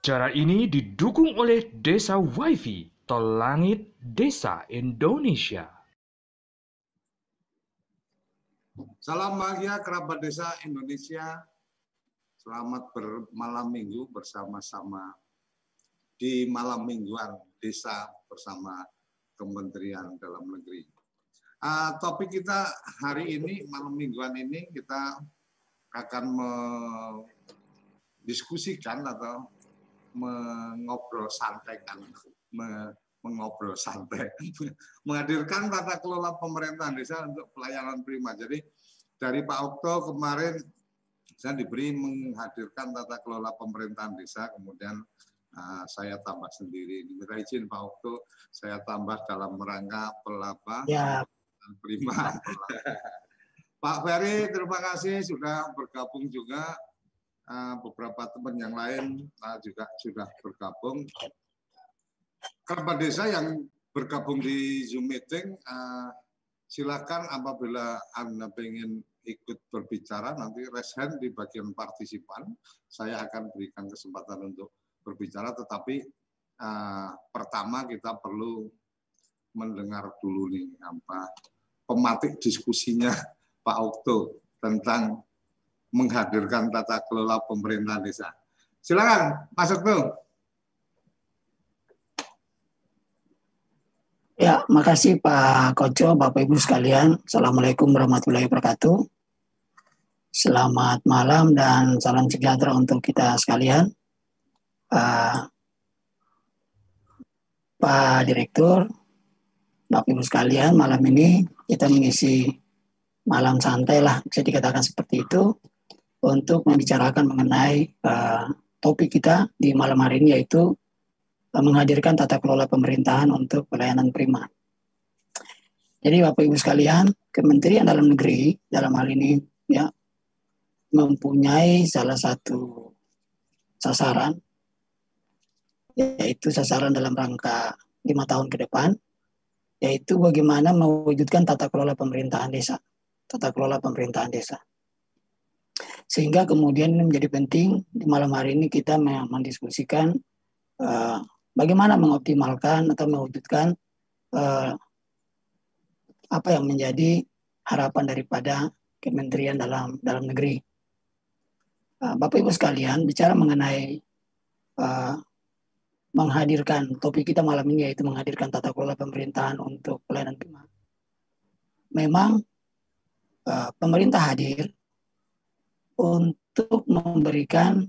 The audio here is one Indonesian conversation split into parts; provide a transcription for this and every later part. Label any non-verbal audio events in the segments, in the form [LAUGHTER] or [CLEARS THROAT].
Cara ini didukung oleh Desa WiFi Tol Langit Desa Indonesia. Salam bahagia kerabat desa Indonesia. Selamat bermalam minggu bersama-sama di malam mingguan desa bersama Kementerian Dalam Negeri. Uh, topik kita hari ini malam mingguan ini kita akan mendiskusikan atau mengobrol santai kan, mengobrol santai, [LAUGHS] menghadirkan tata kelola pemerintahan desa untuk pelayanan prima. Jadi dari Pak Okto kemarin saya diberi menghadirkan tata kelola pemerintahan desa, kemudian uh, saya tambah sendiri. Minta izin Pak Okto, saya tambah dalam rangka pelapa ya. prima. [LAUGHS] Pak Ferry, terima kasih sudah bergabung juga. Uh, beberapa teman yang lain uh, juga sudah bergabung. Kerabat desa yang bergabung di Zoom meeting, uh, silakan apabila Anda ingin ikut berbicara nanti raise hand di bagian partisipan. Saya akan berikan kesempatan untuk berbicara, tetapi uh, pertama kita perlu mendengar dulu nih apa pematik diskusinya [LAUGHS] Pak Okto tentang menghadirkan tata kelola pemerintahan desa. Silakan, Mas Okto. Ya, makasih Pak Koco, Bapak Ibu sekalian. Assalamualaikum warahmatullahi wabarakatuh. Selamat malam dan salam sejahtera untuk kita sekalian. Uh, Pak Direktur, Bapak Ibu sekalian, malam ini kita mengisi malam santai lah, bisa dikatakan seperti itu, untuk membicarakan mengenai uh, topik kita di malam hari ini yaitu menghadirkan tata kelola pemerintahan untuk pelayanan prima. Jadi Bapak Ibu sekalian, Kementerian Dalam Negeri dalam hal ini ya mempunyai salah satu sasaran yaitu sasaran dalam rangka lima tahun ke depan yaitu bagaimana mewujudkan tata kelola pemerintahan desa, tata kelola pemerintahan desa. Sehingga kemudian ini menjadi penting di malam hari ini kita mendiskusikan uh, bagaimana mengoptimalkan atau mewujudkan uh, apa yang menjadi harapan daripada Kementerian dalam dalam negeri. Uh, Bapak Ibu sekalian bicara mengenai uh, menghadirkan topik kita malam ini yaitu menghadirkan tata kelola pemerintahan untuk pelayanan prima. Memang uh, pemerintah hadir untuk memberikan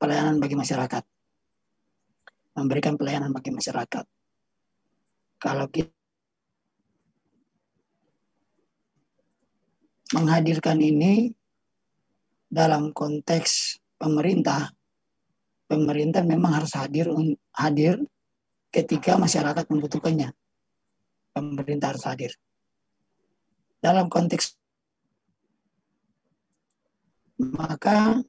pelayanan bagi masyarakat memberikan pelayanan bagi masyarakat. Kalau kita menghadirkan ini dalam konteks pemerintah, pemerintah memang harus hadir hadir ketika masyarakat membutuhkannya. Pemerintah harus hadir. Dalam konteks maka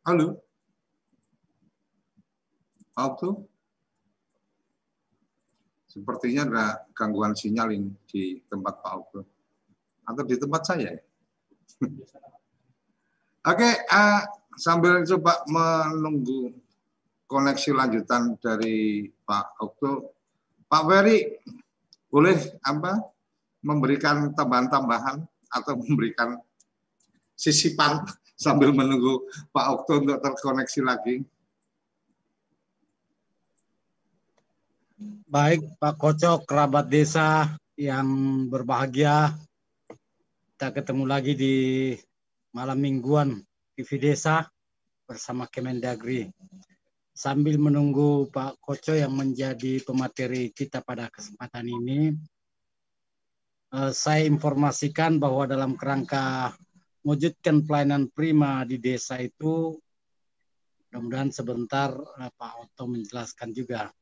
Halo? Auto? Sepertinya ada gangguan sinyal ini di tempat Pak Auto. Atau di tempat saya? [LAUGHS] Oke, uh, sambil coba menunggu koneksi lanjutan dari Pak Okto, Pak Ferry boleh apa memberikan tambahan-tambahan atau memberikan sisipan [LAUGHS] sambil menunggu Pak Okto untuk terkoneksi lagi. Baik, Pak Kocok, kerabat desa yang berbahagia. Kita ketemu lagi di malam mingguan TV Desa bersama Kemendagri. Sambil menunggu Pak Koco yang menjadi pemateri kita pada kesempatan ini, eh, saya informasikan bahwa dalam kerangka mewujudkan pelayanan prima di desa itu mudah-mudahan sebentar uh, Pak Otto menjelaskan juga.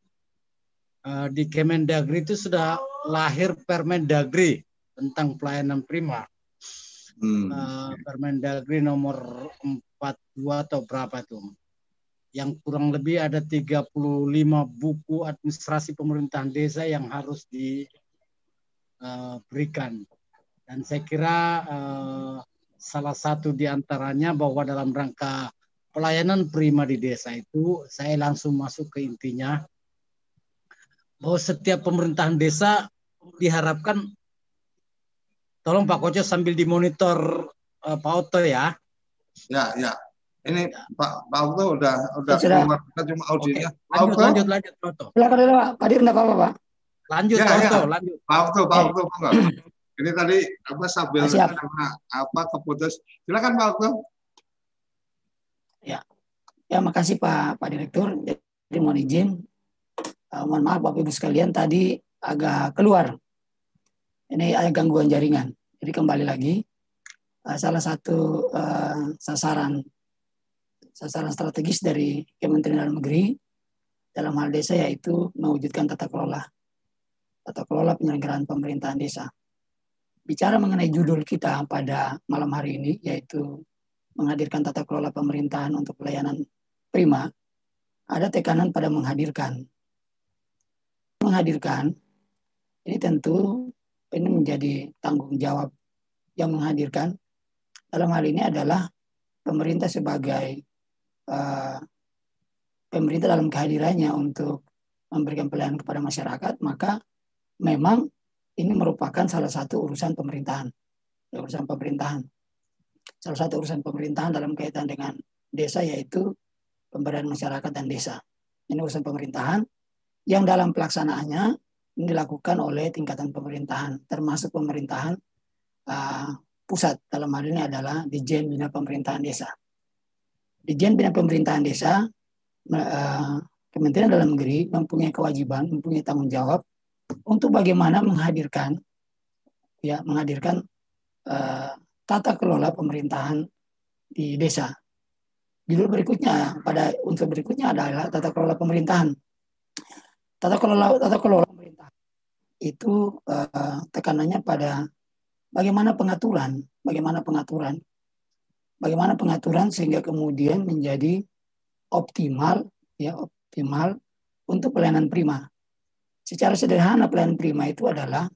Uh, di Kemendagri itu sudah lahir Permendagri tentang pelayanan prima. Hmm. Permendagri nomor 42 atau berapa tuh? Yang kurang lebih ada 35 buku administrasi pemerintahan desa yang harus diberikan. Uh, Dan saya kira uh, salah satu di antaranya bahwa dalam rangka pelayanan prima di desa itu saya langsung masuk ke intinya bahwa setiap pemerintahan desa diharapkan tolong Pak Koco sambil dimonitor uh, Pak Oto ya. Ya, ya. Ini Pak Pak Oto udah udah Sudah. keluar kita cuma audionya. Pak Lanjut, lanjut, lanjut, Pak Oto. Silakan dulu Pak. Pak Dir enggak apa-apa Pak. Lanjut, Ya, Pak ya. Lanjut. Pak Oto, Pak Oto, enggak. Ini tadi apa sambil Ah, karena apa keputus. Silakan Pak Oto. Ya makasih Pak Pak Direktur. Jadi mohon izin. Eh, mohon maaf Bapak Ibu sekalian tadi agak keluar. Ini ada gangguan jaringan. Jadi kembali lagi. Eh, salah satu eh, sasaran sasaran strategis dari Kementerian Dalam Negeri dalam hal desa yaitu mewujudkan tata kelola tata kelola penyelenggaraan pemerintahan desa. Bicara mengenai judul kita pada malam hari ini yaitu menghadirkan tata kelola pemerintahan untuk pelayanan prima, ada tekanan pada menghadirkan. Menghadirkan, ini tentu ini menjadi tanggung jawab yang menghadirkan. Dalam hal ini adalah pemerintah sebagai eh, pemerintah dalam kehadirannya untuk memberikan pelayanan kepada masyarakat, maka memang ini merupakan salah satu urusan pemerintahan, ya, urusan pemerintahan. Salah satu urusan pemerintahan dalam kaitan dengan desa yaitu pemberdayaan masyarakat dan desa. Ini urusan pemerintahan yang dalam pelaksanaannya ini dilakukan oleh tingkatan pemerintahan, termasuk pemerintahan uh, pusat dalam hal ini adalah Dijen Bina Pemerintahan Desa. Dijen Bina Pemerintahan Desa, uh, Kementerian Dalam Negeri mempunyai kewajiban, mempunyai tanggung jawab untuk bagaimana menghadirkan, ya menghadirkan uh, tata kelola pemerintahan di desa Judul berikutnya pada unsur berikutnya adalah tata kelola pemerintahan. Tata kelola tata kelola pemerintahan itu eh, tekanannya pada bagaimana pengaturan, bagaimana pengaturan, bagaimana pengaturan sehingga kemudian menjadi optimal, ya optimal untuk pelayanan prima. Secara sederhana pelayanan prima itu adalah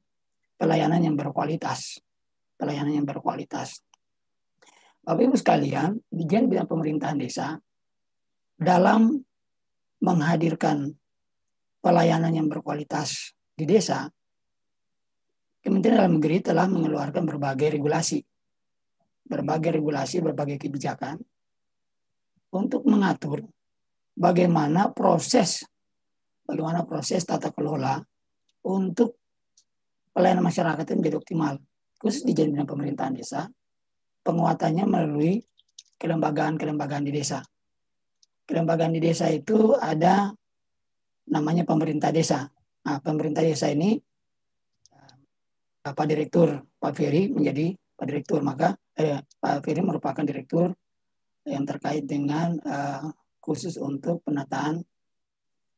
pelayanan yang berkualitas, pelayanan yang berkualitas. Bapak Ibu sekalian, Dijen Bina Pemerintahan Desa dalam menghadirkan pelayanan yang berkualitas di desa, Kementerian Dalam Negeri telah mengeluarkan berbagai regulasi, berbagai regulasi, berbagai kebijakan untuk mengatur bagaimana proses, bagaimana proses tata kelola untuk pelayanan masyarakat itu menjadi optimal, khusus di Bina Pemerintahan Desa penguatannya melalui kelembagaan-kelembagaan di desa. Kelembagaan di desa itu ada namanya pemerintah desa. Nah, pemerintah desa ini Pak Direktur Pak Ferry menjadi Pak Direktur, maka eh, Pak Ferry merupakan direktur yang terkait dengan uh, khusus untuk penataan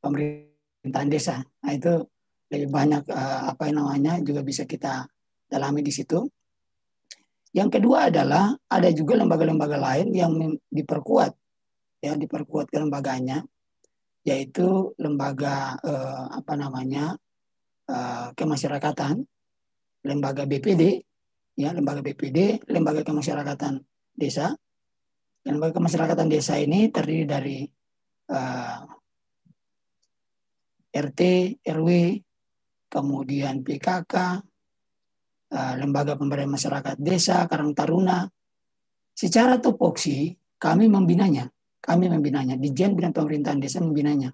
pemerintahan desa. Nah, itu lebih banyak uh, apa yang namanya juga bisa kita dalami di situ. Yang kedua adalah ada juga lembaga-lembaga lain yang diperkuat ya diperkuat kelembaganya yaitu lembaga eh, apa namanya eh, kemasyarakatan, lembaga BPD ya lembaga BPD, lembaga kemasyarakatan desa. Lembaga kemasyarakatan desa ini terdiri dari eh, RT, RW, kemudian PKK, uh, lembaga pemberdayaan masyarakat desa, Karang Taruna. Secara tupoksi kami membinanya, kami membinanya. Dijen Bina Pemerintahan Desa membinanya.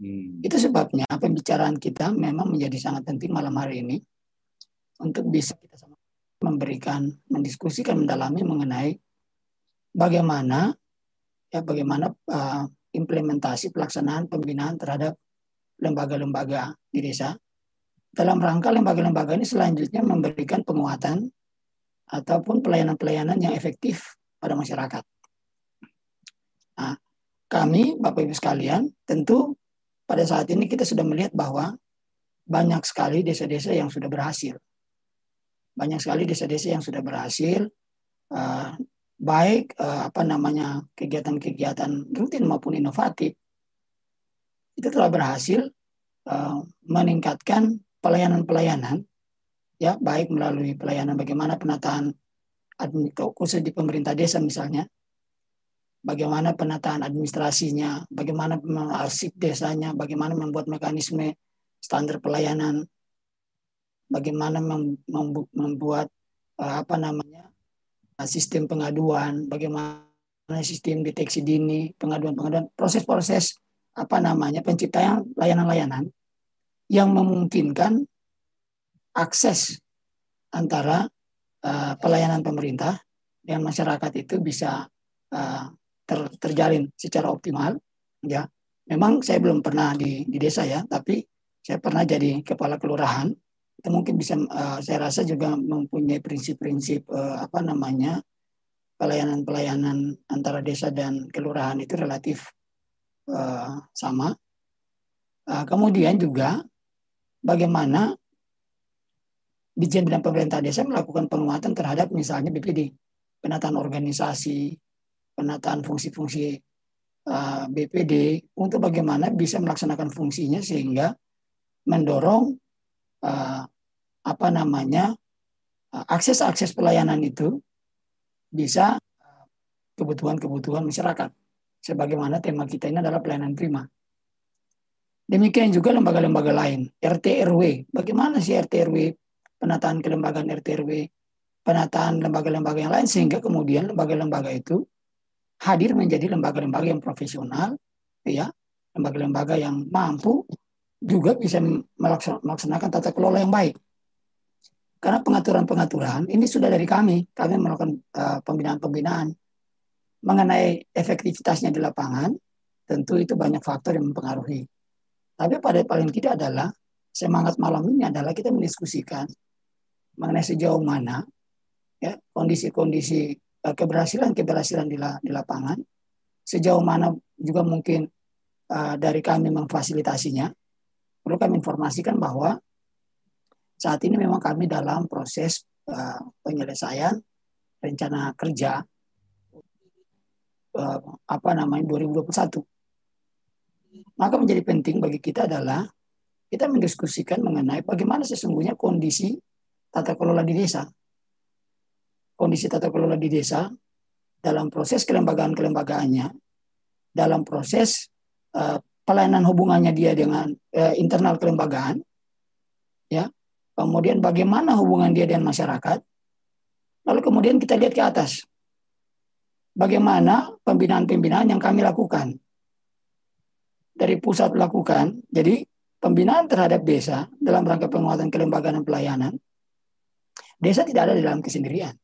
Hmm. Itu sebabnya pembicaraan kita memang menjadi sangat penting malam hari ini untuk bisa kita sama memberikan, mendiskusikan, mendalami mengenai bagaimana ya bagaimana uh, implementasi pelaksanaan pembinaan terhadap lembaga-lembaga di desa dalam rangka lembaga-lembaga ini selanjutnya memberikan penguatan ataupun pelayanan-pelayanan yang efektif pada masyarakat. Nah, kami, Bapak Ibu sekalian, tentu pada saat ini kita sudah melihat bahwa banyak sekali desa-desa yang sudah berhasil. Banyak sekali desa-desa yang sudah berhasil, uh, baik uh, apa namanya kegiatan-kegiatan rutin maupun inovatif, itu telah berhasil uh, meningkatkan pelayanan-pelayanan ya baik melalui pelayanan bagaimana penataan khusus di pemerintah desa misalnya bagaimana penataan administrasinya, bagaimana arsip desanya, bagaimana membuat mekanisme standar pelayanan, bagaimana membuat eh, apa namanya sistem pengaduan, bagaimana sistem deteksi dini, pengaduan-pengaduan, proses-proses apa namanya penciptaan layanan-layanan yang memungkinkan akses antara uh, pelayanan pemerintah dan masyarakat itu bisa uh, ter, terjalin secara optimal ya. Memang saya belum pernah di, di desa ya tapi saya pernah jadi kepala kelurahan mungkin bisa uh, saya rasa juga mempunyai prinsip-prinsip uh, apa namanya pelayanan-pelayanan antara desa dan kelurahan itu relatif uh, sama. Uh, kemudian juga bagaimana di Bidang Pemerintah Desa melakukan penguatan terhadap misalnya BPD, penataan organisasi, penataan fungsi-fungsi uh, BPD untuk bagaimana bisa melaksanakan fungsinya sehingga mendorong uh, apa namanya uh, akses-akses pelayanan itu bisa kebutuhan-kebutuhan masyarakat. Sebagaimana tema kita ini adalah pelayanan prima. Demikian juga lembaga-lembaga lain, RT RW. Bagaimana sih RT RW penataan kelembagaan RT RW, penataan lembaga-lembaga yang lain sehingga kemudian lembaga-lembaga itu hadir menjadi lembaga-lembaga yang profesional, ya, lembaga-lembaga yang mampu juga bisa melaksanakan tata kelola yang baik. Karena pengaturan-pengaturan ini sudah dari kami, kami melakukan uh, pembinaan-pembinaan mengenai efektivitasnya di lapangan, tentu itu banyak faktor yang mempengaruhi. Tapi pada paling tidak adalah semangat malam ini adalah kita mendiskusikan mengenai sejauh mana ya kondisi-kondisi keberhasilan-keberhasilan di, di lapangan, sejauh mana juga mungkin uh, dari kami memfasilitasinya. Perlu kami informasikan bahwa saat ini memang kami dalam proses uh, penyelesaian rencana kerja uh, apa namanya 2021. Maka menjadi penting bagi kita adalah kita mendiskusikan mengenai bagaimana sesungguhnya kondisi tata kelola di desa kondisi tata kelola di desa dalam proses kelembagaan-kelembagaannya, dalam proses uh, pelayanan hubungannya dia dengan uh, internal kelembagaan, ya, kemudian bagaimana hubungan dia dengan masyarakat, lalu kemudian kita lihat ke atas, bagaimana pembinaan-pembinaan yang kami lakukan? Dari pusat lakukan, jadi pembinaan terhadap desa dalam rangka penguatan kelembagaan dan pelayanan, desa tidak ada di dalam kesendirian.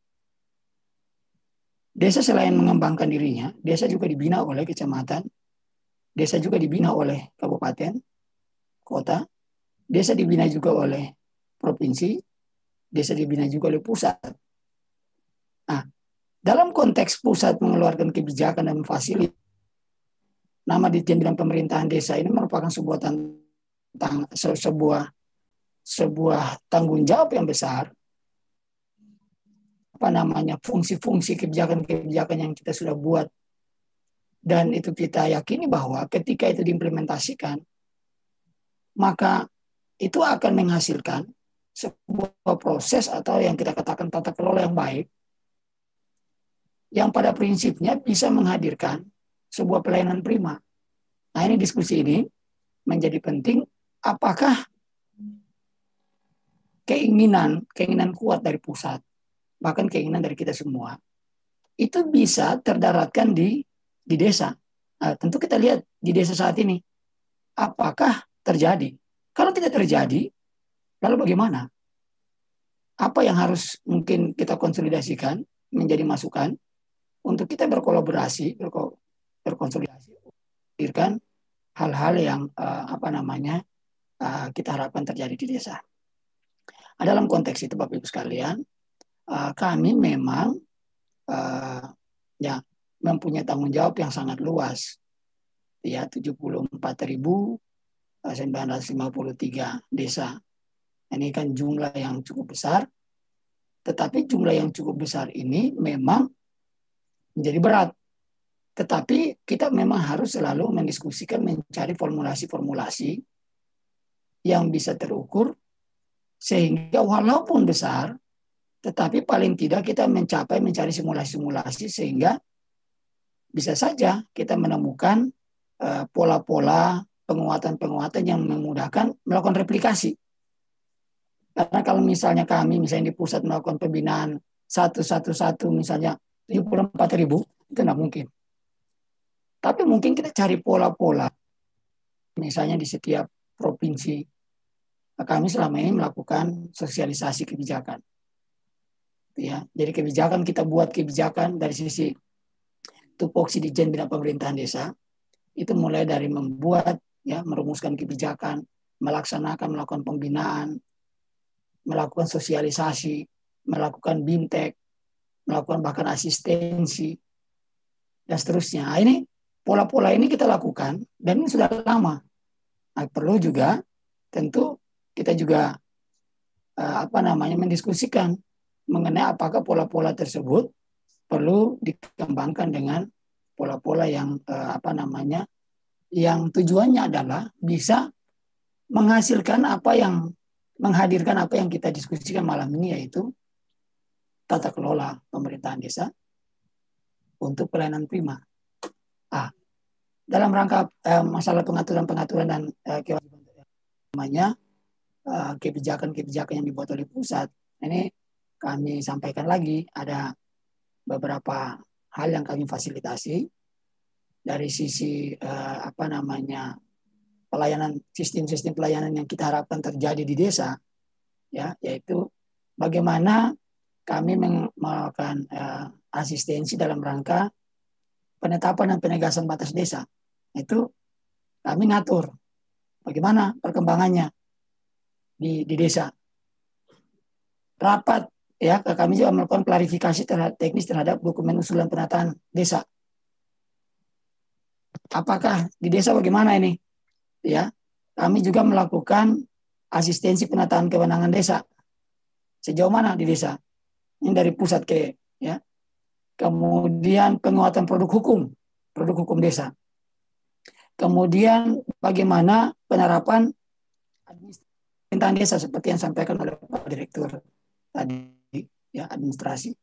Desa selain mengembangkan dirinya, desa juga dibina oleh kecamatan, desa juga dibina oleh kabupaten, kota, desa dibina juga oleh provinsi, desa dibina juga oleh pusat. Nah, dalam konteks pusat mengeluarkan kebijakan dan fasilitas, nama di bidang pemerintahan desa ini merupakan sebuah tentang sebuah sebuah tanggung jawab yang besar apa namanya fungsi-fungsi kebijakan-kebijakan yang kita sudah buat dan itu kita yakini bahwa ketika itu diimplementasikan maka itu akan menghasilkan sebuah proses atau yang kita katakan tata kelola yang baik yang pada prinsipnya bisa menghadirkan sebuah pelayanan prima. Nah ini diskusi ini menjadi penting apakah keinginan keinginan kuat dari pusat bahkan keinginan dari kita semua itu bisa terdaratkan di di desa. Nah, tentu kita lihat di desa saat ini apakah terjadi. Kalau tidak terjadi, lalu bagaimana? Apa yang harus mungkin kita konsolidasikan menjadi masukan untuk kita berkolaborasi, berko, berkonsolidasi, hadirkan hal-hal yang uh, apa namanya uh, kita harapkan terjadi di desa. Nah, dalam konteks itu Bapak Ibu sekalian, uh, kami memang uh, ya mempunyai tanggung jawab yang sangat luas. Ya, 74.953 desa. Ini kan jumlah yang cukup besar. Tetapi jumlah yang cukup besar ini memang menjadi berat. Tetapi kita memang harus selalu mendiskusikan, mencari formulasi-formulasi yang bisa terukur Sehingga walaupun besar, tetapi paling tidak kita mencapai mencari simulasi-simulasi sehingga bisa saja kita menemukan eh, pola-pola penguatan-penguatan yang memudahkan melakukan replikasi. Karena kalau misalnya kami misalnya di pusat melakukan pembinaan satu-satu-satu misalnya 74 ribu, itu tidak mungkin. Tapi mungkin kita cari pola-pola. Misalnya di setiap provinsi. Kami selama ini melakukan sosialisasi kebijakan. Ya, jadi kebijakan kita buat kebijakan dari sisi tupoksi di Jen Pemerintahan Desa itu mulai dari membuat ya merumuskan kebijakan, melaksanakan melakukan pembinaan, melakukan sosialisasi, melakukan bintek, melakukan bahkan asistensi dan seterusnya. Nah, ini pola-pola ini kita lakukan dan ini sudah lama. Nah, perlu juga tentu kita juga uh, apa namanya mendiskusikan mengenai apakah pola-pola tersebut perlu dikembangkan dengan pola-pola yang uh, apa namanya yang tujuannya adalah bisa menghasilkan apa yang menghadirkan apa yang kita diskusikan malam ini yaitu tata kelola pemerintahan desa untuk pelayanan prima. Ah, dalam rangka eh, masalah pengaturan-pengaturan dan eh, namanya eh, kebijakan-kebijakan yang dibuat oleh pusat. Ini kami sampaikan lagi ada beberapa hal yang kami fasilitasi. Dari sisi eh, apa namanya pelayanan sistem-sistem pelayanan yang kita harapkan terjadi di desa ya yaitu bagaimana kami melakukan uh, asistensi dalam rangka penetapan dan penegasan batas desa. Itu kami ngatur bagaimana perkembangannya di, di desa. Rapat ya kami juga melakukan klarifikasi terhadap teknis terhadap dokumen usulan penataan desa. Apakah di desa bagaimana ini? Ya, kami juga melakukan asistensi penataan kewenangan desa. Sejauh mana di desa? ini dari pusat ke ya. Kemudian penguatan produk hukum, produk hukum desa. Kemudian bagaimana penerapan pemerintahan desa seperti yang disampaikan oleh Pak Direktur tadi ya administrasi.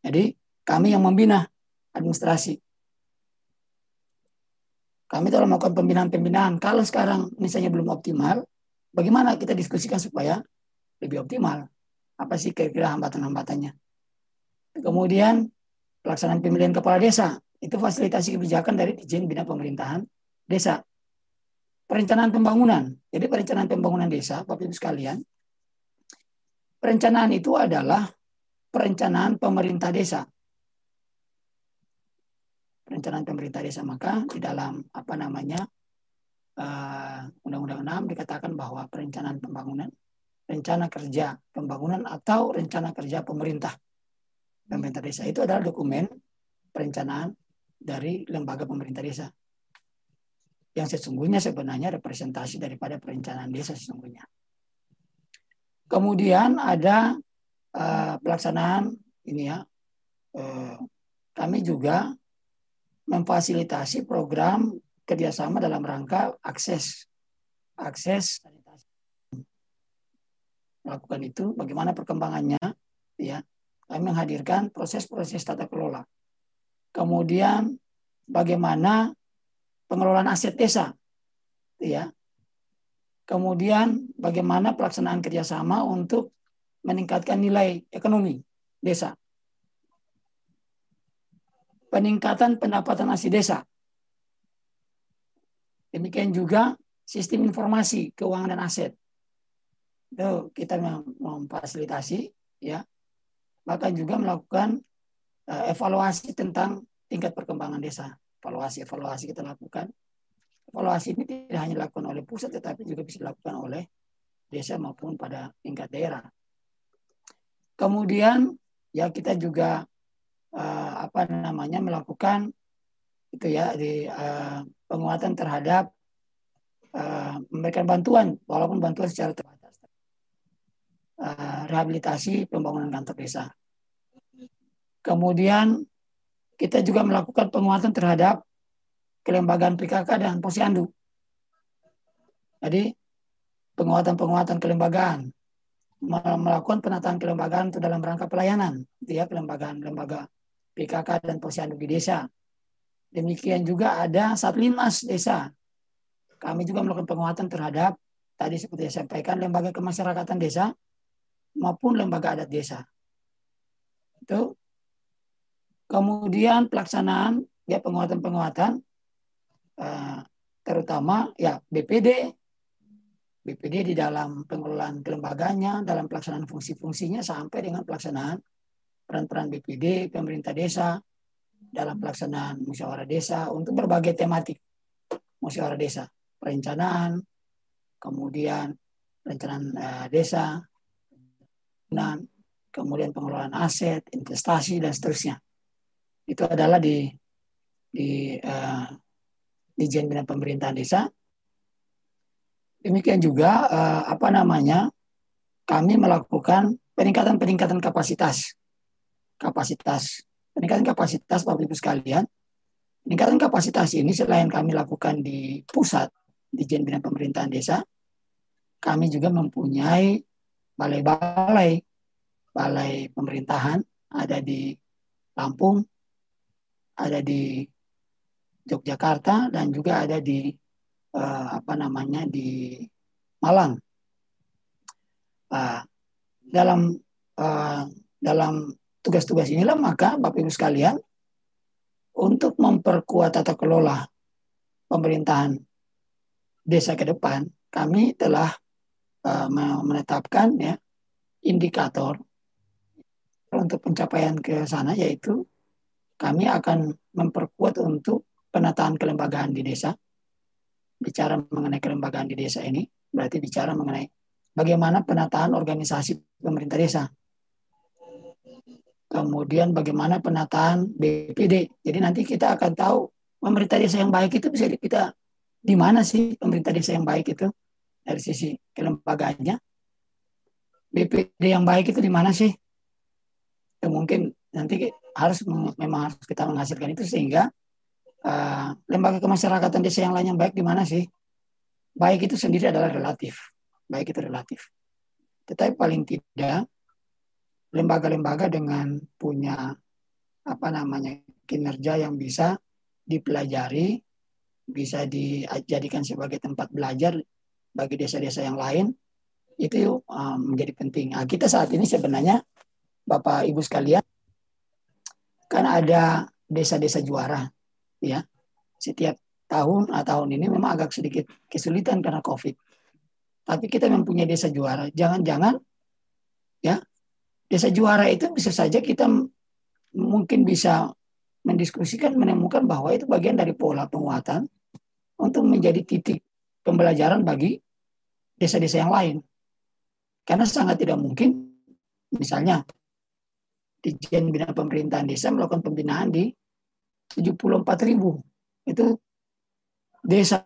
Jadi kami yang membina administrasi. Kami telah melakukan pembinaan-pembinaan. Kalau sekarang misalnya belum optimal, bagaimana kita diskusikan supaya lebih optimal? apa sih kira-kira hambatan-hambatannya. Kemudian pelaksanaan pemilihan kepala desa itu fasilitasi kebijakan dari izin bina pemerintahan desa. Perencanaan pembangunan. Jadi perencanaan pembangunan desa, Bapak Ibu sekalian, perencanaan itu adalah perencanaan pemerintah desa. Perencanaan pemerintah desa maka di dalam apa namanya uh, Undang-Undang 6 dikatakan bahwa perencanaan pembangunan rencana kerja pembangunan atau rencana kerja pemerintah pemerintah desa itu adalah dokumen perencanaan dari lembaga pemerintah desa yang sesungguhnya sebenarnya representasi daripada perencanaan desa sesungguhnya. Kemudian ada uh, pelaksanaan ini ya, uh, kami juga memfasilitasi program kerjasama dalam rangka akses akses melakukan itu, bagaimana perkembangannya, ya. Kami menghadirkan proses-proses tata kelola. Kemudian bagaimana pengelolaan aset desa, ya. Kemudian bagaimana pelaksanaan kerjasama untuk meningkatkan nilai ekonomi desa. Peningkatan pendapatan asli desa. Demikian juga sistem informasi keuangan dan aset. Itu kita memfasilitasi ya. Bahkan juga melakukan uh, evaluasi tentang tingkat perkembangan desa. Evaluasi evaluasi kita lakukan. Evaluasi ini tidak hanya dilakukan oleh pusat tetapi juga bisa dilakukan oleh desa maupun pada tingkat daerah. Kemudian ya kita juga uh, apa namanya melakukan itu ya di uh, penguatan terhadap uh, memberikan bantuan walaupun bantuan secara terbatas Eh, rehabilitasi pembangunan kantor desa. Kemudian kita juga melakukan penguatan terhadap kelembagaan PKK dan posyandu. Jadi penguatan-penguatan kelembagaan melakukan penataan kelembagaan untuk dalam rangka pelayanan, gitu ya, kelembagaan lembaga PKK dan posyandu di desa. Demikian juga ada Satlinmas desa. Kami juga melakukan penguatan terhadap tadi seperti saya sampaikan lembaga kemasyarakatan desa maupun lembaga adat desa. Itu kemudian pelaksanaan ya penguatan-penguatan eh, terutama ya BPD BPD di dalam pengelolaan kelembaganya, dalam pelaksanaan fungsi-fungsinya sampai dengan pelaksanaan peran-peran BPD, pemerintah desa dalam pelaksanaan musyawarah desa untuk berbagai tematik musyawarah desa, perencanaan, kemudian perencanaan uh, desa, dan kemudian pengelolaan aset, investasi dan seterusnya. Itu adalah di di uh, di Pemerintahan Desa Demikian juga uh, apa namanya kami melakukan peningkatan-peningkatan kapasitas. Kapasitas peningkatan kapasitas Bapak Ibu sekalian. Peningkatan kapasitas ini selain kami lakukan di pusat di Jen Bina Pemerintahan Desa, kami juga mempunyai balai-balai balai pemerintahan ada di Lampung, ada di Yogyakarta dan juga ada di uh, apa namanya di Malang. Uh, dalam uh, dalam tugas-tugas inilah maka Bapak Ibu sekalian untuk memperkuat tata kelola pemerintahan desa ke depan, kami telah uh, menetapkan ya indikator untuk pencapaian ke sana yaitu kami akan memperkuat untuk penataan kelembagaan di desa bicara mengenai kelembagaan di desa ini berarti bicara mengenai bagaimana penataan organisasi pemerintah desa. Kemudian bagaimana penataan BPD. Jadi nanti kita akan tahu pemerintah desa yang baik itu bisa kita di mana sih pemerintah desa yang baik itu dari sisi kelembagaannya. BPD yang baik itu di mana sih? Ya, mungkin nanti harus memang harus kita menghasilkan itu sehingga uh, lembaga kemasyarakatan desa yang lain yang baik di mana sih? Baik itu sendiri adalah relatif. Baik itu relatif. Tetapi paling tidak lembaga-lembaga dengan punya apa namanya kinerja yang bisa dipelajari, bisa dijadikan sebagai tempat belajar bagi desa-desa yang lain, itu um, menjadi penting. Nah, kita saat ini sebenarnya Bapak Ibu sekalian kan ada desa-desa juara ya setiap tahun atau tahun ini memang agak sedikit kesulitan karena COVID. Tapi kita mempunyai desa juara. Jangan-jangan ya desa juara itu bisa saja kita mungkin bisa mendiskusikan menemukan bahwa itu bagian dari pola penguatan untuk menjadi titik pembelajaran bagi desa-desa yang lain. Karena sangat tidak mungkin misalnya di Jen Bina Pemerintahan Desa melakukan pembinaan di 74 ribu. Itu desa.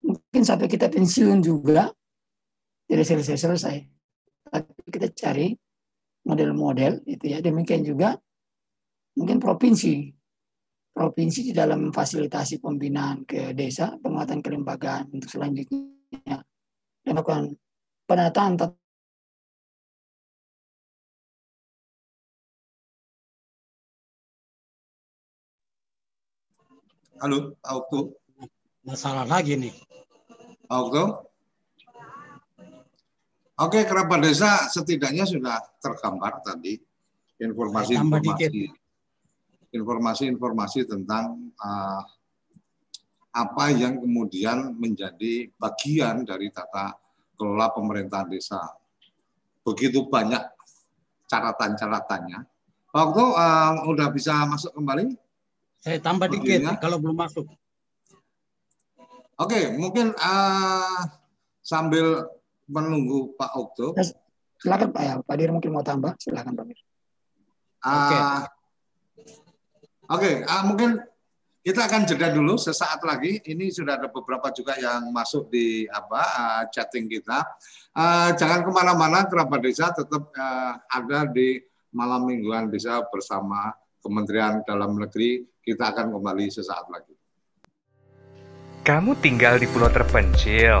Mungkin sampai kita pensiun juga tidak selesai-selesai. Tapi kita cari model-model itu ya. Demikian juga mungkin provinsi. Provinsi di dalam fasilitasi pembinaan ke desa, penguatan kelembagaan untuk selanjutnya melakukan penataan Halo, Auto. Masalah lagi nih. Auto. Oke, kerabat desa setidaknya sudah tergambar tadi informasi-informasi informasi-informasi tentang uh, apa yang kemudian menjadi bagian dari tata kelola pemerintahan desa. Begitu banyak catatan-catatannya. Waktu uh, udah bisa masuk kembali? Saya tambah dikit ya. kalau belum masuk. Oke, mungkin uh, sambil menunggu Pak Okto. Silakan Pak ya, Pak Dir mungkin mau tambah, silakan Pak Dir. Uh, Oke, okay, uh, mungkin kita akan jeda dulu sesaat lagi. Ini sudah ada beberapa juga yang masuk di apa uh, chatting kita. Uh, jangan ke mana-mana, kerabat desa tetap uh, ada di malam mingguan desa bersama Kementerian Dalam Negeri kita akan kembali sesaat lagi. Kamu tinggal di pulau terpencil,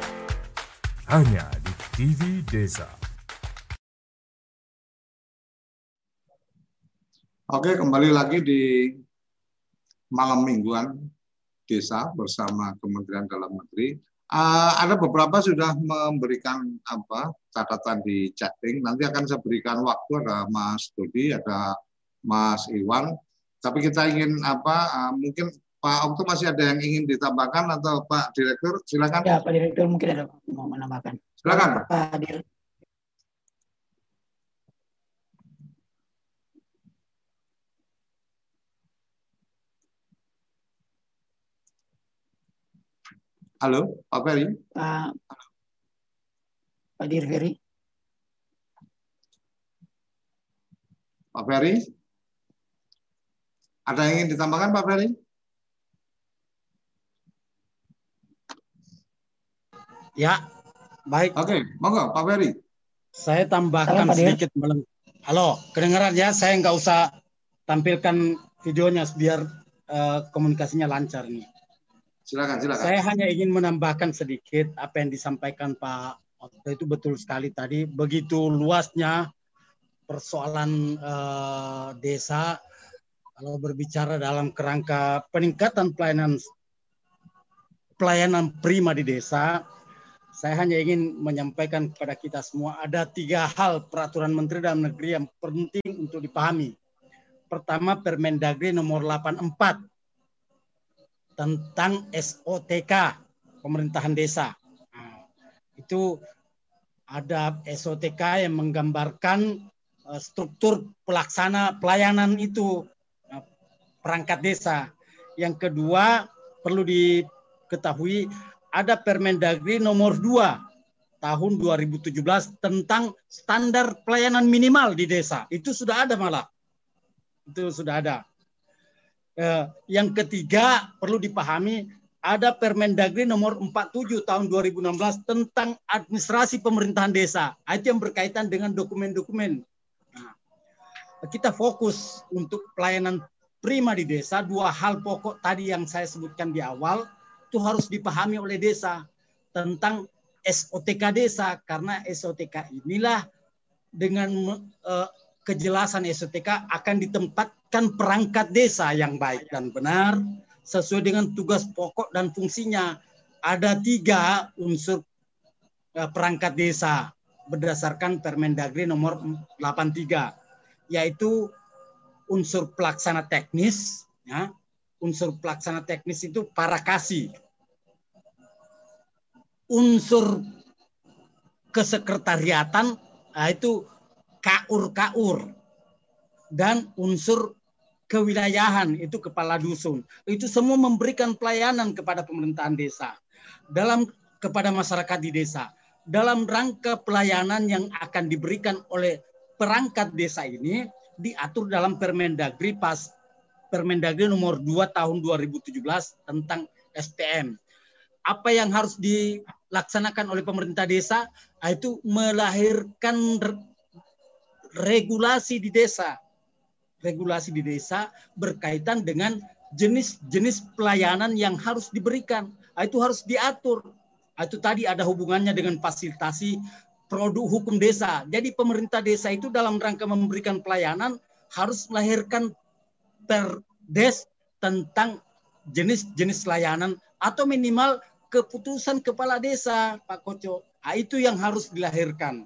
Hanya di TV Desa. Oke, kembali lagi di malam mingguan desa bersama Kementerian Dalam Negeri. Uh, ada beberapa sudah memberikan apa catatan di chatting. Nanti akan saya berikan waktu ada Mas Dodi, ada Mas Iwan. Tapi kita ingin apa? Uh, mungkin Pak Okto masih ada yang ingin ditambahkan atau Pak Direktur? Silakan. Ya, Pak Direktur mungkin ada mau menambahkan. Silakan. Pak Dir. Halo, Pak Ferry. Pak Pak Dir Ferry. Pak Ferry. Ada yang ingin ditambahkan Pak Ferry? Ya, baik. Oke, monggo Pak Ferry. Saya tambahkan Halo, sedikit. meleng- Halo, kedengaran ya? Saya nggak usah tampilkan videonya biar eh, komunikasinya lancar nih. Silakan, silakan. Saya hanya ingin menambahkan sedikit apa yang disampaikan Pak Otto itu betul sekali tadi. Begitu luasnya persoalan eh, desa kalau berbicara dalam kerangka peningkatan pelayanan pelayanan prima di desa, saya hanya ingin menyampaikan kepada kita semua ada tiga hal peraturan Menteri Dalam Negeri yang penting untuk dipahami. Pertama Permendagri nomor 84 tentang SOTK pemerintahan desa. Nah, itu ada SOTK yang menggambarkan eh, struktur pelaksana pelayanan itu eh, perangkat desa. Yang kedua perlu diketahui ada Permendagri nomor 2 tahun 2017 tentang standar pelayanan minimal di desa. Itu sudah ada malah. Itu sudah ada. Eh, yang ketiga perlu dipahami ada Permendagri nomor 47 tahun 2016 tentang administrasi pemerintahan desa. Itu yang berkaitan dengan dokumen-dokumen. Nah, kita fokus untuk pelayanan prima di desa. Dua hal pokok tadi yang saya sebutkan di awal itu harus dipahami oleh desa tentang SOTK desa karena SOTK inilah dengan eh, kejelasan SOTK akan ditempatkan perangkat desa yang baik dan benar sesuai dengan tugas pokok dan fungsinya. Ada tiga unsur eh, perangkat desa berdasarkan Permendagri nomor 83 yaitu unsur pelaksana teknis ya. Unsur pelaksana teknis itu para kasih. Unsur kesekretariatan nah itu kaur-kaur dan unsur kewilayahan itu kepala dusun. Itu semua memberikan pelayanan kepada pemerintahan desa. dalam kepada masyarakat di desa dalam rangka pelayanan yang akan diberikan oleh perangkat desa ini diatur dalam Permendagri pas Permendagri nomor 2 tahun 2017 tentang STM. Apa yang harus dilaksanakan oleh pemerintah desa itu melahirkan regulasi di desa. Regulasi di desa berkaitan dengan jenis-jenis pelayanan yang harus diberikan. Itu harus diatur itu tadi ada hubungannya dengan fasilitasi produk hukum desa. Jadi pemerintah desa itu dalam rangka memberikan pelayanan harus melahirkan perdes tentang jenis-jenis layanan atau minimal keputusan kepala desa Pak Koco. Nah, itu yang harus dilahirkan.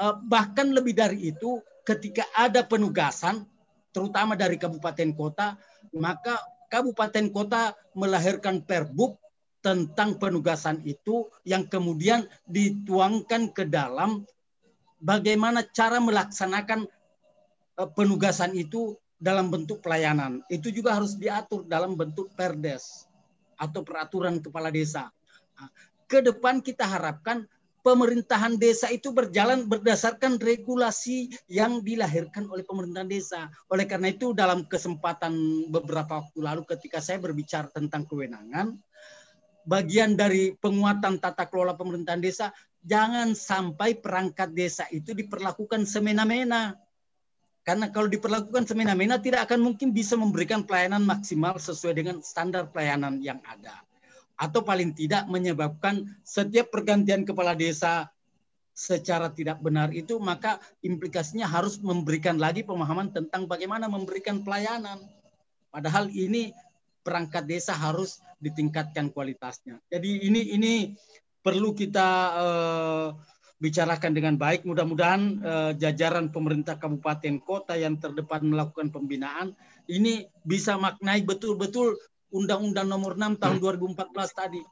Eh, bahkan lebih dari itu ketika ada penugasan terutama dari kabupaten kota maka kabupaten kota melahirkan perbuk tentang penugasan itu yang kemudian dituangkan ke dalam bagaimana cara melaksanakan penugasan itu dalam bentuk pelayanan. Itu juga harus diatur dalam bentuk perdes atau peraturan kepala desa. Nah, ke depan kita harapkan pemerintahan desa itu berjalan berdasarkan regulasi yang dilahirkan oleh pemerintahan desa. Oleh karena itu dalam kesempatan beberapa waktu lalu ketika saya berbicara tentang kewenangan, bagian dari penguatan tata kelola pemerintahan desa, jangan sampai perangkat desa itu diperlakukan semena-mena. Karena kalau diperlakukan semena-mena tidak akan mungkin bisa memberikan pelayanan maksimal sesuai dengan standar pelayanan yang ada. Atau paling tidak menyebabkan setiap pergantian kepala desa secara tidak benar itu maka implikasinya harus memberikan lagi pemahaman tentang bagaimana memberikan pelayanan. Padahal ini perangkat desa harus ditingkatkan kualitasnya. Jadi ini ini perlu kita uh, bicarakan dengan baik. Mudah-mudahan uh, jajaran pemerintah kabupaten kota yang terdepan melakukan pembinaan ini bisa maknai betul-betul Undang-Undang Nomor 6 tahun 2014 tadi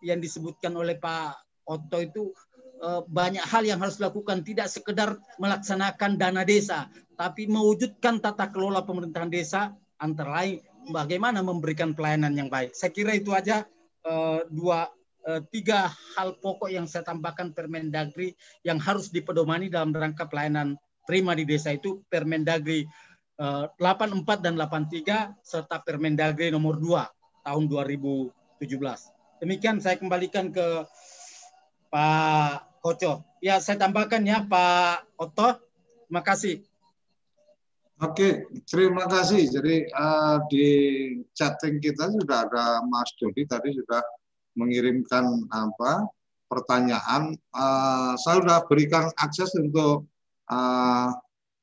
yang disebutkan oleh Pak Otto itu uh, banyak hal yang harus dilakukan tidak sekedar melaksanakan dana desa tapi mewujudkan tata kelola pemerintahan desa antara lain bagaimana memberikan pelayanan yang baik. Saya kira itu aja uh, dua tiga hal pokok yang saya tambahkan Permendagri yang harus dipedomani dalam rangka pelayanan prima di desa itu Permendagri uh, 84 dan 83 serta Permendagri nomor 2 tahun 2017. Demikian saya kembalikan ke Pak Koco. Ya, saya tambahkan ya Pak Oto. Terima kasih. Oke, terima kasih. Jadi uh, di chatting kita sudah ada Mas Dodi tadi sudah mengirimkan apa pertanyaan. Uh, saya sudah berikan akses untuk uh,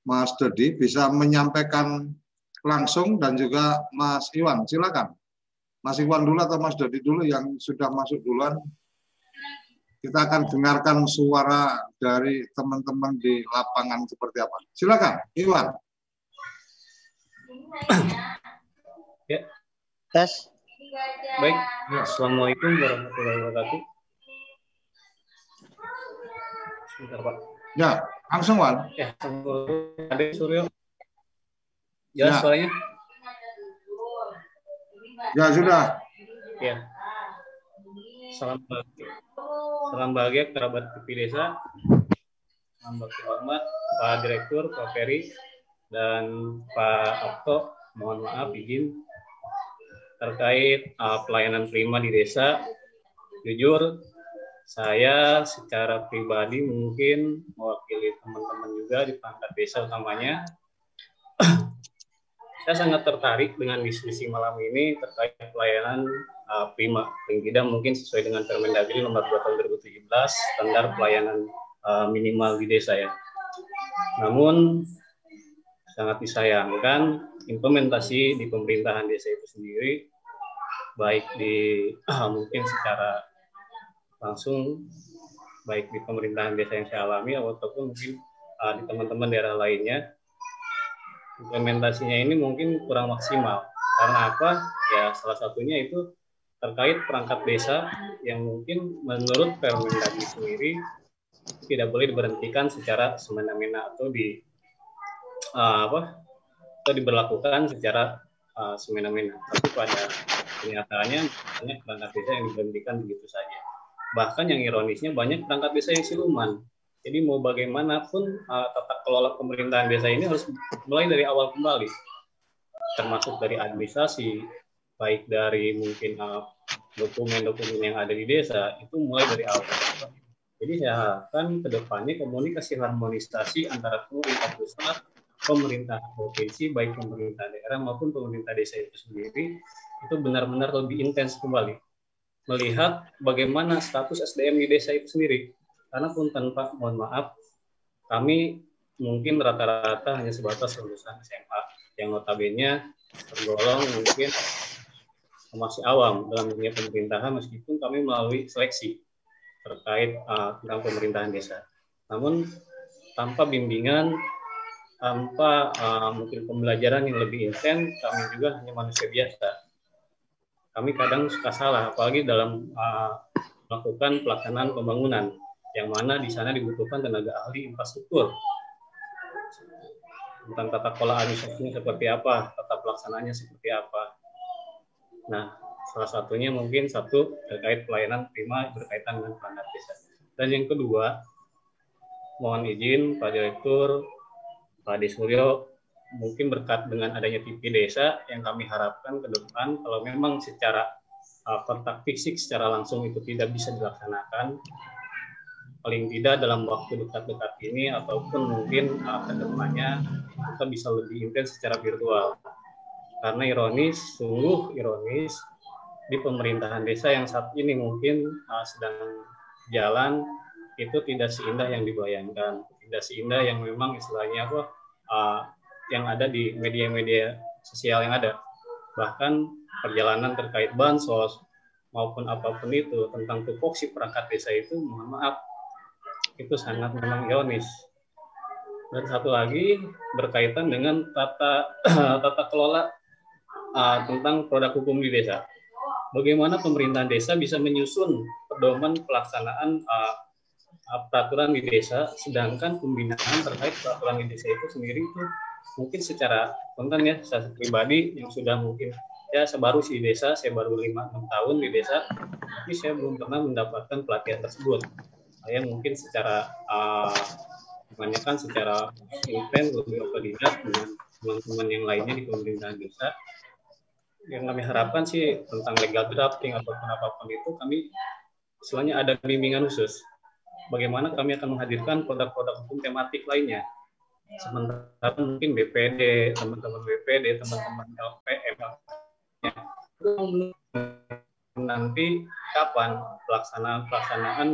Mas Dodi bisa menyampaikan langsung dan juga Mas Iwan. Silakan. Mas Iwan dulu atau Mas Dodi dulu yang sudah masuk duluan. Kita akan dengarkan suara dari teman-teman di lapangan seperti apa. Silakan, Iwan. ya. Tes. Baik. Assalamualaikum warahmatullahi wabarakatuh. Sebentar, Pak. Ya, langsung, Wan. Ya, ada Suryo. Jelas ya. suaranya? Ya, sudah. Ya. Salam bahagia. Salam bahagia kerabat TV Desa. Salam hormat Pak Direktur, Pak Ferry, dan Pak Okto mohon maaf izin terkait uh, pelayanan prima di desa jujur saya secara pribadi mungkin mewakili teman-teman juga di perangkat desa utamanya. [CLEARS THROAT] Saya sangat tertarik dengan diskusi malam ini terkait pelayanan uh, prima. Paling tidak mungkin sesuai dengan Permendagri nomor 2 tahun 2017 standar pelayanan uh, minimal di desa ya. Namun sangat disayangkan implementasi di pemerintahan desa itu sendiri baik di uh, [CLEARS THROAT] mungkin secara langsung baik di pemerintahan desa yang saya alami ataupun mungkin uh, di teman-teman daerah lainnya implementasinya ini mungkin kurang maksimal. Karena apa? Ya salah satunya itu terkait perangkat desa yang mungkin menurut Permendagri sendiri tidak boleh diberhentikan secara semena-mena atau di uh, apa atau diberlakukan secara uh, semena-mena tapi pada kenyataannya banyak perangkat desa yang diberhentikan begitu saja. Bahkan yang ironisnya banyak perangkat desa yang siluman. Jadi mau bagaimanapun uh, tata kelola pemerintahan desa ini harus mulai dari awal kembali, termasuk dari administrasi, baik dari mungkin uh, dokumen-dokumen yang ada di desa itu mulai dari awal. Jadi saya harapkan ke depannya komunikasi harmonisasi antara pemerintah pusat, pemerintah provinsi, baik pemerintah daerah maupun pemerintah desa itu sendiri itu benar-benar lebih intens kembali melihat bagaimana status SDM di desa itu sendiri. Karena pun tanpa mohon maaf, kami mungkin rata-rata hanya sebatas lulusan SMA yang notabene tergolong mungkin masih awam dalam dunia pemerintahan meskipun kami melalui seleksi terkait uh, tentang pemerintahan desa. Namun tanpa bimbingan, tanpa uh, mungkin pembelajaran yang lebih intens, kami juga hanya manusia biasa. Kami kadang suka salah, apalagi dalam uh, melakukan pelaksanaan pembangunan, yang mana di sana dibutuhkan tenaga ahli infrastruktur tentang tata kelola administrasinya seperti apa, tata pelaksanaannya seperti apa, Nah, salah satunya mungkin satu terkait pelayanan prima berkaitan dengan perangkat desa. Dan yang kedua, mohon izin Pak Direktur, Pak Desuryo, mungkin berkat dengan adanya TV desa yang kami harapkan ke depan kalau memang secara uh, kontak fisik secara langsung itu tidak bisa dilaksanakan paling tidak dalam waktu dekat-dekat ini ataupun mungkin uh, ke depannya kita bisa lebih intens secara virtual. Karena ironis, sungguh ironis di pemerintahan desa yang saat ini mungkin uh, sedang jalan itu tidak seindah yang dibayangkan, tidak seindah yang memang istilahnya apa uh, yang ada di media-media sosial yang ada. Bahkan perjalanan terkait bansos maupun apa pun itu tentang tupoksi perangkat desa itu mohon maaf itu sangat memang ironis dan satu lagi berkaitan dengan tata [CLEARS THROAT] tata kelola uh, tentang produk hukum di desa. Bagaimana pemerintahan desa bisa menyusun pedoman pelaksanaan uh, peraturan di desa, sedangkan pembinaan terkait peraturan di desa itu sendiri itu mungkin secara konten ya saya pribadi yang sudah mungkin ya saya baru di desa, saya baru lima enam tahun di desa, tapi saya belum pernah mendapatkan pelatihan tersebut. Saya mungkin secara uh, kebanyakan secara intens lebih otodidak dengan teman-teman yang lainnya di pemerintahan desa yang kami harapkan sih tentang legal drafting ataupun apa pun itu kami semuanya ada bimbingan khusus. Bagaimana kami akan menghadirkan produk-produk hukum tematik lainnya. Sementara mungkin BPD, teman-teman BPD, teman-teman LPM, ya. nanti kapan pelaksanaan pelaksanaan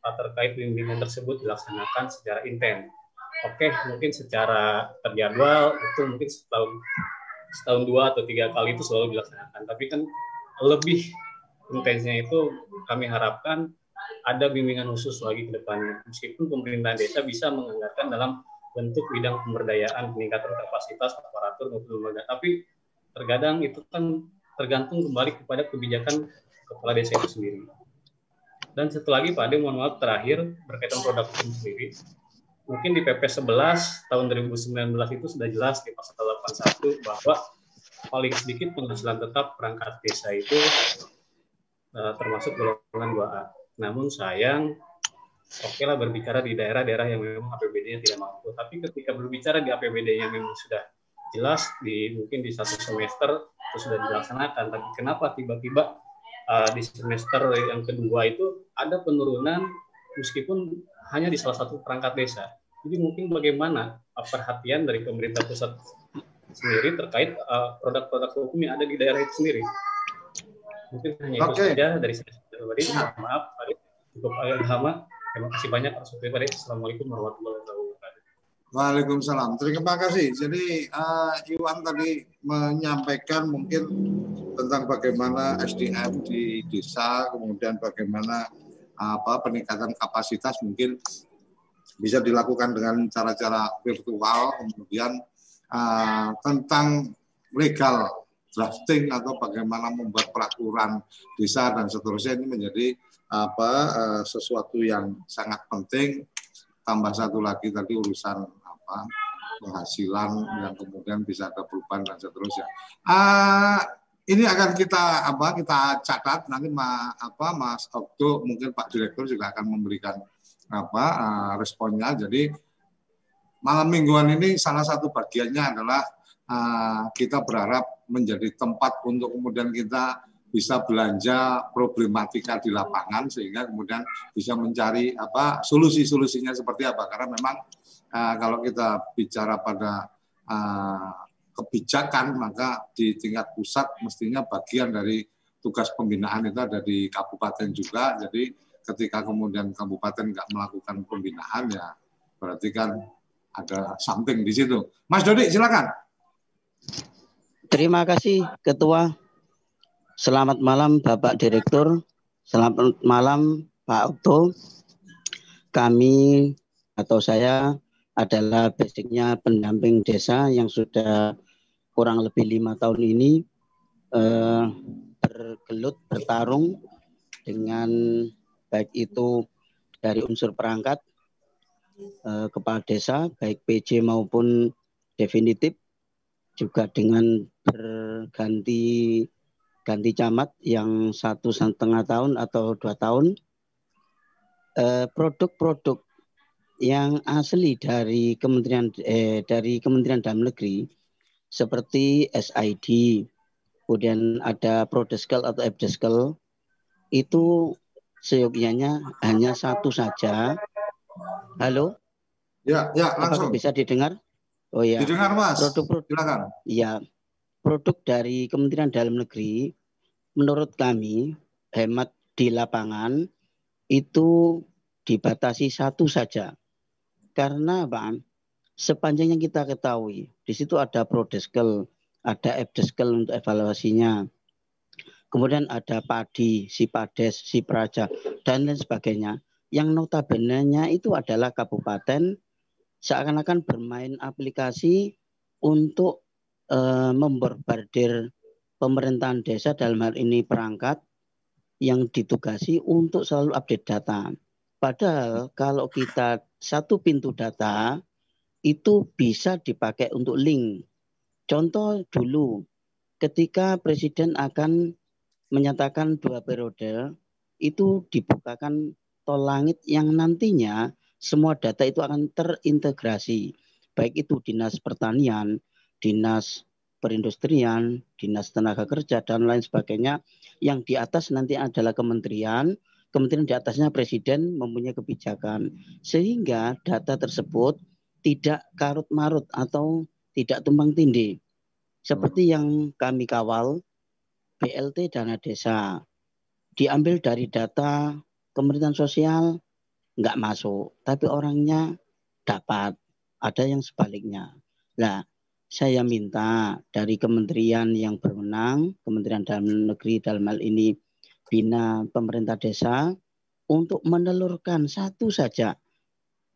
terkait bimbingan tersebut dilaksanakan secara intens. Oke, mungkin secara terjadwal itu mungkin setahun setahun dua atau tiga kali itu selalu dilaksanakan. Tapi kan lebih intensnya itu kami harapkan ada bimbingan khusus lagi ke depannya. Meskipun pemerintahan desa bisa menganggarkan dalam bentuk bidang pemberdayaan, peningkatan kapasitas aparatur maupun lembaga. Tapi terkadang itu kan tergantung kembali kepada kebijakan kepala desa itu sendiri. Dan satu lagi Pak Ade, mohon maaf terakhir berkaitan produk hukum sendiri mungkin di PP 11 tahun 2019 itu sudah jelas di pasal 81 bahwa paling sedikit penghasilan tetap perangkat desa itu uh, termasuk golongan 2A. Namun sayang, oke okay lah berbicara di daerah-daerah yang memang APBD-nya tidak mampu. Tapi ketika berbicara di APBD yang memang sudah jelas di mungkin di satu semester itu sudah dilaksanakan. Tapi kenapa tiba-tiba uh, di semester yang kedua itu ada penurunan meskipun hanya di salah satu perangkat desa. Jadi mungkin bagaimana perhatian dari pemerintah pusat sendiri terkait uh, produk-produk uh, hukum yang ada di daerah itu sendiri. Mungkin hanya itu okay. saja dari saya pribadi. Maaf, Pak cukup agak lama. Terima kasih banyak Pak Supri Assalamualaikum warahmatullahi wabarakatuh. Waalaikumsalam. Terima kasih. Jadi uh, Iwan tadi menyampaikan mungkin tentang bagaimana SDM di desa, kemudian bagaimana apa peningkatan kapasitas mungkin bisa dilakukan dengan cara-cara virtual kemudian uh, tentang legal drafting atau bagaimana membuat peraturan desa dan seterusnya ini menjadi apa uh, sesuatu yang sangat penting tambah satu lagi tadi urusan apa penghasilan yang kemudian bisa ada perubahan dan seterusnya. Uh, ini akan kita apa kita catat nanti ma, apa Mas Okto mungkin Pak Direktur juga akan memberikan apa uh, responnya. Jadi malam mingguan ini salah satu bagiannya adalah uh, kita berharap menjadi tempat untuk kemudian kita bisa belanja problematika di lapangan sehingga kemudian bisa mencari apa solusi-solusinya seperti apa karena memang uh, kalau kita bicara pada uh, kebijakan maka di tingkat pusat mestinya bagian dari tugas pembinaan itu ada di kabupaten juga. Jadi ketika kemudian kabupaten nggak melakukan pembinaan ya berarti kan ada something di situ. Mas Dodi silakan. Terima kasih Ketua. Selamat malam Bapak Direktur. Selamat malam Pak Okto. Kami atau saya adalah basicnya pendamping desa yang sudah kurang lebih lima tahun ini eh, bergelut bertarung dengan baik itu dari unsur perangkat eh, kepala desa baik PJ maupun definitif juga dengan berganti ganti camat yang satu setengah tahun atau dua tahun eh, produk-produk yang asli dari Kementerian eh, dari Kementerian Dalam Negeri seperti SID, kemudian ada Prodeskel atau Ebdeskel, itu seyogianya hanya satu saja. Halo? Ya, ya, langsung. Apakah bisa didengar? Oh ya. Didengar, Mas. Produk-produk. Silakan. Ya. Produk dari Kementerian Dalam Negeri menurut kami hemat di lapangan itu dibatasi satu saja. Karena Pak, sepanjang yang kita ketahui. Di situ ada prodeskel, ada ebdeskel untuk evaluasinya. Kemudian ada padi, si pades, si praja, dan lain sebagainya. Yang notabene itu adalah kabupaten seakan-akan bermain aplikasi untuk memborbardir pemerintahan desa dalam hal ini perangkat yang ditugasi untuk selalu update data. Padahal kalau kita satu pintu data itu bisa dipakai untuk link. Contoh dulu, ketika presiden akan menyatakan dua periode, itu dibukakan tol langit yang nantinya semua data itu akan terintegrasi. Baik itu dinas pertanian, dinas perindustrian, dinas tenaga kerja, dan lain sebagainya. Yang di atas nanti adalah kementerian, kementerian di atasnya presiden mempunyai kebijakan. Sehingga data tersebut tidak karut marut atau tidak tumpang tindih. Seperti yang kami kawal, BLT dana desa diambil dari data pemerintahan sosial nggak masuk, tapi orangnya dapat. Ada yang sebaliknya. Nah, saya minta dari kementerian yang berwenang, Kementerian Dalam Negeri dalam hal ini Bina Pemerintah Desa, untuk menelurkan satu saja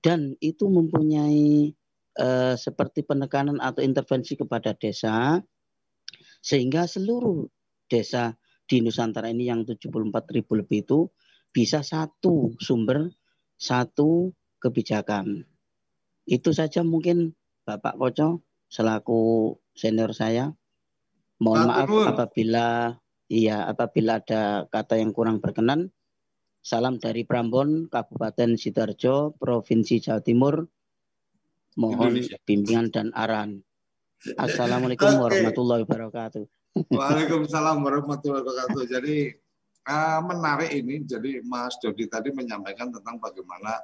dan itu mempunyai uh, seperti penekanan atau intervensi kepada desa sehingga seluruh desa di Nusantara ini yang 74 ribu lebih itu bisa satu sumber satu kebijakan. Itu saja mungkin Bapak Koco selaku senior saya. Mohon maaf apabila iya apabila ada kata yang kurang berkenan. Salam dari Prambon, Kabupaten Sidoarjo, Provinsi Jawa Timur. Mohon Indonesia. bimbingan dan arahan. Assalamualaikum okay. warahmatullahi wabarakatuh. Waalaikumsalam warahmatullahi wabarakatuh. Jadi uh, menarik ini. Jadi Mas Dodi tadi menyampaikan tentang bagaimana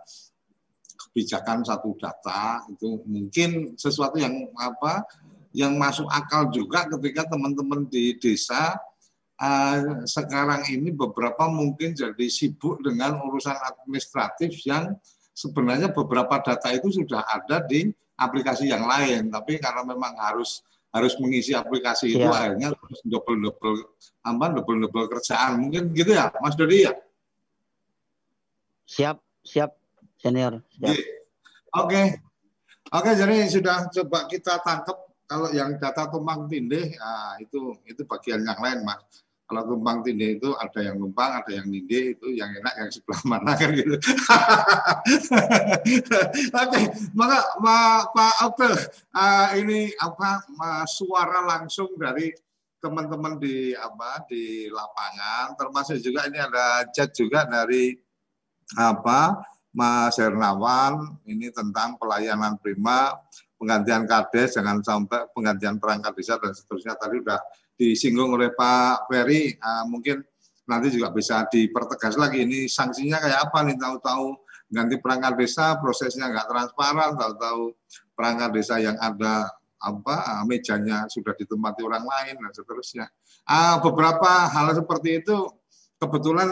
kebijakan satu data itu mungkin sesuatu yang apa yang masuk akal juga ketika teman-teman di desa uh, sekarang ini beberapa mungkin jadi sibuk dengan urusan administratif yang sebenarnya beberapa data itu sudah ada di aplikasi yang lain, tapi karena memang harus harus mengisi aplikasi itu ya. akhirnya harus double double apa double double kerjaan mungkin gitu ya, Mas Dodi ya. Siap, siap senior. Siap. Oke, okay. oke okay, jadi sudah coba kita tangkap kalau yang data tumpang tindih, nah, itu itu bagian yang lain, Mas kalau tumpang tindih itu ada yang numpang, ada yang nindih, itu yang enak yang sebelah mana kan gitu. [LAUGHS] Oke, maka Ma, Pak Abdul, uh, ini apa ma, suara langsung dari teman-teman di apa di lapangan termasuk juga ini ada chat juga dari apa Mas Hernawan ini tentang pelayanan prima penggantian kades jangan sampai penggantian perangkat desa dan seterusnya tadi sudah disinggung oleh Pak Ferry uh, mungkin nanti juga bisa dipertegas lagi ini sanksinya kayak apa nih tahu-tahu ganti perangkat desa prosesnya nggak transparan tahu-tahu perangkat desa yang ada apa ah, mejanya sudah ditempati orang lain dan seterusnya. Ah, beberapa hal seperti itu kebetulan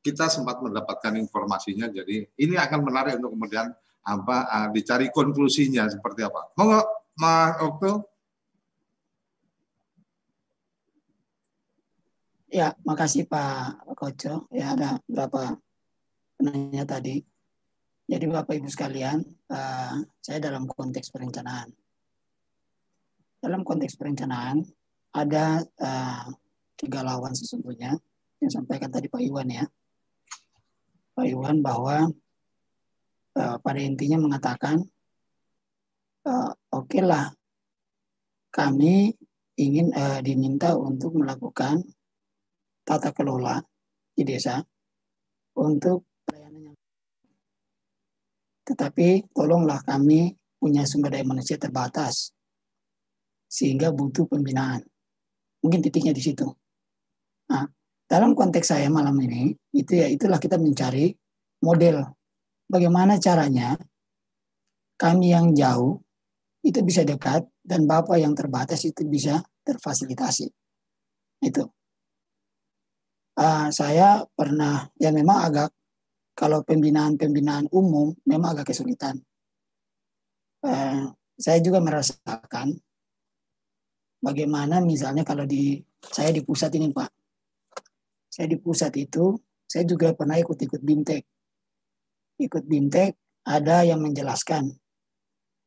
kita sempat mendapatkan informasinya. Jadi ini akan menarik untuk kemudian apa ah, dicari konklusinya seperti apa. Monggo Mas Okto. Ya, makasih Pak Koco. Ya ada berapa penanya tadi. Jadi Bapak Ibu sekalian, uh, saya dalam konteks perencanaan dalam konteks perencanaan ada uh, tiga lawan sesungguhnya yang sampaikan tadi Pak Iwan ya. Pak Iwan bahwa uh, pada intinya mengatakan uh, oke lah kami ingin uh, diminta untuk melakukan tata kelola di desa untuk pelayanan yang tetapi tolonglah kami punya sumber daya manusia terbatas sehingga butuh pembinaan. Mungkin titiknya di situ. Nah, dalam konteks saya malam ini, itu ya itulah kita mencari model bagaimana caranya kami yang jauh itu bisa dekat dan Bapak yang terbatas itu bisa terfasilitasi. Itu. Uh, saya pernah ya memang agak kalau pembinaan-pembinaan umum memang agak kesulitan. Uh, saya juga merasakan bagaimana misalnya kalau di saya di pusat ini Pak. Saya di pusat itu saya juga pernah ikut-ikut BIMTEK. Ikut BIMTEK ada yang menjelaskan.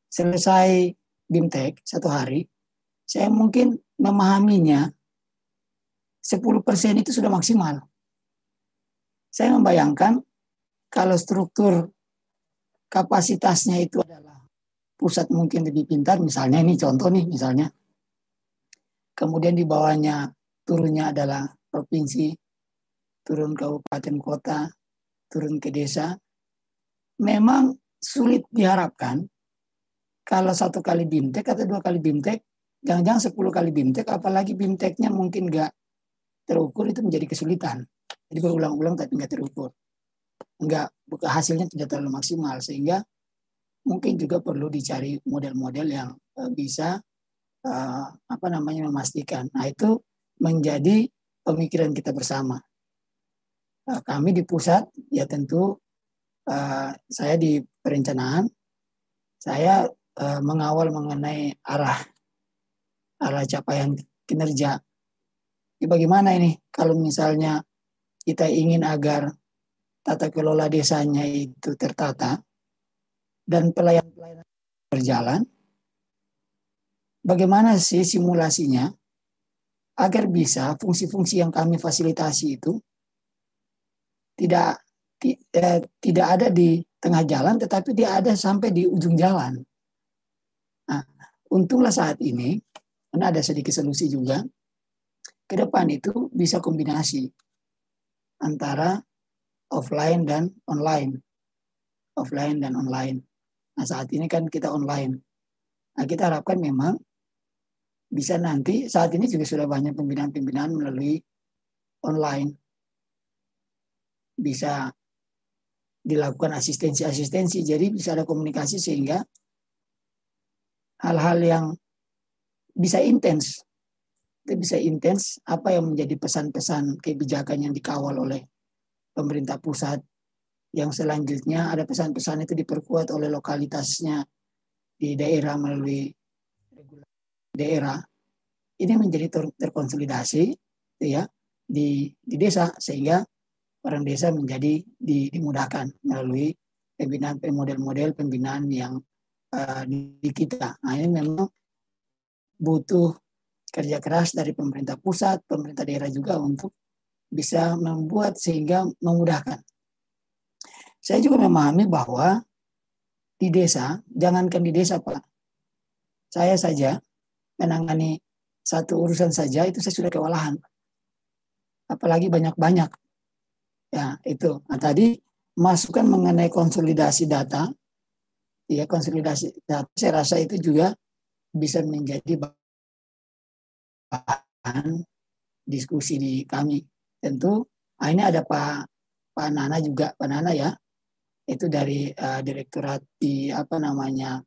Selesai BIMTEK satu hari, saya mungkin memahaminya 10% itu sudah maksimal. Saya membayangkan kalau struktur kapasitasnya itu adalah pusat mungkin lebih pintar, misalnya ini contoh nih misalnya, Kemudian di bawahnya turunnya adalah provinsi, turun kabupaten kota, turun ke desa. Memang sulit diharapkan kalau satu kali bimtek atau dua kali bimtek, jangan-jangan sepuluh kali bimtek, apalagi bimteknya mungkin nggak terukur itu menjadi kesulitan. Jadi berulang-ulang tapi nggak terukur. Nggak, hasilnya tidak terlalu maksimal sehingga mungkin juga perlu dicari model-model yang eh, bisa uh, apa namanya memastikan. Nah itu menjadi pemikiran kita bersama. Uh, kami di pusat ya tentu saya di perencanaan saya mengawal mengenai arah arah capaian kinerja. Bagaimana ini kalau misalnya kita ingin agar tata kelola desanya itu tertata dan pelayanan-pelayanan berjalan, bagaimana sih simulasinya agar bisa fungsi-fungsi yang kami fasilitasi itu tidak eh, tidak ada di tengah jalan tetapi dia ada sampai di ujung jalan. Nah, untunglah saat ini karena ada sedikit solusi juga ke depan itu bisa kombinasi antara offline dan online. Offline dan online. Nah, saat ini kan kita online. Nah, kita harapkan memang bisa nanti saat ini juga sudah banyak pembinaan-pembinaan melalui online bisa dilakukan asistensi-asistensi jadi bisa ada komunikasi sehingga hal-hal yang bisa intens itu bisa intens apa yang menjadi pesan-pesan kebijakan yang dikawal oleh pemerintah pusat yang selanjutnya ada pesan-pesan itu diperkuat oleh lokalitasnya di daerah melalui daerah ini menjadi ter, terkonsolidasi ya di di desa sehingga orang desa menjadi di, dimudahkan melalui pembinaan model-model pembinaan yang uh, di kita. Nah, ini memang butuh kerja keras dari pemerintah pusat, pemerintah daerah juga untuk bisa membuat sehingga memudahkan. Saya juga memahami bahwa di desa, jangankan di desa Pak, saya saja menangani satu urusan saja itu saya sudah kewalahan. Apalagi banyak-banyak. Ya, itu. Nah, tadi masukan mengenai konsolidasi data, ya konsolidasi data, saya rasa itu juga bisa menjadi bahan diskusi di kami. Tentu, ini ada Pak Pak Nana juga, Pak Nana ya, itu dari uh, direktorat di apa namanya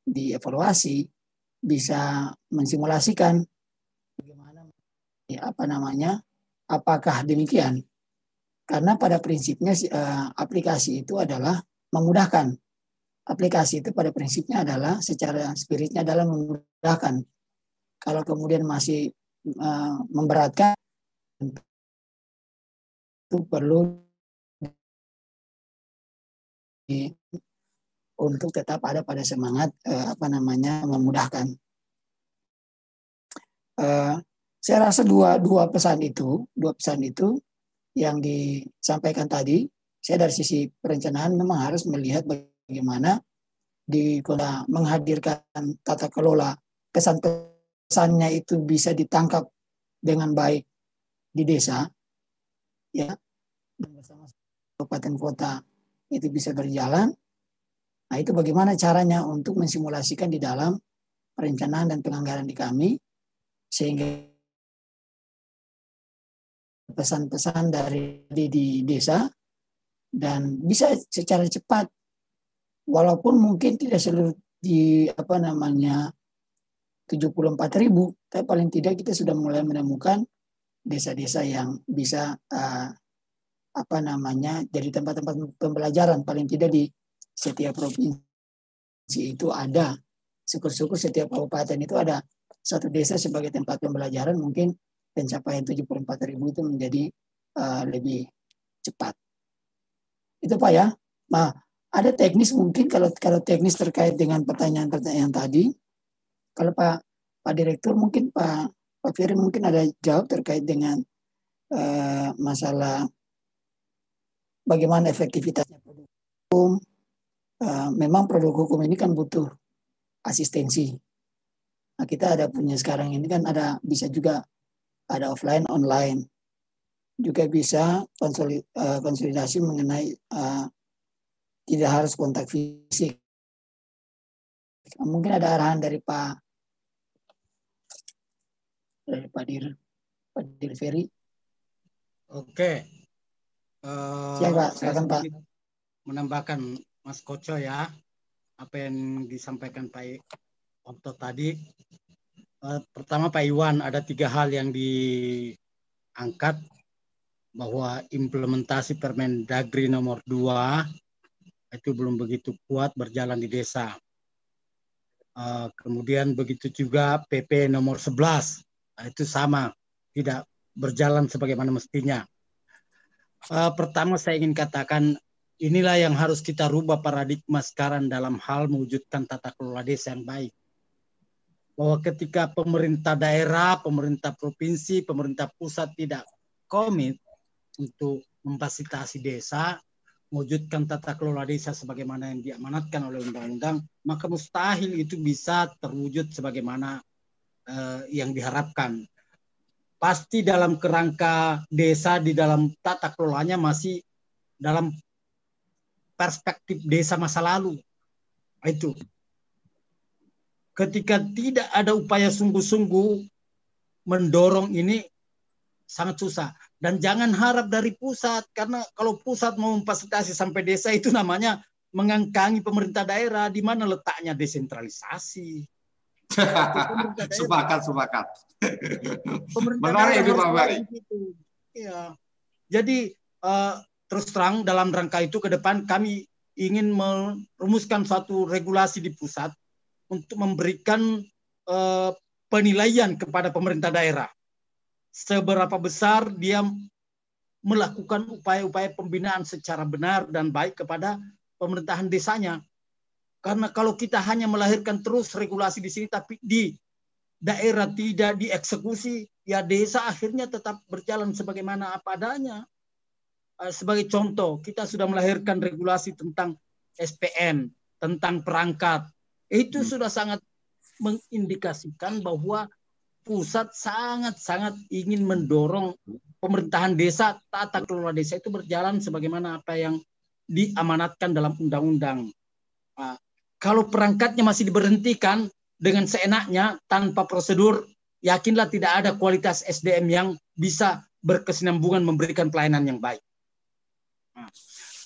di evaluasi bisa mensimulasikan bagaimana ya, apa namanya apakah demikian. Karena pada prinsipnya uh, aplikasi itu adalah memudahkan. Aplikasi itu pada prinsipnya adalah secara spiritnya adalah memudahkan kalau kemudian masih uh, memberatkan itu perlu untuk tetap ada pada semangat uh, apa namanya memudahkan. Uh, saya rasa dua dua pesan itu dua pesan itu yang disampaikan tadi saya dari sisi perencanaan memang harus melihat bagaimana di menghadirkan tata kelola kesan pesannya itu bisa ditangkap dengan baik di desa ya bersama kabupaten kota itu bisa berjalan. Nah, itu bagaimana caranya untuk mensimulasikan di dalam perencanaan dan penganggaran di kami sehingga pesan-pesan dari di, di desa dan bisa secara cepat walaupun mungkin tidak seluruh di apa namanya 74 ribu tapi paling tidak kita sudah mulai menemukan desa-desa yang bisa uh, apa namanya jadi tempat-tempat pembelajaran paling tidak di setiap provinsi itu ada syukur-syukur setiap kabupaten itu ada satu desa sebagai tempat pembelajaran mungkin pencapaian 74 ribu itu menjadi uh, lebih cepat. Itu Pak ya. Nah, ada teknis mungkin kalau kalau teknis terkait dengan pertanyaan-pertanyaan tadi. Kalau Pak Pak Direktur mungkin Pak Pak Firly mungkin ada jawab terkait dengan uh, masalah bagaimana efektivitasnya produk hukum, Eh, memang produk hukum ini kan butuh asistensi. Nah, kita ada punya sekarang ini kan ada bisa juga ada offline online juga bisa eh, konsolidasi mengenai uh, tidak harus kontak fisik. Mungkin ada arahan dari Pak dari Pak Dir Pak Dir Ferry. Oke. Uh, Siapa? Silakan Pak. Menambahkan Mas Koco ya, apa yang disampaikan Pak Okto tadi. Uh, pertama Pak Iwan, ada tiga hal yang diangkat bahwa implementasi Permendagri nomor 2 itu belum begitu kuat berjalan di desa. Uh, kemudian begitu juga PP nomor 11, nah, itu sama, tidak berjalan sebagaimana mestinya. Uh, pertama saya ingin katakan Inilah yang harus kita rubah paradigma sekarang dalam hal mewujudkan tata kelola desa yang baik. Bahwa ketika pemerintah daerah, pemerintah provinsi, pemerintah pusat tidak komit untuk memfasilitasi desa, mewujudkan tata kelola desa sebagaimana yang diamanatkan oleh undang-undang, maka mustahil itu bisa terwujud sebagaimana uh, yang diharapkan. Pasti dalam kerangka desa di dalam tata kelolanya masih dalam perspektif desa masa lalu. Itu. Ketika tidak ada upaya sungguh-sungguh mendorong ini sangat susah. Dan jangan harap dari pusat, karena kalau pusat mau memfasilitasi sampai desa itu namanya mengangkangi pemerintah daerah, di mana letaknya desentralisasi. [LAUGHS] sepakat, sepakat. Menarik itu Pak Ya. Jadi uh, terus terang dalam rangka itu ke depan kami ingin merumuskan suatu regulasi di pusat untuk memberikan uh, penilaian kepada pemerintah daerah seberapa besar dia melakukan upaya-upaya pembinaan secara benar dan baik kepada pemerintahan desanya. Karena kalau kita hanya melahirkan terus regulasi di sini tapi di daerah tidak dieksekusi, ya desa akhirnya tetap berjalan sebagaimana apa adanya. Eh, sebagai contoh, kita sudah melahirkan regulasi tentang SPN, tentang perangkat. Itu hmm. sudah sangat mengindikasikan bahwa pusat sangat-sangat ingin mendorong pemerintahan desa, tata kelola desa itu berjalan sebagaimana apa yang diamanatkan dalam undang-undang. Nah, kalau perangkatnya masih diberhentikan dengan seenaknya tanpa prosedur, yakinlah tidak ada kualitas SDM yang bisa berkesinambungan memberikan pelayanan yang baik. Nah,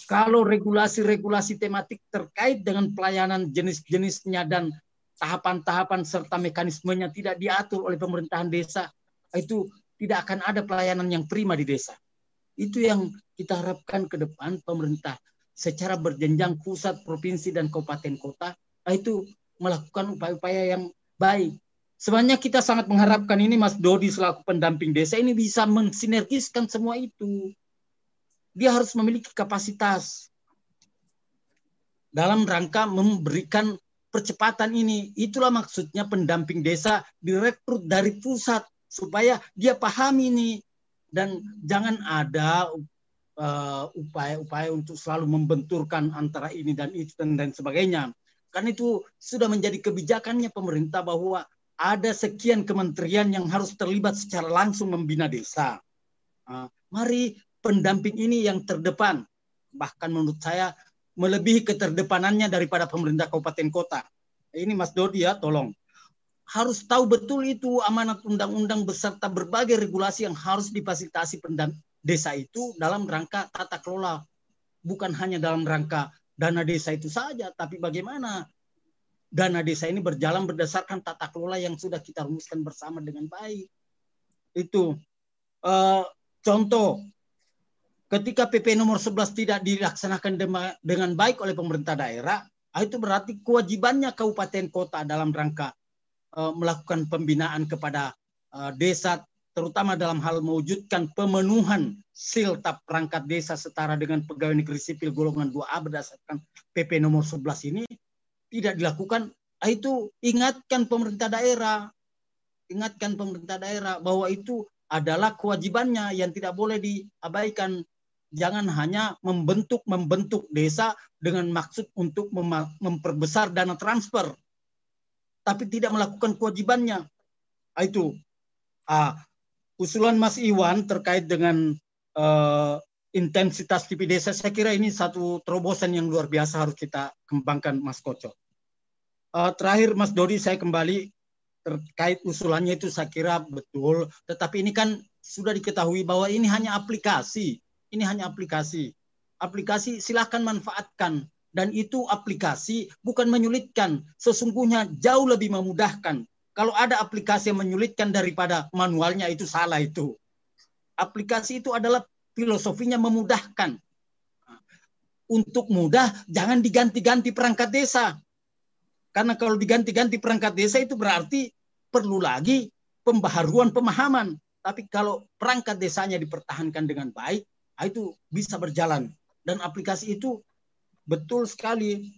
kalau regulasi-regulasi tematik terkait dengan pelayanan jenis-jenisnya dan tahapan-tahapan serta mekanismenya tidak diatur oleh pemerintahan desa, itu tidak akan ada pelayanan yang prima di desa. Itu yang kita harapkan ke depan pemerintah secara berjenjang pusat, provinsi, dan kabupaten kota itu melakukan upaya-upaya yang baik. Sebenarnya kita sangat mengharapkan ini Mas Dodi selaku pendamping desa ini bisa mensinergiskan semua itu. Dia harus memiliki kapasitas dalam rangka memberikan percepatan ini. Itulah maksudnya pendamping desa direkrut dari pusat supaya dia pahami ini dan jangan ada uh, upaya-upaya uh, untuk selalu membenturkan antara ini dan itu dan, dan sebagainya. Kan itu sudah menjadi kebijakannya pemerintah bahwa ada sekian kementerian yang harus terlibat secara langsung membina desa. Uh, mari pendamping ini yang terdepan, bahkan menurut saya melebihi keterdepanannya daripada pemerintah kabupaten kota. Ini Mas Dodi ya, tolong harus tahu betul itu amanat undang-undang beserta berbagai regulasi yang harus difasilitasi pendam desa itu dalam rangka tata kelola. Bukan hanya dalam rangka dana desa itu saja, tapi bagaimana dana desa ini berjalan berdasarkan tata kelola yang sudah kita rumuskan bersama dengan baik. Itu uh, contoh ketika PP nomor 11 tidak dilaksanakan dengan baik oleh pemerintah daerah, itu berarti kewajibannya kabupaten kota dalam rangka uh, melakukan pembinaan kepada uh, desa terutama dalam hal mewujudkan pemenuhan siltap perangkat desa setara dengan pegawai negeri sipil golongan 2A berdasarkan PP nomor 11 ini tidak dilakukan. Ah, itu ingatkan pemerintah daerah ingatkan pemerintah daerah bahwa itu adalah kewajibannya yang tidak boleh diabaikan jangan hanya membentuk membentuk desa dengan maksud untuk memperbesar dana transfer tapi tidak melakukan kewajibannya. Ah, itu ah, usulan Mas Iwan terkait dengan uh, intensitas TV desa, saya kira ini satu terobosan yang luar biasa harus kita kembangkan, Mas Koco. Uh, terakhir, Mas Dodi, saya kembali terkait usulannya itu saya kira betul, tetapi ini kan sudah diketahui bahwa ini hanya aplikasi, ini hanya aplikasi. Aplikasi silahkan manfaatkan, dan itu aplikasi bukan menyulitkan, sesungguhnya jauh lebih memudahkan. Kalau ada aplikasi yang menyulitkan daripada manualnya itu salah itu. Aplikasi itu adalah filosofinya memudahkan. Untuk mudah jangan diganti-ganti perangkat desa. Karena kalau diganti-ganti perangkat desa itu berarti perlu lagi pembaharuan pemahaman. Tapi kalau perangkat desanya dipertahankan dengan baik, itu bisa berjalan. Dan aplikasi itu betul sekali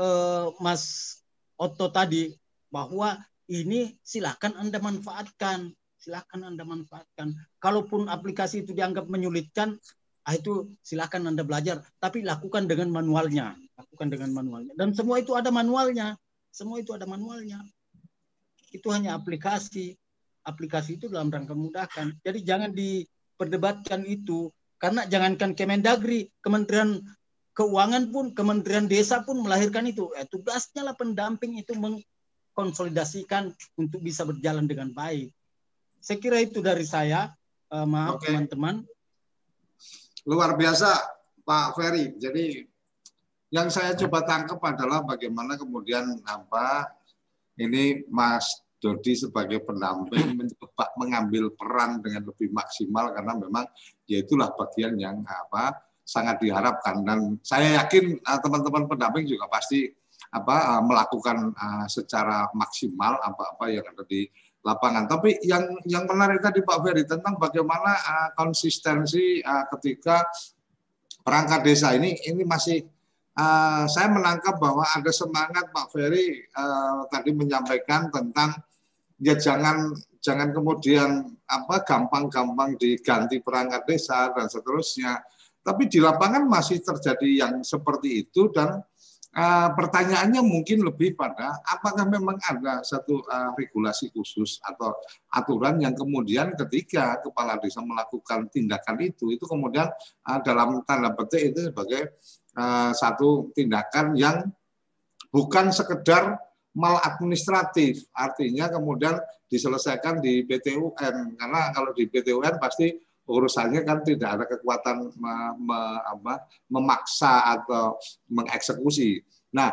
uh, Mas Otto tadi bahwa ini silakan Anda manfaatkan, silakan Anda manfaatkan. Kalaupun aplikasi itu dianggap menyulitkan, ah itu silakan Anda belajar, tapi lakukan dengan manualnya, lakukan dengan manualnya. Dan semua itu ada manualnya, semua itu ada manualnya. Itu hanya aplikasi, aplikasi itu dalam rangka memudahkan. Jadi jangan diperdebatkan itu karena jangankan Kemendagri, Kementerian keuangan pun Kementerian Desa pun melahirkan itu. Eh, tugasnya lah pendamping itu mengkonsolidasikan untuk bisa berjalan dengan baik. Saya kira itu dari saya. Uh, maaf teman-teman. Luar biasa Pak Ferry. Jadi yang saya coba tangkap adalah bagaimana kemudian apa ini Mas Dodi sebagai pendamping mencoba mengambil peran dengan lebih maksimal karena memang ya itulah bagian yang apa sangat diharapkan dan saya yakin uh, teman-teman pendamping juga pasti apa uh, melakukan uh, secara maksimal apa-apa yang ada di lapangan. Tapi yang yang menarik tadi Pak Ferry tentang bagaimana konsistensi ketika perangkat desa ini ini masih uh, saya menangkap bahwa ada semangat Pak Ferry uh, tadi menyampaikan tentang ya jangan jangan kemudian apa gampang-gampang diganti perangkat desa dan seterusnya. Tapi di lapangan masih terjadi yang seperti itu dan Uh, pertanyaannya mungkin lebih pada apakah memang ada satu uh, regulasi khusus atau aturan yang kemudian ketika kepala desa melakukan tindakan itu itu kemudian uh, dalam tanda petik itu sebagai uh, satu tindakan yang bukan sekedar maladministratif artinya kemudian diselesaikan di PTUN karena kalau di PTUN pasti urusannya kan tidak ada kekuatan me, me, apa, memaksa atau mengeksekusi. Nah,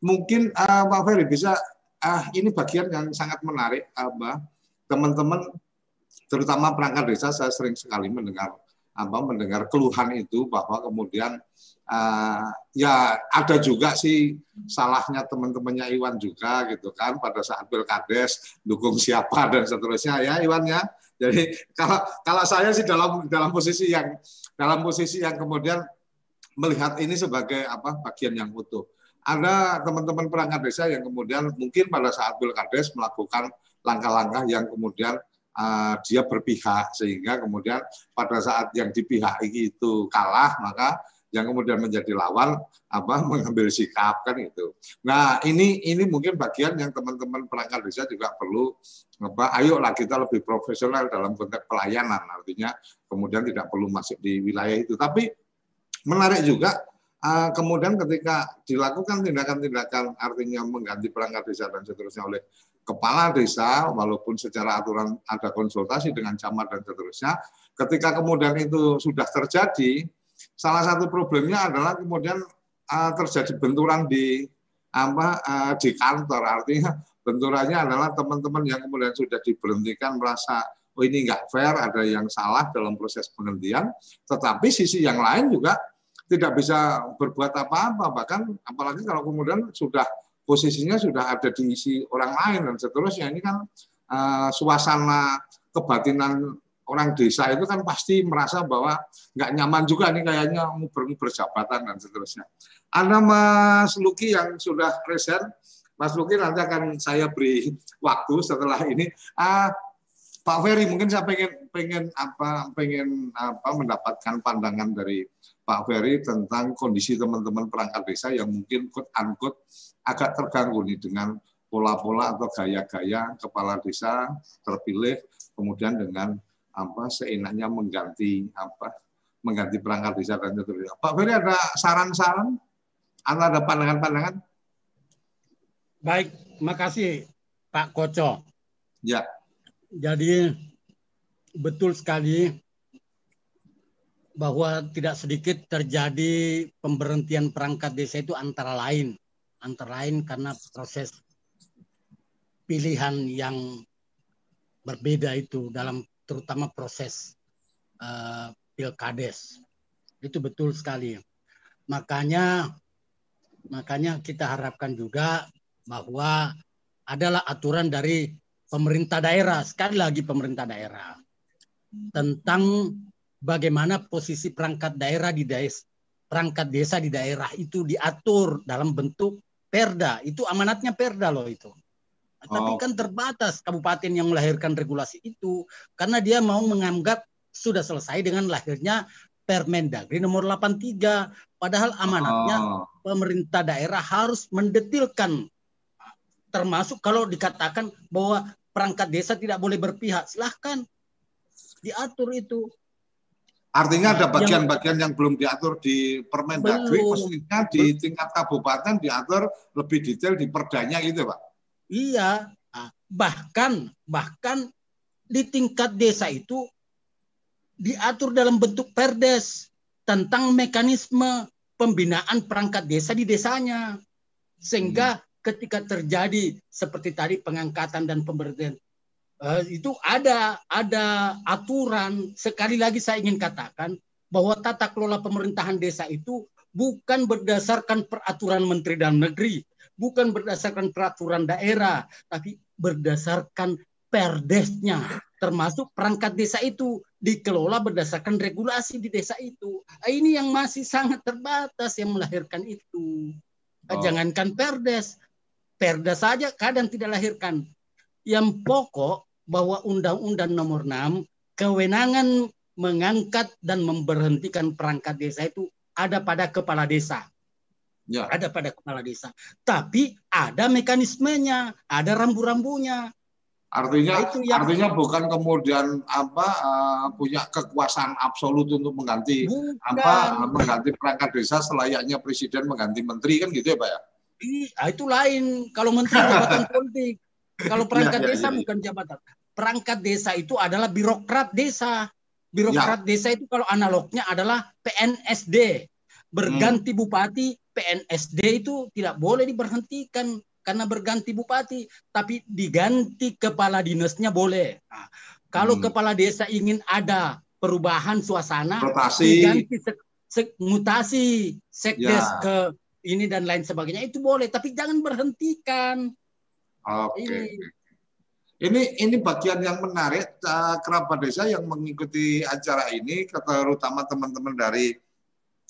mungkin uh, Pak Ferry bisa uh, ini bagian yang sangat menarik apa teman-teman terutama perangkat desa saya sering sekali mendengar apa mendengar keluhan itu bahwa kemudian uh, ya ada juga sih salahnya teman-temannya Iwan juga gitu kan pada saat pilkades dukung siapa dan seterusnya ya Iwan ya jadi kalau kalau saya sih dalam dalam posisi yang dalam posisi yang kemudian melihat ini sebagai apa bagian yang utuh. Ada teman-teman perangkat desa yang kemudian mungkin pada saat pilkades melakukan langkah-langkah yang kemudian uh, dia berpihak sehingga kemudian pada saat yang dipihaki itu kalah maka yang kemudian menjadi lawan apa mengambil sikap kan itu. Nah ini ini mungkin bagian yang teman-teman perangkat desa juga perlu apa ayolah kita lebih profesional dalam konteks pelayanan artinya kemudian tidak perlu masuk di wilayah itu. Tapi menarik juga uh, kemudian ketika dilakukan tindakan-tindakan artinya mengganti perangkat desa dan seterusnya oleh kepala desa walaupun secara aturan ada konsultasi dengan camat dan seterusnya ketika kemudian itu sudah terjadi salah satu problemnya adalah kemudian uh, terjadi benturan di apa uh, di kantor. Artinya benturannya adalah teman-teman yang kemudian sudah diberhentikan merasa oh ini enggak fair ada yang salah dalam proses penghentian. Tetapi sisi yang lain juga tidak bisa berbuat apa-apa. Bahkan apalagi kalau kemudian sudah posisinya sudah ada di isi orang lain dan seterusnya. Ini kan uh, suasana kebatinan orang desa itu kan pasti merasa bahwa nggak nyaman juga nih kayaknya nguber jabatan dan seterusnya. Ada Mas Luki yang sudah resign, Mas Luki nanti akan saya beri waktu setelah ini. Ah, Pak Ferry mungkin saya pengen pengen apa pengen apa mendapatkan pandangan dari Pak Ferry tentang kondisi teman-teman perangkat desa yang mungkin quote unquote agak terganggu nih dengan pola-pola atau gaya-gaya kepala desa terpilih kemudian dengan apa seenaknya mengganti apa mengganti perangkat desa dan seterusnya. Pak Ferry ada saran-saran atau ada pandangan-pandangan? Baik, makasih Pak Koco. Ya. Jadi betul sekali bahwa tidak sedikit terjadi pemberhentian perangkat desa itu antara lain antara lain karena proses pilihan yang berbeda itu dalam terutama proses uh, pilkades. Itu betul sekali. Makanya makanya kita harapkan juga bahwa adalah aturan dari pemerintah daerah sekali lagi pemerintah daerah tentang bagaimana posisi perangkat daerah di desa perangkat desa di daerah itu diatur dalam bentuk perda. Itu amanatnya perda loh itu tapi oh. kan terbatas kabupaten yang melahirkan regulasi itu karena dia mau menganggap sudah selesai dengan lahirnya Permendagri nomor 83. Padahal amanatnya oh. pemerintah daerah harus mendetilkan termasuk kalau dikatakan bahwa perangkat desa tidak boleh berpihak, silahkan diatur itu. Artinya ada bagian-bagian yang belum diatur di Permendagri, khususnya di tingkat kabupaten diatur lebih detail di perdanya gitu, Pak. Iya, ah, bahkan bahkan di tingkat desa itu diatur dalam bentuk perdes tentang mekanisme pembinaan perangkat desa di desanya. Sehingga hmm. ketika terjadi seperti tadi pengangkatan dan pemberian uh, itu ada ada aturan. Sekali lagi saya ingin katakan bahwa tata kelola pemerintahan desa itu bukan berdasarkan peraturan Menteri Dalam Negeri, bukan berdasarkan peraturan daerah, tapi berdasarkan perdesnya, termasuk perangkat desa itu dikelola berdasarkan regulasi di desa itu. Nah, ini yang masih sangat terbatas yang melahirkan itu. Nah, oh. Jangankan perdes, perda saja kadang tidak lahirkan. Yang pokok bahwa Undang-Undang Nomor 6 kewenangan mengangkat dan memberhentikan perangkat desa itu ada pada kepala desa Ya. Ada pada kepala desa. Tapi ada mekanismenya, ada rambu-rambunya. Artinya nah, itu yang... artinya bukan kemudian apa uh, punya kekuasaan absolut untuk mengganti bukan. apa mengganti perangkat desa selayaknya presiden mengganti menteri kan gitu ya, Pak ya? Iya, itu lain. Kalau menteri [LAUGHS] jabatan politik. Kalau iya, perangkat ya, ya, desa ya, ya. bukan jabatan. Perangkat desa itu adalah birokrat desa. Birokrat ya. desa itu kalau analognya adalah PNSD. Berganti hmm. bupati, PNSD itu tidak boleh diberhentikan karena berganti bupati, tapi diganti kepala dinasnya boleh. Nah, kalau hmm. kepala desa ingin ada perubahan suasana, Rotasi. diganti se se mutasi sekdes ya. ke ini dan lain sebagainya itu boleh, tapi jangan berhentikan. Oke. Okay. Ini ini bagian yang menarik uh, kerabat desa yang mengikuti acara ini, terutama teman-teman dari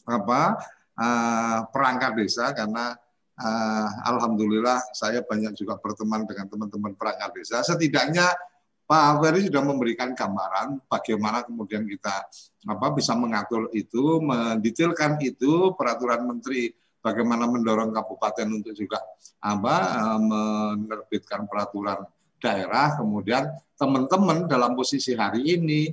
apa uh, perangkat desa karena uh, alhamdulillah saya banyak juga berteman dengan teman-teman perangkat desa. Setidaknya Pak Ferry sudah memberikan gambaran bagaimana kemudian kita apa bisa mengatur itu, mendetailkan itu peraturan menteri bagaimana mendorong kabupaten untuk juga apa uh, menerbitkan peraturan daerah kemudian teman-teman dalam posisi hari ini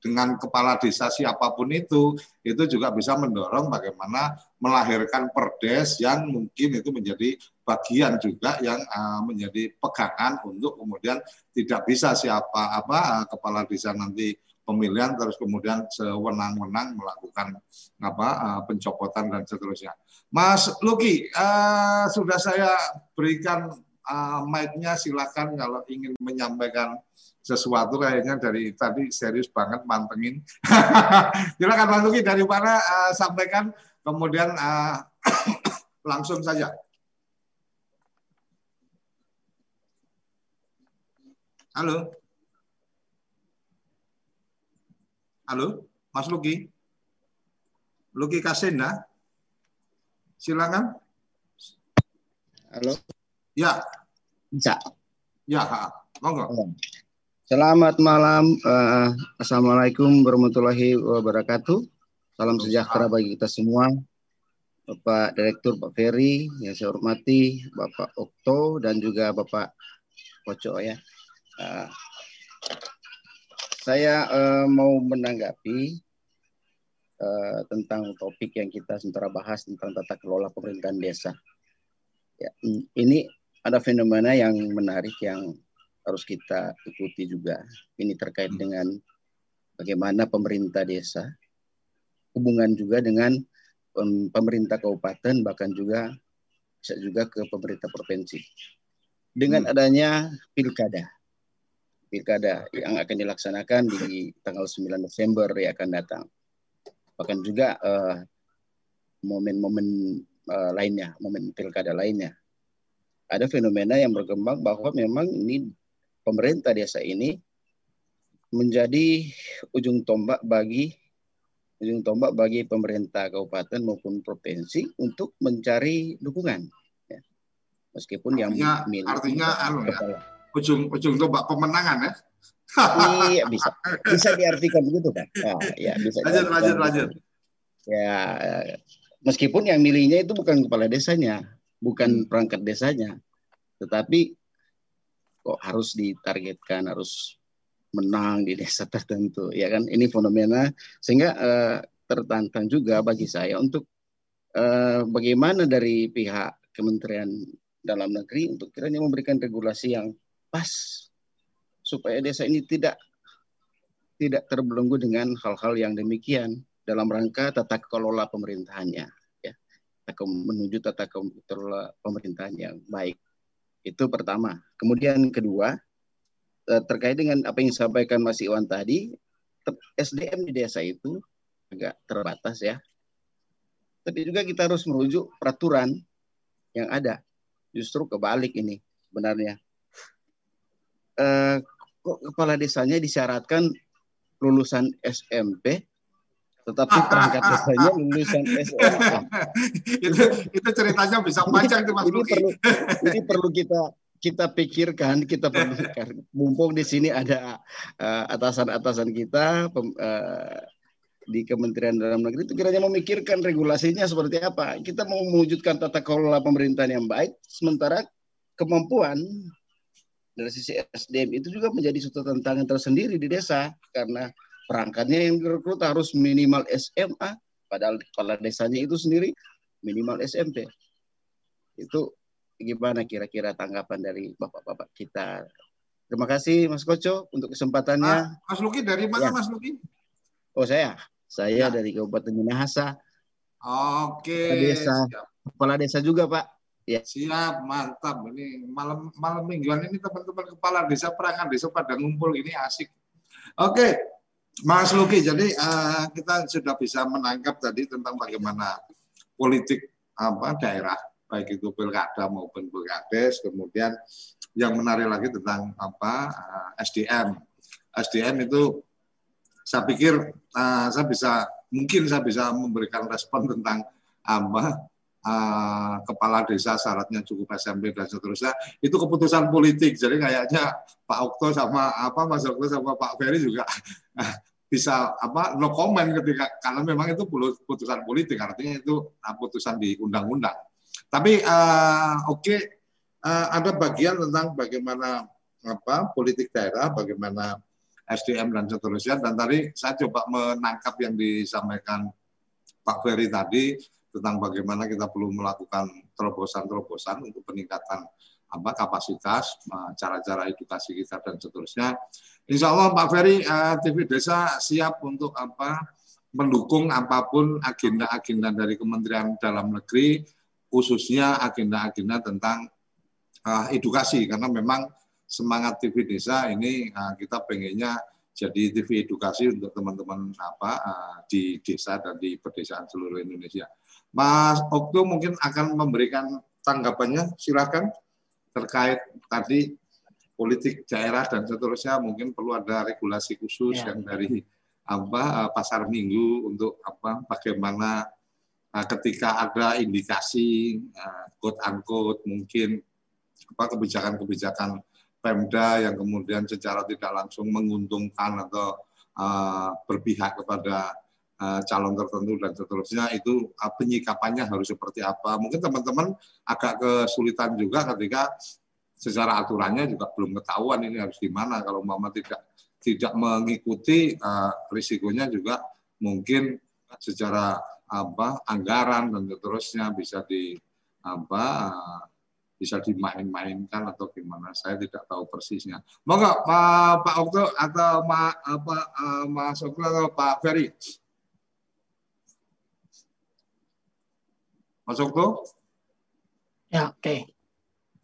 dengan kepala desa siapa pun itu, itu juga bisa mendorong bagaimana melahirkan perdes yang mungkin itu menjadi bagian juga yang uh, menjadi pegangan untuk kemudian tidak bisa siapa apa uh, kepala desa nanti pemilihan terus kemudian sewenang-wenang melakukan apa uh, pencopotan dan seterusnya. Mas Luki, uh, sudah saya berikan uh, mic-nya silakan kalau ingin menyampaikan sesuatu kayaknya dari tadi serius banget mantengin. [LAUGHS] Silakan Luki dari mana uh, sampaikan kemudian uh, [COUGHS] langsung saja. Halo. Halo, Mas Luki. Luki Kasenda. Silakan. Halo. Ya. Bisa. Ya, monggo. Selamat malam. Uh, Assalamualaikum warahmatullahi wabarakatuh. Salam sejahtera bagi kita semua. Bapak Direktur Pak Ferry yang saya hormati, Bapak Okto dan juga Bapak Koco ya. Uh, saya uh, mau menanggapi uh, tentang topik yang kita sementara bahas tentang tata kelola pemerintahan desa. Ya, ini ada fenomena yang menarik yang harus kita ikuti juga. Ini terkait hmm. dengan bagaimana pemerintah desa, hubungan juga dengan pemerintah kabupaten, bahkan juga bisa juga ke pemerintah provinsi. Dengan hmm. adanya pilkada, pilkada yang akan dilaksanakan di tanggal 9 Desember yang akan datang. Bahkan juga uh, momen-momen uh, lainnya, momen pilkada lainnya. Ada fenomena yang berkembang bahwa memang ini pemerintah desa ini menjadi ujung tombak bagi ujung tombak bagi pemerintah kabupaten maupun provinsi untuk mencari dukungan. Ya. Meskipun artinya, yang milik artinya anu ya, ujung ujung tombak pemenangan ya. iya bisa bisa diartikan begitu kan? Ya, ya bisa. Lanjut lanjut lanjut. Ya meskipun yang milihnya itu bukan kepala desanya, bukan perangkat desanya, tetapi kok harus ditargetkan harus menang di desa [LAUGHS] tertentu ya kan? Ini fenomena sehingga uh, tertantang juga bagi saya untuk uh, bagaimana dari pihak Kementerian Dalam Negeri untuk kiranya memberikan regulasi yang pas supaya desa ini tidak tidak terbelenggu dengan hal-hal yang demikian dalam rangka tata kelola pemerintahannya ya. Menuju tata kelola pemerintahan yang baik itu pertama. Kemudian kedua, eh, terkait dengan apa yang disampaikan Mas Iwan tadi, SDM di desa itu agak terbatas ya. Tapi juga kita harus merujuk peraturan yang ada. Justru kebalik ini sebenarnya. Eh, kepala desanya disyaratkan lulusan SMP tetapi perangkat desanya lulusan SMA. [LAUGHS] itu itu ceritanya bisa panjang tuh Mas ini perlu [LAUGHS] ini perlu kita kita pikirkan, kita perlu mumpung di sini ada uh, atasan-atasan kita pem, uh, di Kementerian Dalam Negeri itu kiranya memikirkan regulasinya seperti apa. Kita mau mewujudkan tata kelola pemerintahan yang baik, sementara kemampuan dari sisi SDM itu juga menjadi suatu tantangan tersendiri di desa karena perangkatnya yang direkrut harus minimal SMA, padahal kepala desanya itu sendiri minimal SMP. Itu gimana kira-kira tanggapan dari bapak-bapak kita? Terima kasih Mas Koco untuk kesempatannya. Ah, Mas Luki dari mana Ya. Mas Luki? Oh saya, saya Ya. dari Kabupaten Minahasa, Oke. Kepala desa. Siap. kepala desa juga Pak. Siap, mantap. Ini malam malam mingguan ini teman-teman kepala desa perangkat desa pada ngumpul ini asik. Oke, Mas Luki. Jadi eh, kita sudah bisa menangkap tadi tentang bagaimana politik apa daerah baik itu pilkada maupun pilkades. Kemudian yang menarik lagi tentang apa eh, SDM. SDM itu saya pikir eh, saya bisa mungkin saya bisa memberikan respon tentang apa eh, kepala desa syaratnya cukup SMP dan seterusnya itu keputusan politik jadi kayaknya Pak Okto sama apa Mas Okto sama Pak Ferry juga bisa apa no comment ketika karena memang itu putusan politik artinya itu uh, putusan di undang-undang. Tapi eh, oke eh, ada bagian tentang bagaimana apa politik daerah bagaimana SDM dan seterusnya dan tadi saya coba menangkap yang disampaikan Pak Ferry tadi tentang bagaimana kita perlu melakukan terobosan-terobosan untuk peningkatan apa kapasitas, cara-cara edukasi kita dan seterusnya. Insya Allah Pak Ferry, eh, TV Desa siap untuk apa mendukung apa pun agenda-agenda dari Kementerian Dalam Negeri, khususnya agenda-agenda tentang eh, edukasi karena memang semangat TV Desa ini eh, kita pengennya jadi TV edukasi untuk teman-teman apa di desa dan di pedesaan seluruh Indonesia. Mas Okto mungkin akan memberikan tanggapannya, silakan terkait tadi politik daerah dan seterusnya mungkin perlu ada regulasi khusus Ya. yang dari apa eh, pasar minggu untuk apa bagaimana eh, ketika ada indikasi eh, quote unquote mungkin apa kebijakan-kebijakan Pemda yang kemudian secara tidak langsung menguntungkan atau eh, berpihak kepada calon tertentu dan seterusnya itu eh, penyikapannya harus seperti apa. Mungkin teman-teman agak kesulitan juga ketika secara aturannya juga belum ketahuan ini harus gimana kalau mama tidak tidak mengikuti eh, risikonya juga mungkin secara apa anggaran dan seterusnya bisa di apa eh, bisa dimain-mainkan atau gimana saya tidak tahu persisnya. Monggo Pak Pak Okto atau Ma, apa eh, Mas Okto atau Pak Ferry. Mas Okto? Ya, oke.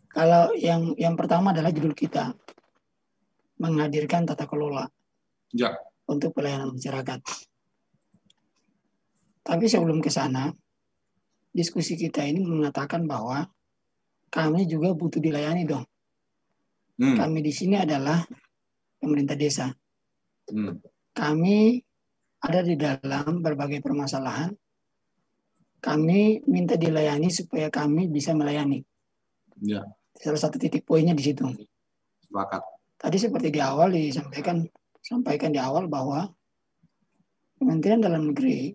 Kalau yang yang pertama adalah judul kita menghadirkan tata kelola Ya. untuk pelayanan masyarakat. Tapi sebelum ke sana, diskusi kita ini mengatakan bahwa kami juga butuh dilayani dong. Hmm. Kami di sini adalah pemerintah desa. Hmm. Kami ada di dalam berbagai permasalahan. Kami minta dilayani supaya kami bisa melayani. Ya, Salah satu titik poinnya di situ. sepakat. Tadi seperti di awal disampaikan sampaikan di awal bahwa Kementerian Dalam Negeri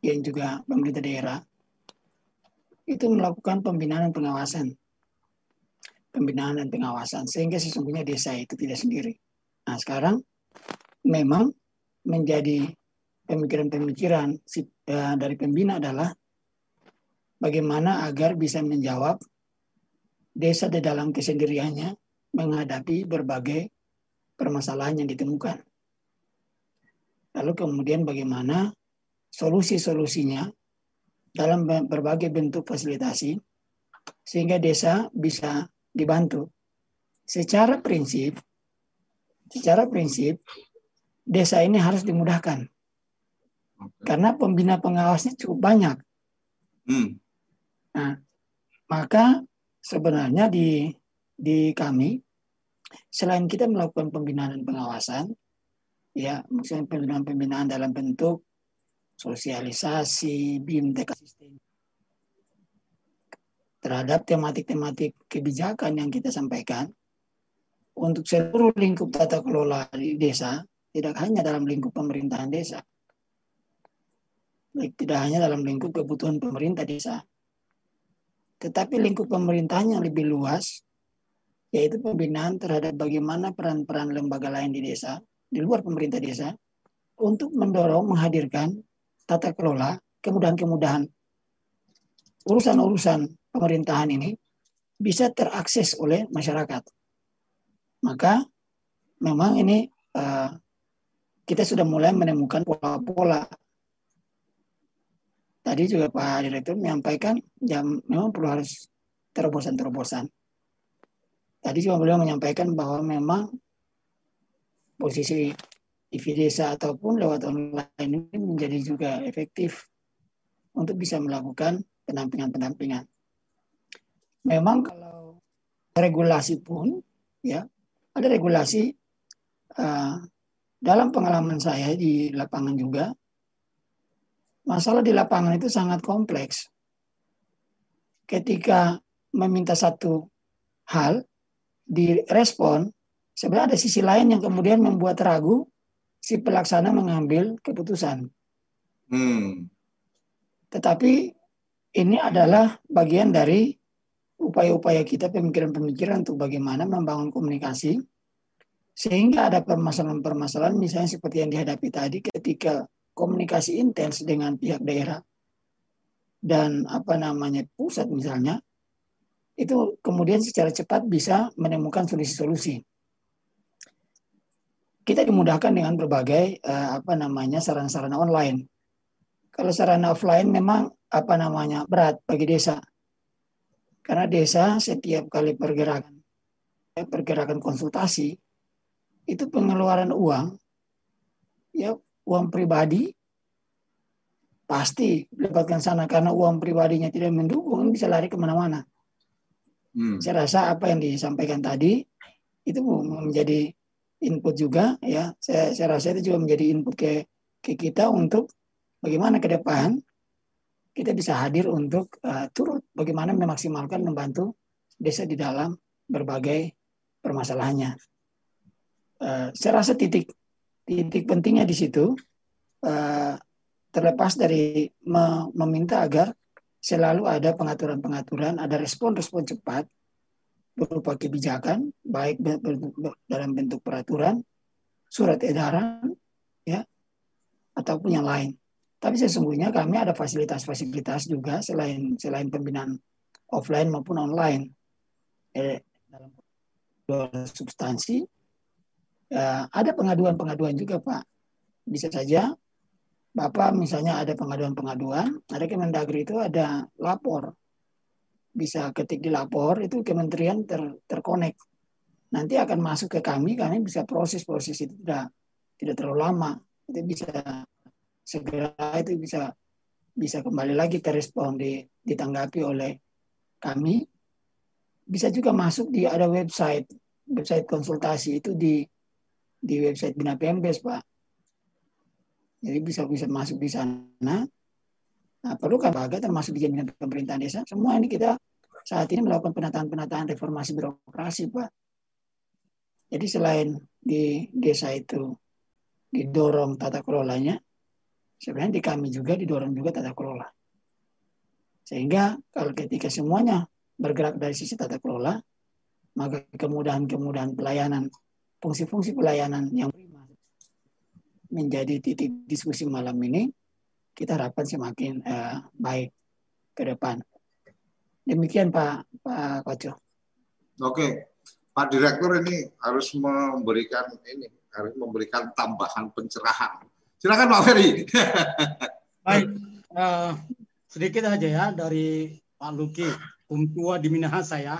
yang juga pemerintah daerah itu melakukan pembinaan dan pengawasan. Pembinaan dan pengawasan sehingga sesungguhnya desa itu tidak sendiri. Nah, sekarang memang menjadi pemikiran-pemikiran eh, dari pembina adalah bagaimana agar bisa menjawab desa di dalam kesendiriannya menghadapi berbagai permasalahan yang ditemukan. Lalu kemudian bagaimana solusi-solusinya dalam be- berbagai bentuk fasilitasi sehingga desa bisa dibantu. Secara prinsip, secara prinsip desa ini harus dimudahkan karena pembina pengawasnya cukup banyak. Hmm. Nah, maka sebenarnya di di kami selain kita melakukan pembinaan dan pengawasan, ya maksudnya pembinaan-pembinaan dalam bentuk sosialisasi, BIMTEK sistem terhadap tematik-tematik kebijakan yang kita sampaikan untuk seluruh lingkup tata kelola di desa, tidak hanya dalam lingkup pemerintahan desa, baik tidak hanya dalam lingkup kebutuhan pemerintah desa, tetapi lingkup pemerintahnya lebih luas, yaitu pembinaan terhadap bagaimana peran-peran lembaga lain di desa, di luar pemerintah desa, untuk mendorong menghadirkan tata kelola kemudahan-kemudahan urusan-urusan pemerintahan ini bisa terakses oleh masyarakat. Maka memang ini uh, kita sudah mulai menemukan pola-pola. Tadi juga Pak Direktur menyampaikan jam memang perlu harus terobosan-terobosan. Tadi juga beliau menyampaikan bahwa memang posisi TV desa ataupun lewat online ini menjadi juga efektif untuk bisa melakukan pendampingan-pendampingan. Memang kalau regulasi pun ya ada regulasi uh, dalam pengalaman saya di lapangan juga masalah di lapangan itu sangat kompleks. Ketika meminta satu hal direspon, sebenarnya ada sisi lain yang kemudian membuat ragu si pelaksana mengambil keputusan. Hmm. Tetapi ini adalah bagian dari upaya-upaya kita pemikiran-pemikiran untuk bagaimana membangun komunikasi sehingga ada permasalahan-permasalahan misalnya seperti yang dihadapi tadi ketika komunikasi intens dengan pihak daerah dan apa namanya pusat misalnya itu kemudian secara cepat bisa menemukan solusi-solusi. Kita dimudahkan dengan berbagai uh, apa namanya sarana-sarana online. Kalau sarana offline memang apa namanya berat bagi desa. Karena desa setiap kali pergerakan pergerakan konsultasi itu pengeluaran uang ya uang pribadi pasti dapatkan sana karena uang pribadinya tidak mendukung bisa lari ke mana-mana. Hmm. Saya rasa apa yang disampaikan tadi itu menjadi input juga ya. Saya, saya rasa itu juga menjadi input ke ke kita untuk bagaimana ke depan kita bisa hadir untuk uh, turut bagaimana memaksimalkan membantu desa di dalam berbagai permasalahannya. Uh, saya rasa titik titik pentingnya di situ uh, terlepas dari me meminta agar selalu ada pengaturan-pengaturan, ada respon-respon cepat berupa kebijakan, baik dalam bentuk peraturan, surat edaran, ya, ataupun yang lain. Tapi sesungguhnya kami ada fasilitas-fasilitas juga selain selain pembinaan offline maupun online. Eh, dalam substansi ya, ada pengaduan-pengaduan juga Pak. Bisa saja Bapak misalnya ada pengaduan-pengaduan, ada Kemendagri itu ada lapor. Bisa ketik di lapor, itu kementerian ter, terkonek. Nanti akan masuk ke kami, kami bisa proses-proses itu tidak tidak terlalu lama. Itu bisa segera itu bisa bisa kembali lagi terrespon di, ditanggapi oleh kami. Bisa juga masuk di ada website website konsultasi itu di di website Bina Pembes Pak jadi bisa bisa masuk di sana. Nah, perlu baga termasuk di jaminan pemerintahan desa. Semua ini kita saat ini melakukan penataan-penataan reformasi birokrasi, Pak. Jadi selain di desa itu didorong tata kelolanya, sebenarnya di kami juga didorong juga tata kelola. Sehingga kalau ketika semuanya bergerak dari sisi tata kelola, maka kemudahan-kemudahan pelayanan, fungsi-fungsi pelayanan yang menjadi titik diskusi malam ini, kita harapkan semakin uh, baik ke depan. Demikian Pak Pak Koco. Oke, Pak Direktur ini harus memberikan ini harus memberikan tambahan pencerahan. Silakan Pak Ferry. [LAUGHS] baik, uh, sedikit aja ya dari Pak Luki, Kumtua di Minahasa ya.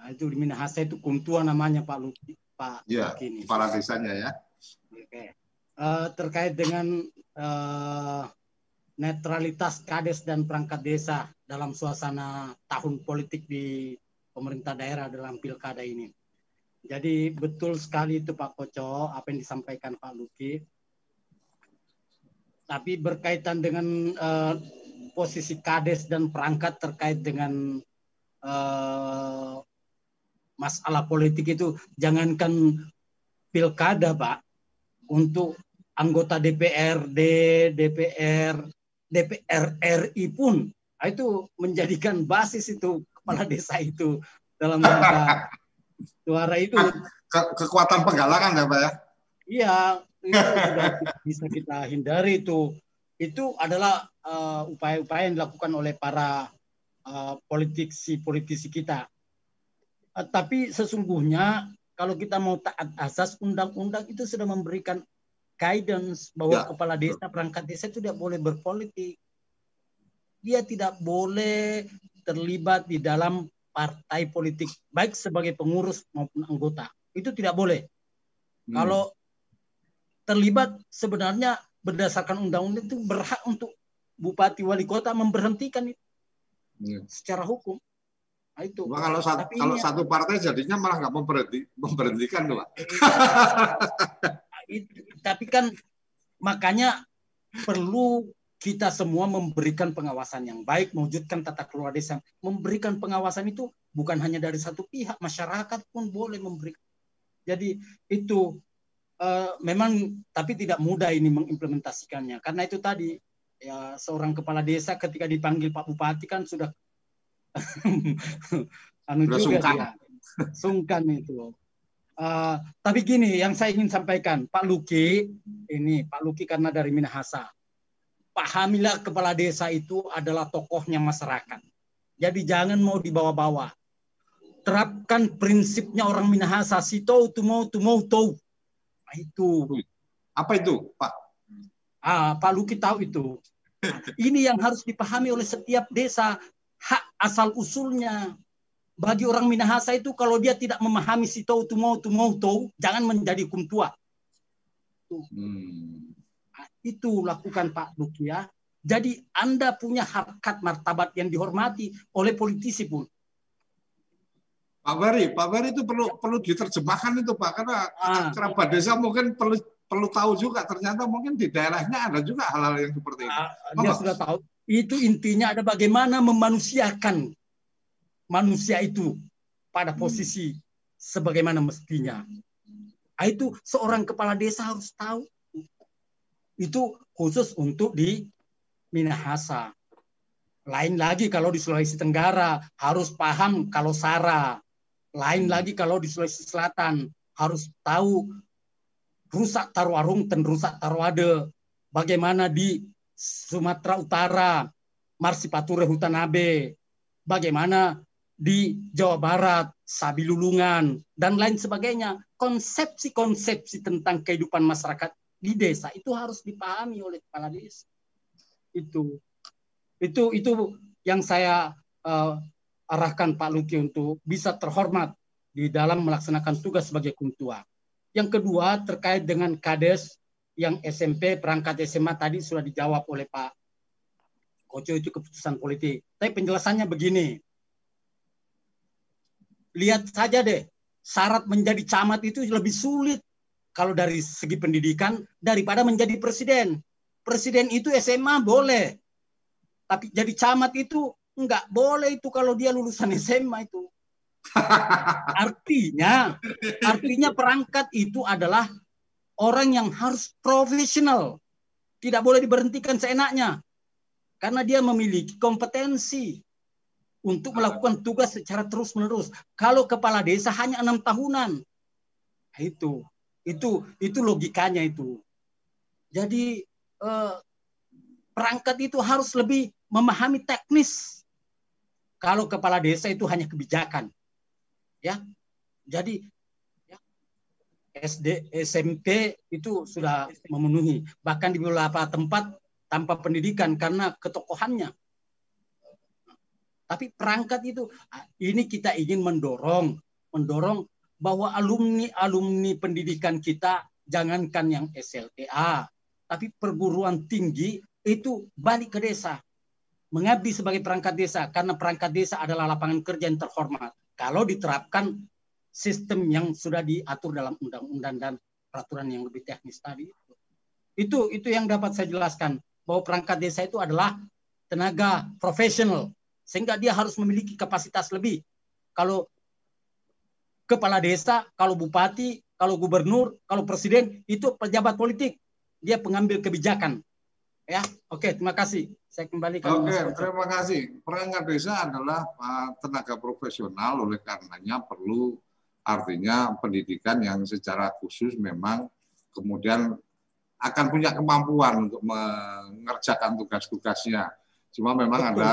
Nah, itu di Minahasa itu Kumtua namanya Pak Luki. Pak ya, Luki ini. para desanya ya. Oke. Uh, terkait dengan uh, netralitas kades dan perangkat desa dalam suasana tahun politik di pemerintah daerah dalam pilkada ini. Jadi betul sekali itu Pak Koco apa yang disampaikan Pak Luki. Tapi berkaitan dengan uh, posisi kades dan perangkat terkait dengan uh, masalah politik itu jangankan pilkada Pak, untuk anggota DPRD, DPR, DPR RI pun nah, itu menjadikan basis itu kepala desa itu dalam rangka [LAUGHS] suara itu Ke, kekuatan penggalakan ya Pak ya? Iya, itu sudah bisa kita hindari itu. Itu adalah uh, upaya-upaya yang dilakukan oleh para uh, politisi-politisi kita. Uh, tapi sesungguhnya kalau kita mau taat asas undang-undang itu sudah memberikan guidance bahwa Ya. kepala desa, perangkat desa itu tidak boleh berpolitik. Dia tidak boleh terlibat di dalam partai politik, baik sebagai pengurus maupun anggota. Itu tidak boleh. Hmm. Kalau terlibat sebenarnya berdasarkan undang-undang itu berhak untuk bupati wali kota memberhentikan itu Hmm. secara hukum. Nah, itu. Kalau satu, Tapi kalau ini- satu partai jadinya malah nggak memberhenti, memberhentikan tuh Pak. Itu- tapi kan makanya perlu kita semua memberikan pengawasan yang baik, mewujudkan tata kelola desa. Memberikan pengawasan itu bukan hanya dari satu pihak, masyarakat pun boleh memberikan. Jadi itu eh, memang tapi tidak mudah ini mengimplementasikannya. Karena itu tadi ya seorang kepala desa ketika dipanggil Pak Bupati kan sudah [LAUGHS] anu juga sungkan. dia. Sungkan itu. Eh, tapi gini, yang saya ingin sampaikan, Pak Luki, ini Pak Luki karena dari Minahasa, pahamilah kepala desa itu adalah tokohnya masyarakat. Jadi jangan mau dibawa-bawa. Terapkan prinsipnya orang Minahasa, si tahu tu mau tu mau tahu. Nah, itu. Apa itu Pak? Ah, Pak Luki tahu itu. Nah, [LAUGHS] Ini yang harus dipahami oleh setiap desa, hak asal usulnya. Bagi orang Minahasa itu kalau dia tidak memahami si tahu tu mau tu mau tahu, jangan menjadi hukum tua. Hmm. Nah, Itu lakukan Pak Luki ya. Jadi Anda punya harkat martabat yang dihormati oleh politisi pun. Pak Bari, Pak Bari itu perlu perlu diterjemahkan itu Pak karena Ah. kerabat desa mungkin perlu perlu tahu juga ternyata mungkin di daerahnya ada juga hal-hal yang seperti itu. Ah, dia sudah tahu. Itu intinya ada bagaimana memanusiakan manusia itu pada posisi sebagaimana mestinya. Ah, Itu seorang kepala desa harus tahu. Itu khusus untuk di Minahasa. Lain lagi kalau di Sulawesi Tenggara harus paham kalau Sara. Lain lagi kalau di Sulawesi Selatan harus tahu rusak Tarwarung dan rusak Tarwade. Bagaimana di Sumatera Utara, Marsipature Hutan Abe, bagaimana di Jawa Barat, Sabilulungan, dan lain sebagainya. Konsepsi-konsepsi tentang kehidupan masyarakat di desa itu harus dipahami oleh kepala desa. Itu, itu, itu yang saya eh, arahkan Pak Luki untuk bisa terhormat di dalam melaksanakan tugas sebagai kuntua. Yang kedua terkait dengan kades yang SMP perangkat SMA tadi sudah dijawab oleh Pak Koco itu keputusan politik. Tapi penjelasannya begini. Lihat saja deh, syarat menjadi camat itu lebih sulit kalau dari segi pendidikan daripada menjadi presiden. Presiden itu SMA boleh. Tapi jadi camat itu enggak boleh itu kalau dia lulusan SMA itu. [LAUGHS] Artinya, artinya perangkat itu adalah orang yang harus profesional. Tidak boleh diberhentikan seenaknya. Karena dia memiliki kompetensi untuk melakukan tugas secara terus-menerus. Kalau kepala desa hanya enam tahunan. Itu, itu, itu logikanya itu. Jadi eh, perangkat itu harus lebih memahami teknis. Kalau kepala desa itu hanya kebijakan, ya. Jadi SD, SMP itu sudah memenuhi. Bahkan di beberapa tempat tanpa pendidikan karena ketokohannya. Tapi perangkat itu, ini kita ingin mendorong, mendorong bahwa alumni-alumni pendidikan kita jangankan yang SLTA, tapi perguruan tinggi itu balik ke desa, mengabdi sebagai perangkat desa karena perangkat desa adalah lapangan kerja yang terhormat. Kalau diterapkan sistem yang sudah diatur dalam undang-undang dan peraturan yang lebih teknis tadi. Itu itu yang dapat saya jelaskan bahwa perangkat desa itu adalah tenaga profesional sehingga dia harus memiliki kapasitas lebih. Kalau kepala desa, kalau bupati, kalau gubernur, kalau presiden itu pejabat politik. dia pengambil kebijakan. Ya, oke, terima kasih. Saya kembalikan. Oke, terima kasih. Perangkat desa adalah uh, tenaga profesional, oleh karenanya perlu artinya pendidikan yang secara khusus memang kemudian akan punya kemampuan untuk mengerjakan tugas-tugasnya. Cuma memang Betul. ada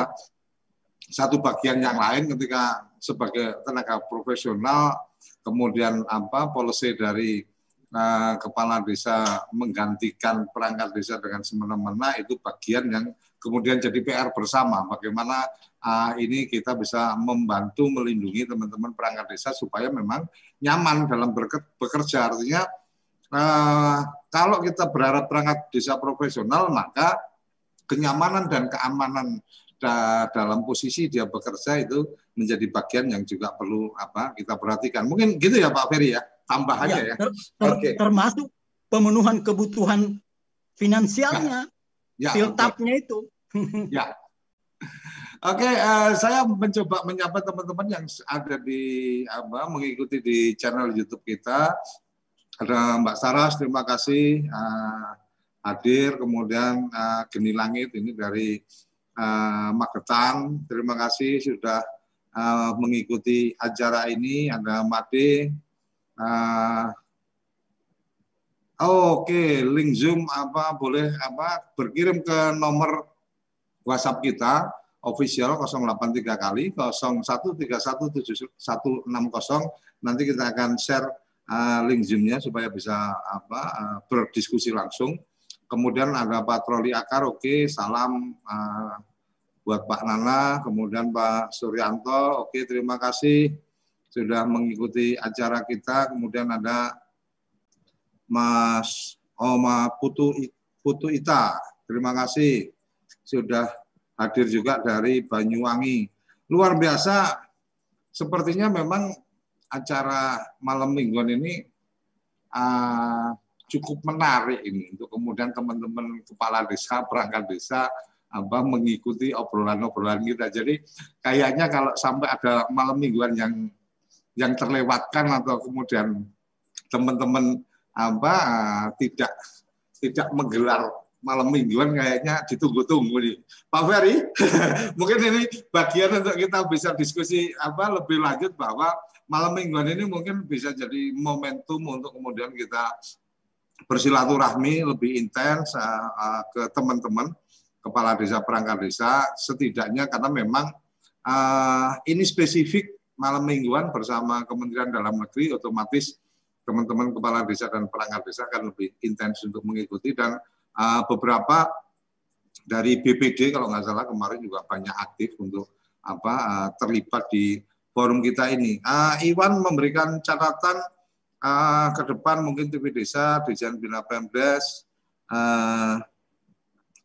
satu bagian yang lain ketika sebagai tenaga profesional kemudian apa policy dari uh, kepala desa menggantikan perangkat desa dengan semena-mena itu bagian yang kemudian jadi PR bersama. Bagaimana uh, ini kita bisa membantu melindungi teman-teman perangkat desa supaya memang nyaman dalam bekerja. Artinya uh, kalau kita berharap perangkat desa profesional maka kenyamanan dan keamanan da dalam posisi dia bekerja itu menjadi bagian yang juga perlu apa kita perhatikan. Mungkin gitu ya Pak Ferry ya tambahannya ya, ya. Ter, ter, okay. termasuk pemenuhan kebutuhan finansialnya ya, filtapnya itu. [LAUGHS] ya. Oke, okay, uh, eh, saya mencoba menyapa teman-teman yang ada di apa mengikuti di channel YouTube kita. Ada Mbak Saras, terima kasih uh, hadir. Kemudian uh, Geni Langit ini dari uh, Magetan, terima kasih sudah uh, mengikuti acara ini. Ada Made, uh, Oke, okay. link Zoom apa boleh apa berkirim ke nomor WhatsApp kita official 083 kali 01317160 nanti kita akan share uh, link Zoom-nya supaya bisa apa uh, berdiskusi langsung. Kemudian ada patroli akar, oke, okay. salam uh, buat Pak Nana, kemudian Pak Suryanto, oke, okay, terima kasih sudah mengikuti acara kita. Kemudian ada Mas Oma Putu Putu Ita. Terima kasih sudah hadir juga dari Banyuwangi. Luar biasa. Sepertinya memang acara malam mingguan ini uh, cukup menarik ini untuk kemudian teman-teman kepala desa, perangkat desa apa mengikuti obrolan-obrolan kita. Jadi kayaknya kalau sampai ada malam mingguan yang yang terlewatkan atau kemudian teman-teman apa tidak tidak menggelar malam mingguan kayaknya ditunggu-tunggu nih. Pak Ferry, [LAUGHS] mungkin ini bagian untuk kita bisa diskusi apa lebih lanjut bahwa malam mingguan ini mungkin bisa jadi momentum untuk kemudian kita bersilaturahmi lebih intens uh, ke teman-teman kepala desa perangkat desa setidaknya karena memang uh, ini spesifik malam mingguan bersama Kementerian Dalam Negeri otomatis teman-teman kepala desa dan perangkat desa akan lebih intens untuk mengikuti dan uh, beberapa dari BPD kalau nggak salah kemarin juga banyak aktif untuk apa uh, terlibat di forum kita ini. Uh, Iwan memberikan catatan uh, ke depan mungkin TV Desa, Dijen Bina Pemdes uh,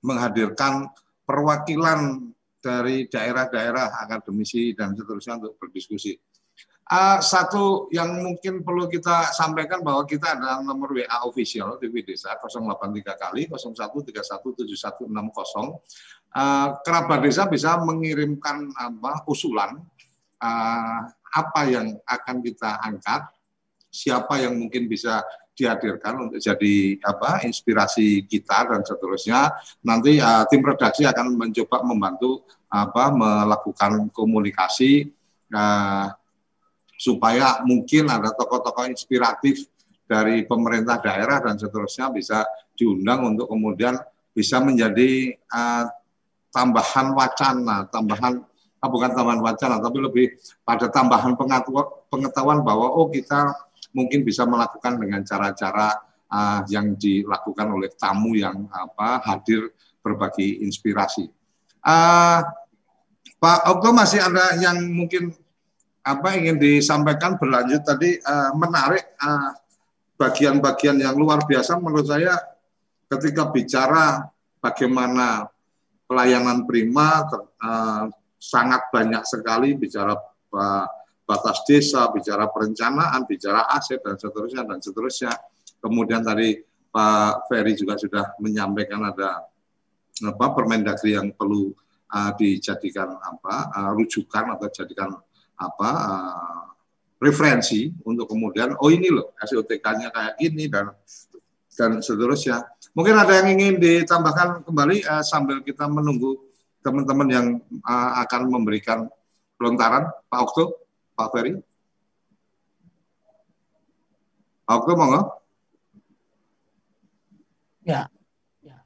menghadirkan perwakilan dari daerah-daerah akademisi dan seterusnya untuk berdiskusi. Uh, satu yang mungkin perlu kita sampaikan bahwa kita ada nomor WA official TV Desa 083 kali 01317160. Uh, kerabat desa bisa mengirimkan apa usulan uh, apa yang akan kita angkat, siapa yang mungkin bisa dihadirkan untuk jadi apa inspirasi kita dan seterusnya. Nanti uh, tim redaksi akan mencoba membantu apa melakukan komunikasi uh, supaya mungkin ada tokoh-tokoh inspiratif dari pemerintah daerah dan seterusnya bisa diundang untuk kemudian bisa menjadi uh, tambahan wacana, tambahan uh, bukan tambahan wacana, tapi lebih pada tambahan pengetahuan bahwa oh kita mungkin bisa melakukan dengan cara-cara uh, yang dilakukan oleh tamu yang apa hadir berbagi inspirasi. Uh, Pak Okto masih ada yang mungkin apa ingin disampaikan berlanjut tadi uh, menarik uh, bagian-bagian yang luar biasa menurut saya ketika bicara bagaimana pelayanan prima uh, sangat banyak sekali bicara uh, batas desa, bicara perencanaan, bicara aset dan seterusnya dan seterusnya. Kemudian tadi Pak Ferry juga sudah menyampaikan ada apa Permendagri yang perlu uh, dijadikan apa uh, rujukan atau jadikan apa uh, referensi untuk kemudian oh ini loh SOTK-nya kayak gini dan dan seterusnya. Mungkin ada yang ingin ditambahkan kembali uh, sambil kita menunggu teman-teman yang uh, akan memberikan pelontaran, Pak Okto, Pak Ferry. Pak Okto, monggo. Ya, ya,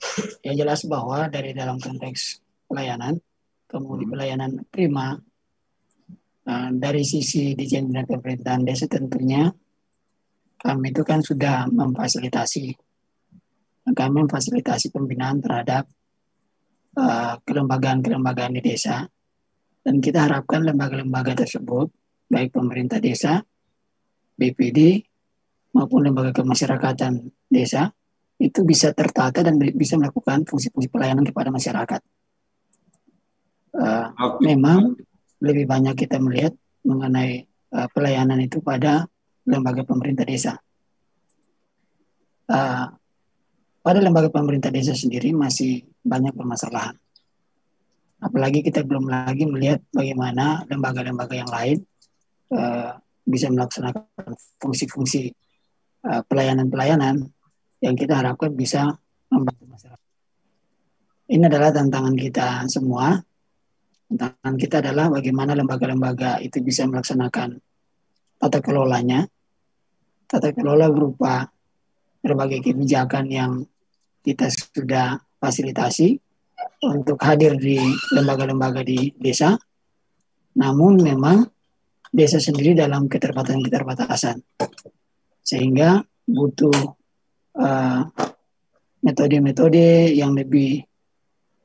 yang jelas bahwa dari dalam konteks pelayanan, kemudian hmm. pelayanan prima, uh, dari sisi Dijen Bina Pemerintahan Desa tentunya kami itu kan sudah memfasilitasi kami memfasilitasi pembinaan terhadap uh, kelembagaan-kelembagaan di desa dan kita harapkan lembaga-lembaga tersebut baik pemerintah desa, BPD maupun lembaga kemasyarakatan desa itu bisa tertata dan bisa melakukan fungsi-fungsi pelayanan kepada masyarakat. Uh, Memang lebih banyak kita melihat mengenai uh, pelayanan itu pada lembaga pemerintah desa. Uh, pada lembaga pemerintah desa sendiri masih banyak permasalahan. Apalagi kita belum lagi melihat bagaimana lembaga-lembaga yang lain uh, bisa melaksanakan fungsi-fungsi uh, pelayanan-pelayanan yang kita harapkan bisa membantu masyarakat. Ini adalah tantangan kita semua. Tantangan kita adalah bagaimana lembaga-lembaga itu bisa melaksanakan tata kelolanya tata kelola berupa berbagai kebijakan yang kita sudah fasilitasi untuk hadir di lembaga-lembaga di desa. Namun memang desa sendiri dalam keterbatasan-keterbatasan. Sehingga butuh uh, metode-metode yang lebih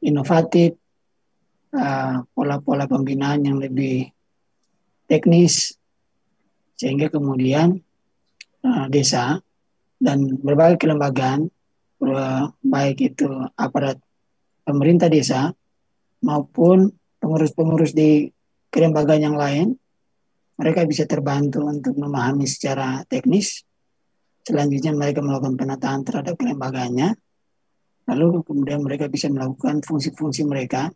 inovatif, uh, pola-pola pembinaan yang lebih teknis, sehingga kemudian uh, desa dan berbagai kelembagaan uh, baik itu aparat pemerintah desa maupun pengurus-pengurus di kelembagaan yang lain mereka bisa terbantu untuk memahami secara teknis. Selanjutnya mereka melakukan penataan terhadap kelembagaannya lalu kemudian mereka bisa melakukan fungsi-fungsi mereka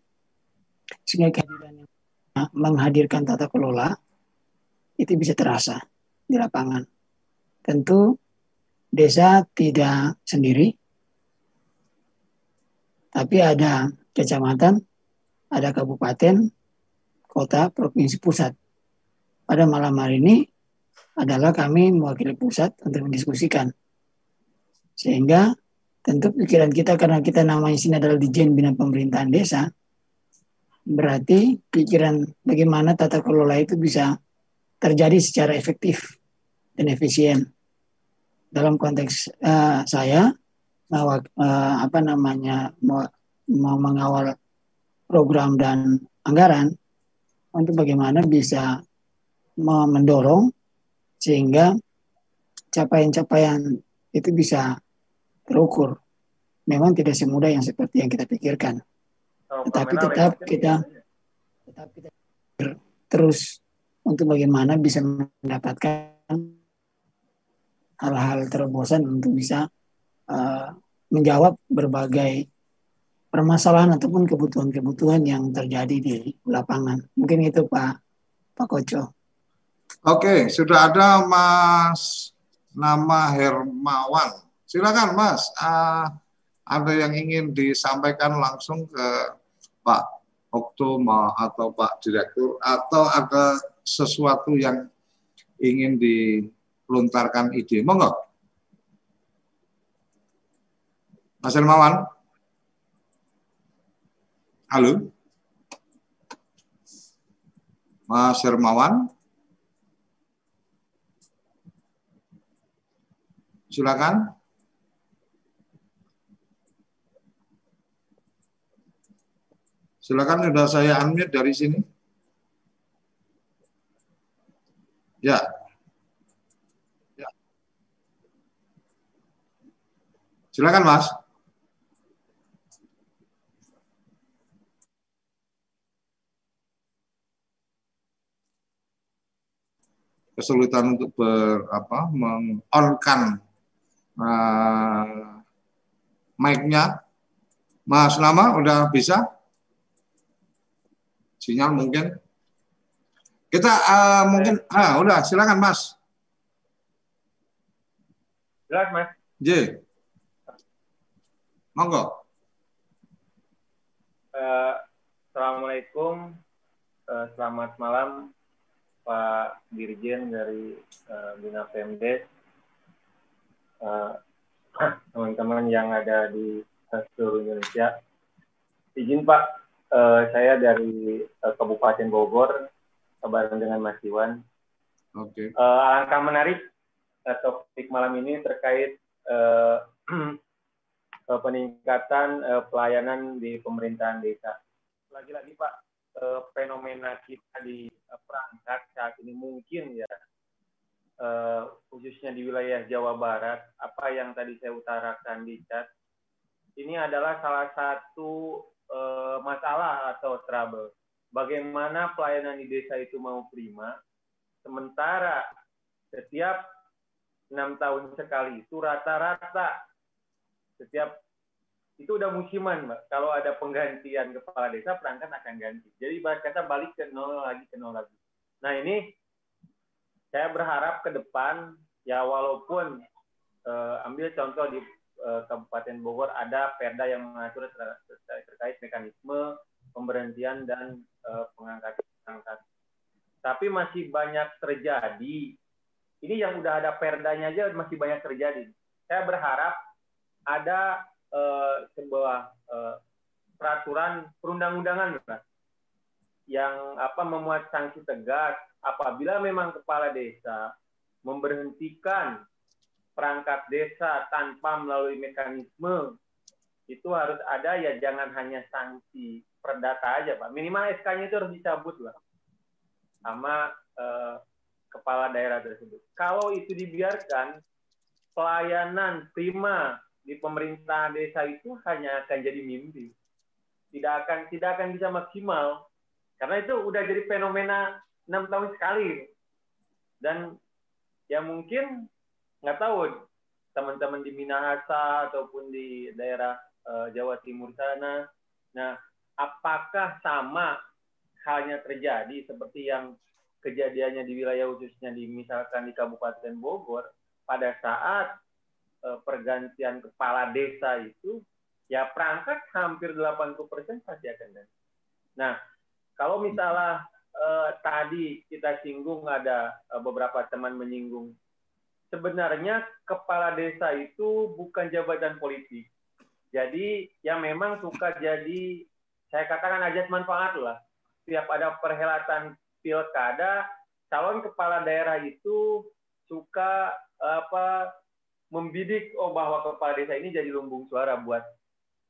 sehingga kehadiran menghadirkan tata kelola itu bisa terasa di lapangan tentu desa tidak sendiri, tapi ada kecamatan, ada kabupaten, kota, provinsi, pusat. Pada malam hari ini adalah kami mewakili pusat untuk mendiskusikan. Sehingga tentu pikiran kita karena kita namanya sini adalah Dijen Bina Pemerintahan Desa, berarti pikiran bagaimana tata kelola itu bisa terjadi secara efektif dan efisien dalam konteks uh, saya bahwa uh, apa namanya mau, mau mengawal program dan anggaran untuk bagaimana bisa mendorong sehingga capaian-capaian itu bisa terukur. Memang tidak semudah yang seperti yang kita pikirkan. Oh, Tetapi tetap kita tetap kita terus untuk bagaimana bisa mendapatkan hal-hal terobosan untuk bisa uh, menjawab berbagai permasalahan ataupun kebutuhan-kebutuhan yang terjadi di lapangan. Mungkin itu Pak Pak Koco. Oke, sudah ada Mas nama Hermawan. Silakan Mas. Uh, ada yang ingin disampaikan langsung ke Pak Oktoma atau Pak Direktur atau ada sesuatu yang ingin di lontarkan ide. Monggo. Mas Hermawan. Halo. Mas Hermawan. Silakan. Silakan sudah saya unmute dari sini. Ya, Silakan Mas. Kesulitan untuk ber apa mengonkan uh, mic-nya. Mas Nama udah bisa? Sinyal mungkin. Kita uh, mungkin ah udah silakan Mas. Silakan Mas. J. Monggo. Uh, Assalamualaikum, uh, selamat malam Pak Dirjen dari uh, Bina Pemdes, [CLEARS THROAT] teman-teman uh, yang ada di seluruh Indonesia. Izin Pak, uh, saya dari uh, Kabupaten Bogor, bareng dengan Mas Iwan. Oke. Okay. Uh, alangkah menarik uh, topik malam ini terkait uh, uh, [CLEARS THROAT] peningkatan uh, pelayanan di pemerintahan desa. Lagi-lagi Pak, uh, fenomena kita di uh, perangkat saat ini mungkin ya, uh, khususnya di wilayah Jawa Barat, apa yang tadi saya utarakan di chat, ini adalah salah satu uh, masalah atau trouble. Bagaimana pelayanan di desa itu mau prima, sementara setiap enam tahun sekali itu rata-rata setiap itu udah musiman, Mbak. Kalau ada penggantian kepala desa, perangkat akan ganti. Jadi bahas kata balik ke nol lagi ke nol lagi. Nah ini saya berharap ke depan ya walaupun uh, ambil contoh di Kabupaten Bogor ada perda yang mengatur terkait mekanisme pemberhentian dan uh, pengangkatan. Tapi masih banyak terjadi. Ini yang udah ada perdanya aja masih banyak terjadi. Saya berharap ada uh, sebuah uh, peraturan perundang-undangan yang apa memuat sanksi tegas apabila memang kepala desa memberhentikan perangkat desa tanpa melalui mekanisme itu harus ada ya jangan hanya sanksi perdata aja pak. Minimal SK-nya itu harus dicabut lah sama eh, kepala daerah tersebut. Kalau itu dibiarkan pelayanan prima di pemerintahan desa itu hanya akan jadi mimpi. Tidak akan tidak akan bisa maksimal. Karena itu udah jadi fenomena enam tahun sekali. Dan ya mungkin nggak tahu teman-teman di Minahasa ataupun di daerah uh, Jawa Timur sana. Nah, apakah sama halnya terjadi seperti yang kejadiannya di wilayah khususnya di misalkan di Kabupaten Bogor pada saat uh, pergantian kepala desa itu ya perangkat hampir 80% pasti akan ganti. Nah, kalau misalnya uh, tadi kita singgung ada uh, beberapa teman menyinggung sebenarnya kepala desa itu bukan jabatan politik. Jadi yang memang suka jadi saya katakan aja manfaat lah. Setiap ada perhelatan pilkada, calon kepala daerah itu suka apa membidik oh bahwa kepala desa ini jadi lumbung suara buat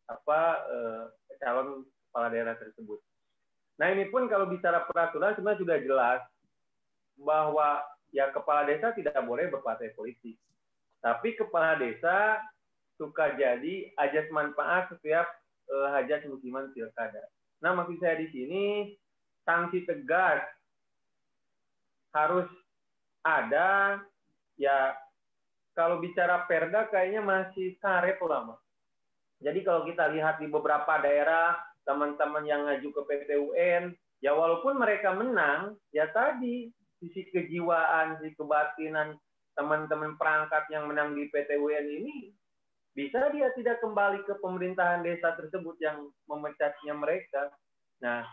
apa eh, calon kepala daerah tersebut. Nah ini pun kalau bicara peraturan sebenarnya sudah jelas bahwa ya kepala desa tidak boleh berpartai politik. Tapi kepala desa suka jadi ajas manfaat setiap eh, hajat musiman pilkada. Nah maksud saya di sini sanksi tegas harus ada ya kalau bicara perda kayaknya masih karet lama. Jadi kalau kita lihat di beberapa daerah teman-teman yang ngaju ke PTUN, ya walaupun mereka menang, ya tadi sisi kejiwaan, sisi kebatinan teman-teman perangkat yang menang di PTUN ini bisa dia tidak kembali ke pemerintahan desa tersebut yang memecatnya mereka. Nah,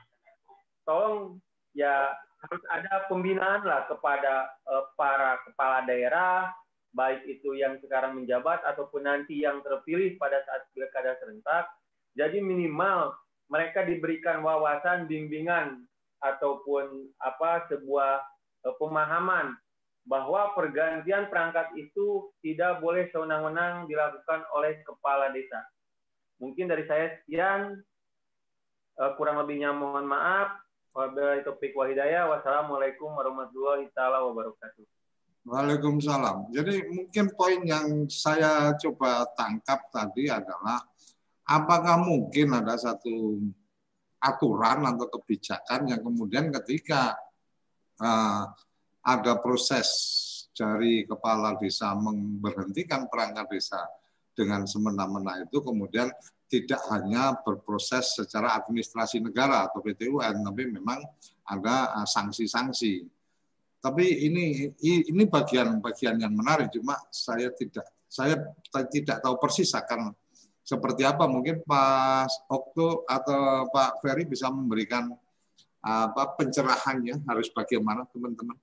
tolong ya harus ada pembinaan lah kepada uh, para kepala daerah, baik itu yang sekarang menjabat ataupun nanti yang terpilih pada saat pilkada serentak. Jadi minimal mereka diberikan wawasan, bimbingan ataupun apa sebuah pemahaman bahwa pergantian perangkat itu tidak boleh sewenang-wenang dilakukan oleh kepala desa. Mungkin dari saya sekian, uh, kurang lebihnya mohon maaf. Wabillahi taufiq wa hidayah. Wassalamualaikum warahmatullahi wabarakatuh. Waalaikumsalam. Jadi mungkin poin yang saya coba tangkap tadi adalah apakah mungkin ada satu aturan atau kebijakan yang kemudian ketika uh, ada proses dari kepala desa memberhentikan perangkat desa dengan semena-mena itu kemudian tidak hanya berproses secara administrasi negara atau PTUN, tapi memang ada eh, sanksi-sanksi tapi ini ini bagian-bagian yang menarik cuma saya tidak saya tidak tahu persis akan seperti apa? Mungkin Pak Okto atau Pak Ferry bisa memberikan apa pencerahannya harus bagaimana teman-teman?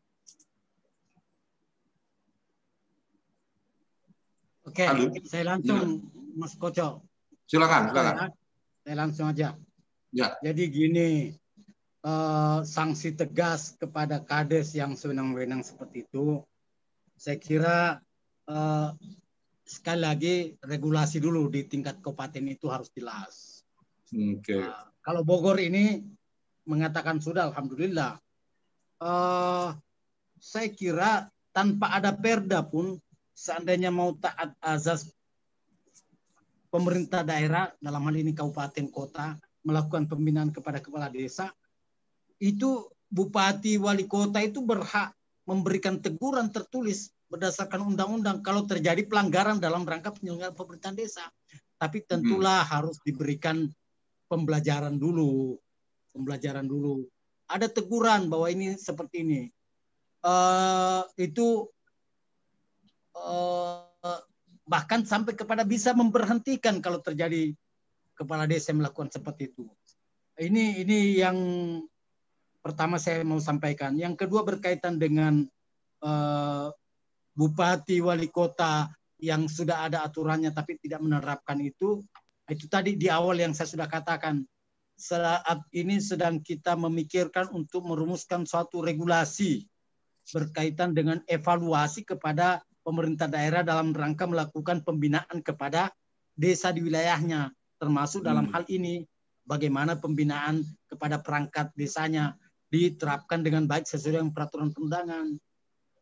Oke, saya langsung ya. Mas Koco. Silakan, silakan. Saya, saya langsung aja. Ya. Jadi gini, uh, sanksi tegas kepada kades yang sewenang-wenang seperti itu, saya kira uh, sekali lagi regulasi dulu di tingkat kabupaten itu harus jelas. Oke. Okay. Nah, kalau Bogor ini mengatakan sudah, alhamdulillah. Uh, saya kira tanpa ada perda pun, seandainya mau taat azas pemerintah daerah dalam hal ini kabupaten kota melakukan pembinaan kepada kepala desa itu bupati wali kota itu berhak memberikan teguran tertulis berdasarkan undang-undang kalau terjadi pelanggaran dalam rangka penyelenggaraan pemerintahan desa. Tapi tentulah hmm. harus diberikan pembelajaran dulu, pembelajaran dulu. Ada teguran bahwa ini seperti ini. Uh, itu uh, bahkan sampai kepada bisa memberhentikan kalau terjadi kepala desa melakukan seperti itu. Ini ini yang pertama saya mau sampaikan. Yang kedua berkaitan dengan uh, bupati wali kota yang sudah ada aturannya tapi tidak menerapkan itu. Itu tadi di awal yang saya sudah katakan. Saat ini sedang kita memikirkan untuk merumuskan suatu regulasi berkaitan dengan evaluasi kepada pemerintah daerah dalam rangka melakukan pembinaan kepada desa di wilayahnya, termasuk dalam hmm. hal ini bagaimana pembinaan kepada perangkat desanya diterapkan dengan baik sesuai dengan peraturan perundangan.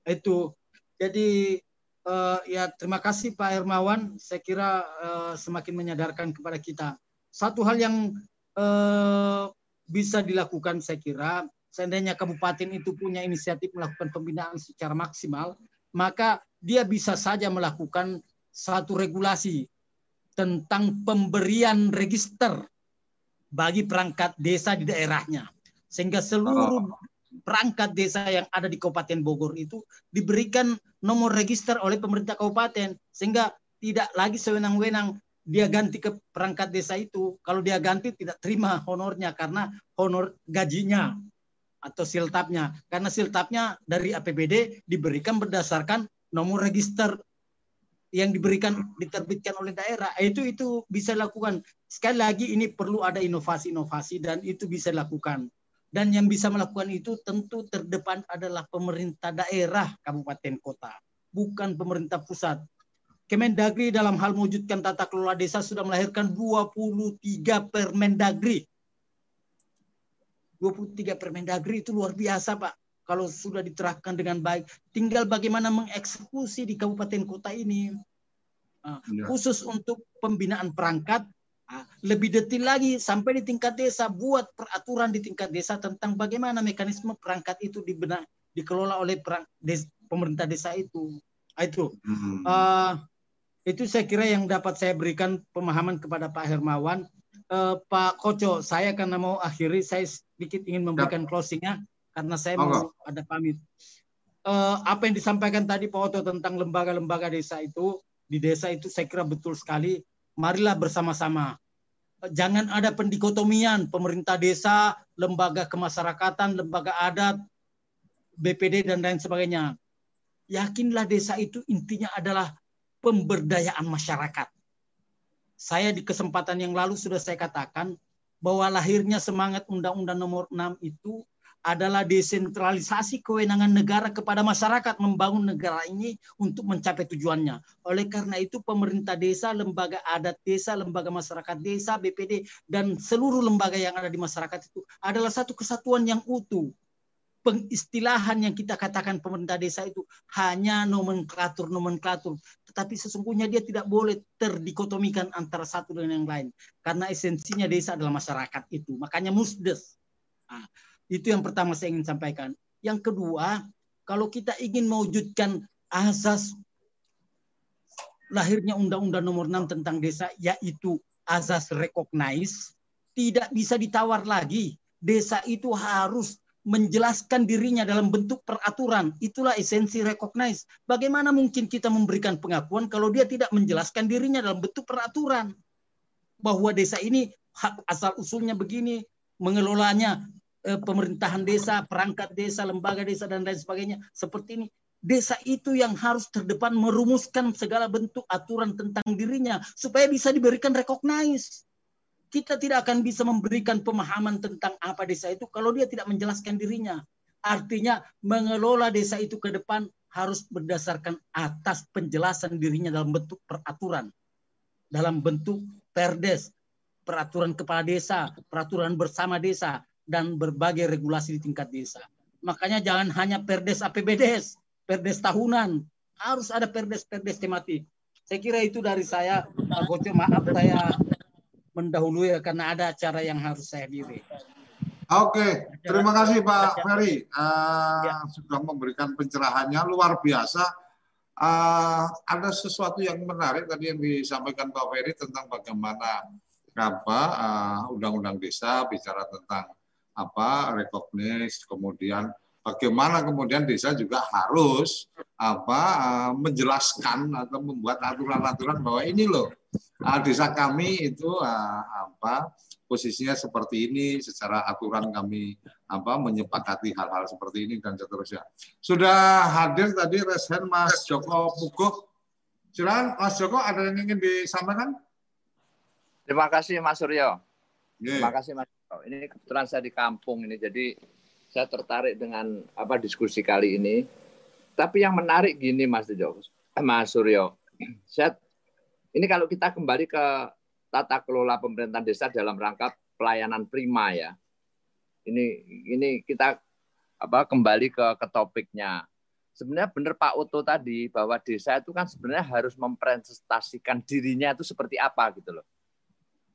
Itu. Jadi uh, ya terima kasih Pak Hermawan. Saya kira uh, semakin menyadarkan kepada kita. Satu hal yang uh, bisa dilakukan saya kira seandainya kabupaten itu punya inisiatif melakukan pembinaan secara maksimal, maka dia bisa saja melakukan satu regulasi tentang pemberian register bagi perangkat desa di daerahnya sehingga seluruh oh. perangkat desa yang ada di Kabupaten Bogor itu diberikan nomor register oleh pemerintah kabupaten sehingga tidak lagi sewenang-wenang dia ganti ke perangkat desa itu. Kalau dia ganti tidak terima honornya karena honor gajinya atau siltapnya. Karena siltapnya dari APBD diberikan berdasarkan nomor register yang diberikan diterbitkan oleh daerah. Itu itu bisa dilakukan. Sekali lagi ini perlu ada inovasi-inovasi dan itu bisa dilakukan. Dan yang bisa melakukan itu tentu terdepan adalah pemerintah daerah kabupaten kota, bukan pemerintah pusat. Kemendagri dalam hal mewujudkan tata kelola desa sudah melahirkan 23 Permendagri. 23 Permendagri itu luar biasa, Pak. Kalau sudah diterapkan dengan baik, tinggal bagaimana mengeksekusi di kabupaten kota ini. Nah, ya. Khusus untuk pembinaan perangkat, Ah, lebih detail lagi sampai di tingkat desa buat peraturan di tingkat desa tentang bagaimana mekanisme perangkat itu dibenak dikelola oleh perang, des, pemerintah desa itu ah, itu hmm. uh, itu saya kira yang dapat saya berikan pemahaman kepada Pak Hermawan. Uh, Pak Koco saya karena mau akhiri saya sedikit ingin memberikan closingnya karena saya mau ada pamit. Uh, apa yang disampaikan tadi Pak Oto tentang lembaga-lembaga desa itu di desa itu saya kira betul sekali. Marilah bersama-sama. Jangan ada pendikotomian. Pemerintah desa, lembaga kemasyarakatan, lembaga adat, BPD dan lain sebagainya. Yakinlah desa itu intinya adalah pemberdayaan masyarakat. Saya di kesempatan yang lalu sudah saya katakan bahwa lahirnya semangat Undang-Undang Nomor 6 itu adalah desentralisasi kewenangan negara kepada masyarakat membangun negara ini untuk mencapai tujuannya. Oleh karena itu pemerintah desa, lembaga adat desa, lembaga masyarakat desa, BPD dan seluruh lembaga yang ada di masyarakat itu adalah satu kesatuan yang utuh. Pengistilahan yang kita katakan pemerintah desa itu hanya nomenklatur-nomenklatur, tetapi sesungguhnya dia tidak boleh terdikotomikan antara satu dengan yang lain karena esensinya desa adalah masyarakat itu. Makanya musdes. Nah, itu yang pertama saya ingin sampaikan. Yang kedua, kalau kita ingin mewujudkan asas lahirnya Undang-Undang Nomor 6 tentang desa, yaitu asas recognize, tidak bisa ditawar lagi. Desa itu harus menjelaskan dirinya dalam bentuk peraturan. Itulah esensi recognize. Bagaimana mungkin kita memberikan pengakuan kalau dia tidak menjelaskan dirinya dalam bentuk peraturan? bahwa desa ini hak asal usulnya begini, mengelolanya eh, pemerintahan desa, perangkat desa, lembaga desa dan lain sebagainya seperti ini. Desa itu yang harus terdepan merumuskan segala bentuk aturan tentang dirinya supaya bisa diberikan recognize. Kita tidak akan bisa memberikan pemahaman tentang apa desa itu kalau dia tidak menjelaskan dirinya. Artinya mengelola desa itu ke depan harus berdasarkan atas penjelasan dirinya dalam bentuk peraturan. Dalam bentuk perdes, peraturan kepala desa, peraturan bersama desa, dan berbagai regulasi di tingkat desa. Makanya jangan hanya perdes APBDes, perdes tahunan, harus ada perdes-perdes tematik. Saya kira itu dari saya, Pak maaf saya mendahului karena ada acara yang harus saya diri. Oke, terima kasih Pak Ferry uh, sudah memberikan pencerahannya luar biasa. Uh, ada sesuatu yang menarik tadi yang disampaikan Pak Ferry tentang bagaimana apa uh, undang-undang desa bicara tentang apa recognize kemudian bagaimana kemudian desa juga harus apa uh, menjelaskan atau membuat aturan-aturan bahwa ini loh uh, desa kami itu uh, apa posisinya seperti ini secara aturan kami apa menyepakati hal-hal seperti ini dan seterusnya. Sudah hadir tadi resen Mas Joko Puguh. Silakan Mas Joko ada yang ingin disampaikan? Terima kasih Mas Suryo. Yeah. Terima kasih Mas. Ini kebetulan saya di kampung ini jadi saya tertarik dengan apa diskusi kali ini. Tapi yang menarik gini Mas Joko, eh, Mas Suryo. Saya ini kalau kita kembali ke tata kelola pemerintahan desa dalam rangka pelayanan prima ya. Ini ini kita apa kembali ke ke topiknya. Sebenarnya benar Pak Oto tadi bahwa desa itu kan sebenarnya harus mempresentasikan dirinya itu seperti apa gitu loh.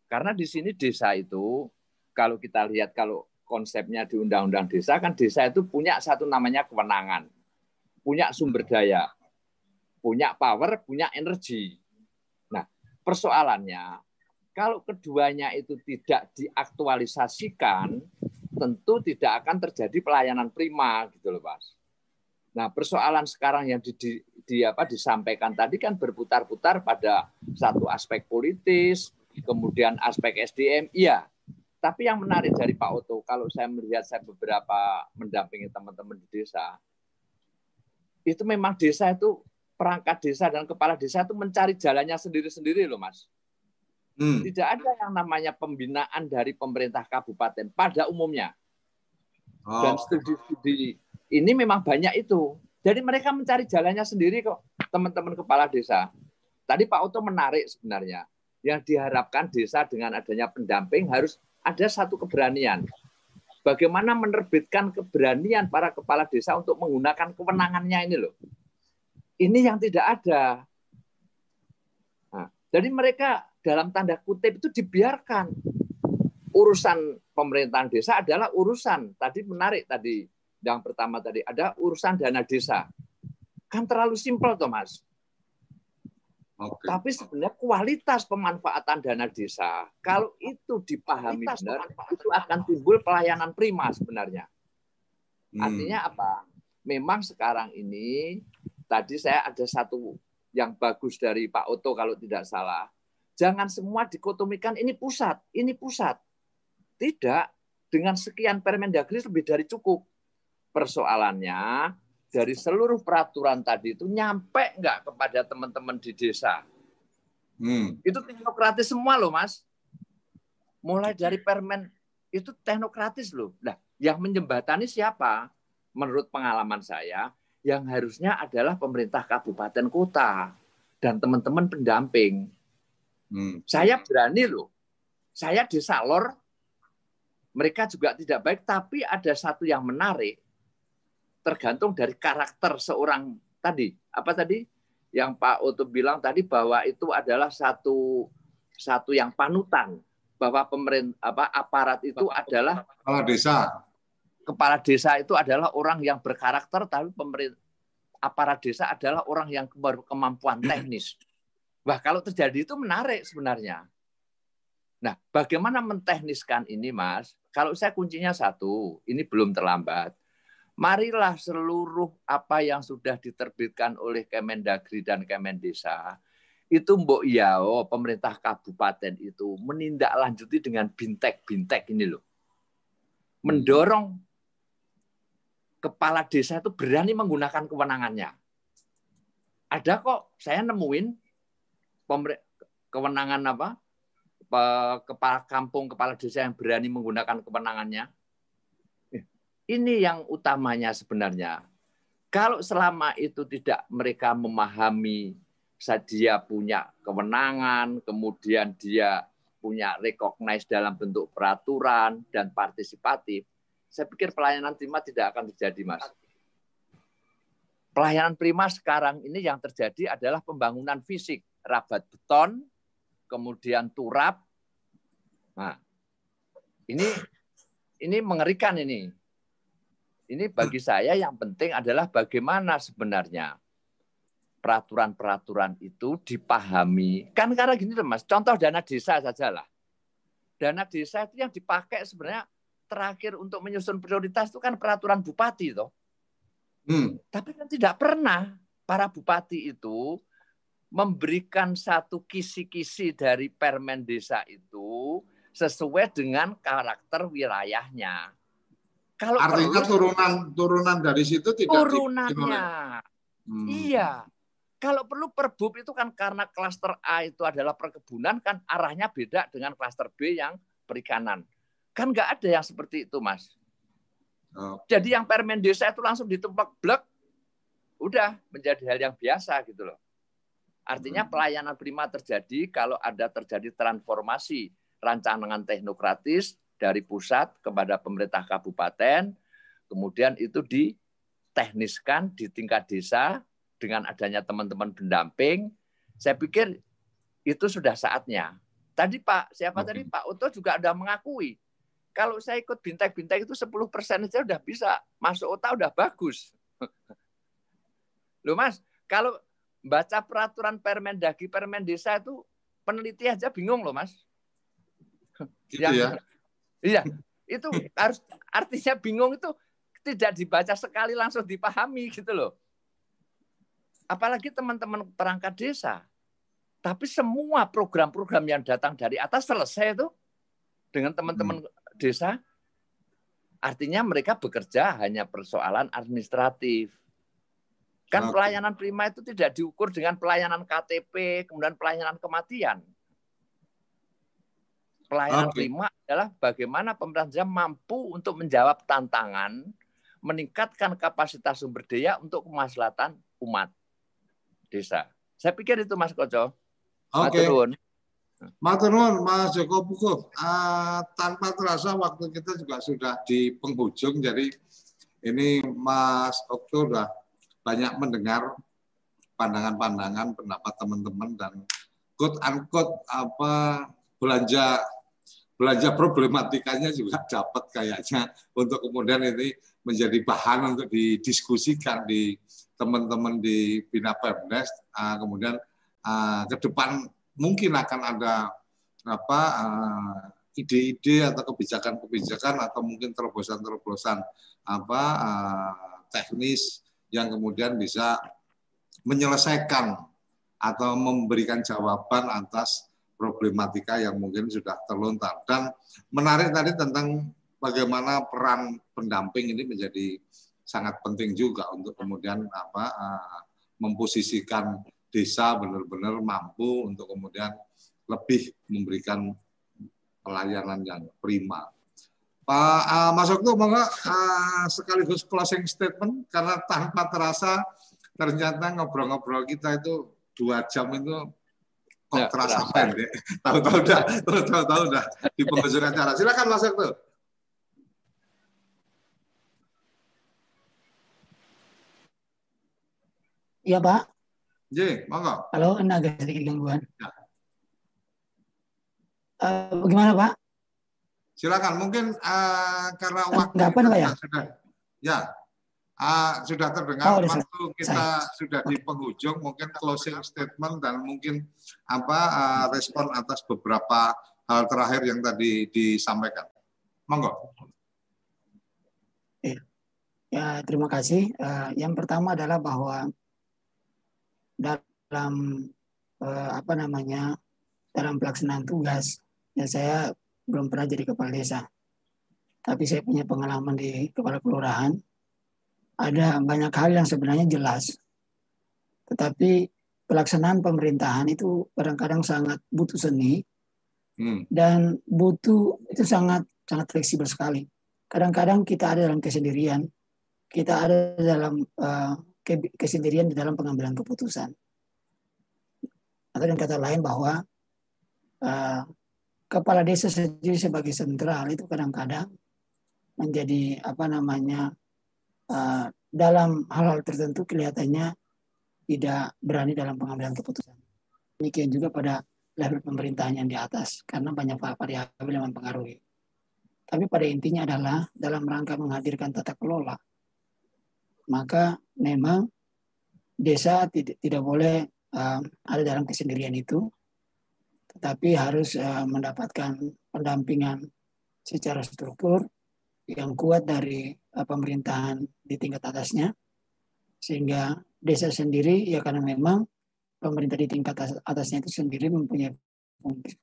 Karena di sini desa itu kalau kita lihat kalau konsepnya di undang-undang desa kan desa itu punya satu namanya kewenangan, punya sumber daya, punya power, punya energi. Persoalannya kalau keduanya itu tidak diaktualisasikan, tentu tidak akan terjadi pelayanan prima gitu loh, Mas. Nah, persoalan sekarang yang di, di, di apa disampaikan tadi kan berputar-putar pada satu aspek politis, kemudian aspek SDM, iya. Tapi yang menarik dari Pak Oto, kalau saya melihat saya beberapa mendampingi teman-teman di desa, itu memang desa itu perangkat desa dan kepala desa itu mencari jalannya sendiri-sendiri loh, Mas. Hmm. Tidak ada yang namanya pembinaan dari pemerintah kabupaten pada umumnya. Oh. Dan studi-studi ini memang banyak itu. Jadi mereka mencari jalannya sendiri kok, teman-teman kepala desa. Tadi Pak Oto menarik sebenarnya. Yang diharapkan desa dengan adanya pendamping harus ada satu keberanian. Bagaimana menerbitkan keberanian para kepala desa untuk menggunakan kewenangannya ini loh. Ini yang tidak ada. Nah, jadi mereka dalam tanda kutip itu dibiarkan. Urusan pemerintahan desa adalah urusan tadi menarik tadi yang pertama tadi ada urusan dana desa. Kan terlalu simpel Thomas. Okay. Tapi sebenarnya kualitas pemanfaatan dana desa, kalau itu dipahami kualitas benar, itu akan timbul pelayanan prima sebenarnya. Hmm. Artinya apa? Memang sekarang ini, tadi saya ada satu yang bagus dari Pak Oto kalau tidak salah. Jangan semua dikotomikan ini pusat, ini pusat. Tidak, dengan sekian Permendagri lebih dari cukup. Persoalannya dari seluruh peraturan tadi itu nyampe nggak kepada teman-teman di desa. Hmm. Itu teknokratis semua loh, Mas. Mulai dari permen itu teknokratis loh. Nah, yang menjembatani siapa? Menurut pengalaman saya, yang harusnya adalah pemerintah kabupaten kota dan teman-teman pendamping. Hmm. Saya berani loh. Saya di Salor, mereka juga tidak baik, tapi ada satu yang menarik, tergantung dari karakter seorang tadi. Apa tadi? Yang Pak Oto bilang tadi bahwa itu adalah satu satu yang panutan bahwa pemerintah apa aparat itu adalah kepala desa. Kepala desa itu adalah orang yang berkarakter, tapi pemerintah aparat desa adalah orang yang berkemampuan [CLEARS THROAT] teknis. Wah, kalau terjadi itu menarik sebenarnya. Nah, bagaimana mentekniskan ini, Mas? Kalau saya kuncinya satu, ini belum terlambat. Marilah seluruh apa yang sudah diterbitkan oleh Kemendagri dan Kemendesa itu Mbok Yao, pemerintah kabupaten itu menindaklanjuti dengan bintek-bintek ini loh. Mendorong kepala desa itu berani menggunakan kewenangannya. Ada kok, saya nemuin kewenangan apa? Kepala kampung, kepala desa yang berani menggunakan kewenangannya. Ini yang utamanya sebenarnya. Kalau selama itu tidak mereka memahami dia punya kewenangan, kemudian dia punya recognize dalam bentuk peraturan dan partisipatif, saya pikir pelayanan prima tidak akan terjadi, Mas. Pelayanan prima sekarang ini yang terjadi adalah pembangunan fisik, rabat beton, kemudian turap. Nah, ini ini mengerikan ini. Ini bagi saya yang penting adalah bagaimana sebenarnya peraturan-peraturan itu dipahami. Kan karena gini Mas, contoh dana desa sajalah. Dana desa itu yang dipakai sebenarnya terakhir untuk menyusun prioritas itu kan peraturan bupati toh. Hmm. Tapi kan tidak pernah para bupati itu memberikan satu kisi-kisi dari permen desa itu sesuai dengan karakter wilayahnya. Kalau artinya perlu, turunan turunan dari situ tidak turunannya. Hmm. Iya. Kalau perlu perbub itu kan karena klaster A itu adalah perkebunan kan arahnya beda dengan klaster B yang perikanan. Kan nggak ada yang seperti itu, Mas. Oh. Jadi yang permen desa itu langsung ditumpak blek, udah menjadi hal yang biasa gitu loh. Artinya hmm. pelayanan prima terjadi kalau ada terjadi transformasi rancangan teknokratis dari pusat kepada pemerintah kabupaten, kemudian itu ditekniskan di tingkat desa dengan adanya teman-teman pendamping. Saya pikir itu sudah saatnya. Tadi Pak, siapa tadi Pak Uto juga ada mengakui kalau saya ikut bintek-bintek itu 10 persen saja udah bisa. Masuk otak udah bagus. [LAUGHS] Loh mas, kalau baca peraturan Permendagri, Permen Desa itu peneliti aja bingung loh mas. Gitu yang, ya? Iya, itu harus artinya bingung itu tidak dibaca sekali langsung dipahami gitu loh. Apalagi teman-teman perangkat desa. Tapi semua program-program yang datang dari atas selesai itu dengan teman-teman hmm desa artinya mereka bekerja hanya persoalan administratif. Kan pelayanan prima itu tidak diukur dengan pelayanan KTP, kemudian pelayanan kematian. Pelayanan okay. prima adalah bagaimana pemerintah mampu untuk menjawab tantangan, meningkatkan kapasitas sumber daya untuk kemaslahatan umat desa. Saya pikir itu Mas Koco. Oke. Okay. Maturnuun Mas Joko Pukuh. Uh, tanpa terasa waktu kita juga sudah di penghujung, jadi ini Mas Okto sudah banyak mendengar pandangan-pandangan pendapat teman-teman dan quote unquote apa belanja belanja problematikanya juga [LAUGHS] dapat kayaknya untuk kemudian ini menjadi bahan untuk didiskusikan di teman-teman di Bina Pemdes uh, kemudian uh, ke depan mungkin akan ada apa uh, ide-ide atau kebijakan-kebijakan atau mungkin terobosan-terobosan apa uh, teknis yang kemudian bisa menyelesaikan atau memberikan jawaban atas problematika yang mungkin sudah terlontar. Dan menarik tadi tentang bagaimana peran pendamping ini menjadi sangat penting juga untuk kemudian apa uh, memposisikan desa benar-benar mampu untuk kemudian lebih memberikan pelayanan yang prima. Pak uh, Mas Okto, monggo uh, sekaligus closing statement karena tanpa terasa ternyata ngobrol-ngobrol kita itu dua jam itu kok ya, terasa pendek. [LAUGHS] Tahu-tahu udah, tahu-tahu udah di penghujung acara. Silakan Mas Okto. Iya Pak. J, monggo. Halo, ini agak sedikit gangguan. Ya. Uh, bagaimana Pak? Silakan. Mungkin uh, karena waktu apa, Pak, ya? sudah, ya uh, sudah terdengar. Oh, waktu kita saya. sudah di penghujung, mungkin closing statement dan mungkin apa uh, respon atas beberapa hal terakhir yang tadi disampaikan. Monggo. Ya, terima kasih. Uh, yang pertama adalah bahwa dalam eh, apa namanya dalam pelaksanaan tugas. Ya saya belum pernah jadi kepala desa. Tapi saya punya pengalaman di kepala kelurahan. Ada banyak hal yang sebenarnya jelas. Tetapi pelaksanaan pemerintahan itu kadang-kadang sangat butuh seni. Hmm. dan butuh itu sangat sangat fleksibel sekali. Kadang-kadang kita ada dalam kesendirian, kita ada dalam uh, kesendirian di dalam pengambilan keputusan. Atau dengan kata lain bahwa uh, kepala desa sendiri sebagai sentral itu kadang-kadang menjadi apa namanya uh, dalam hal-hal tertentu kelihatannya tidak berani dalam pengambilan keputusan. Demikian juga pada level pemerintahan yang di atas karena banyak variabel yang mempengaruhi. Tapi pada intinya adalah dalam rangka menghadirkan tata kelola, maka memang desa tidak, tidak boleh uh, ada dalam kesendirian itu, tetapi harus uh, mendapatkan pendampingan secara struktur yang kuat dari uh, pemerintahan di tingkat atasnya, sehingga desa sendiri ya karena memang pemerintah di tingkat atas, atasnya itu sendiri mempunyai fungsi,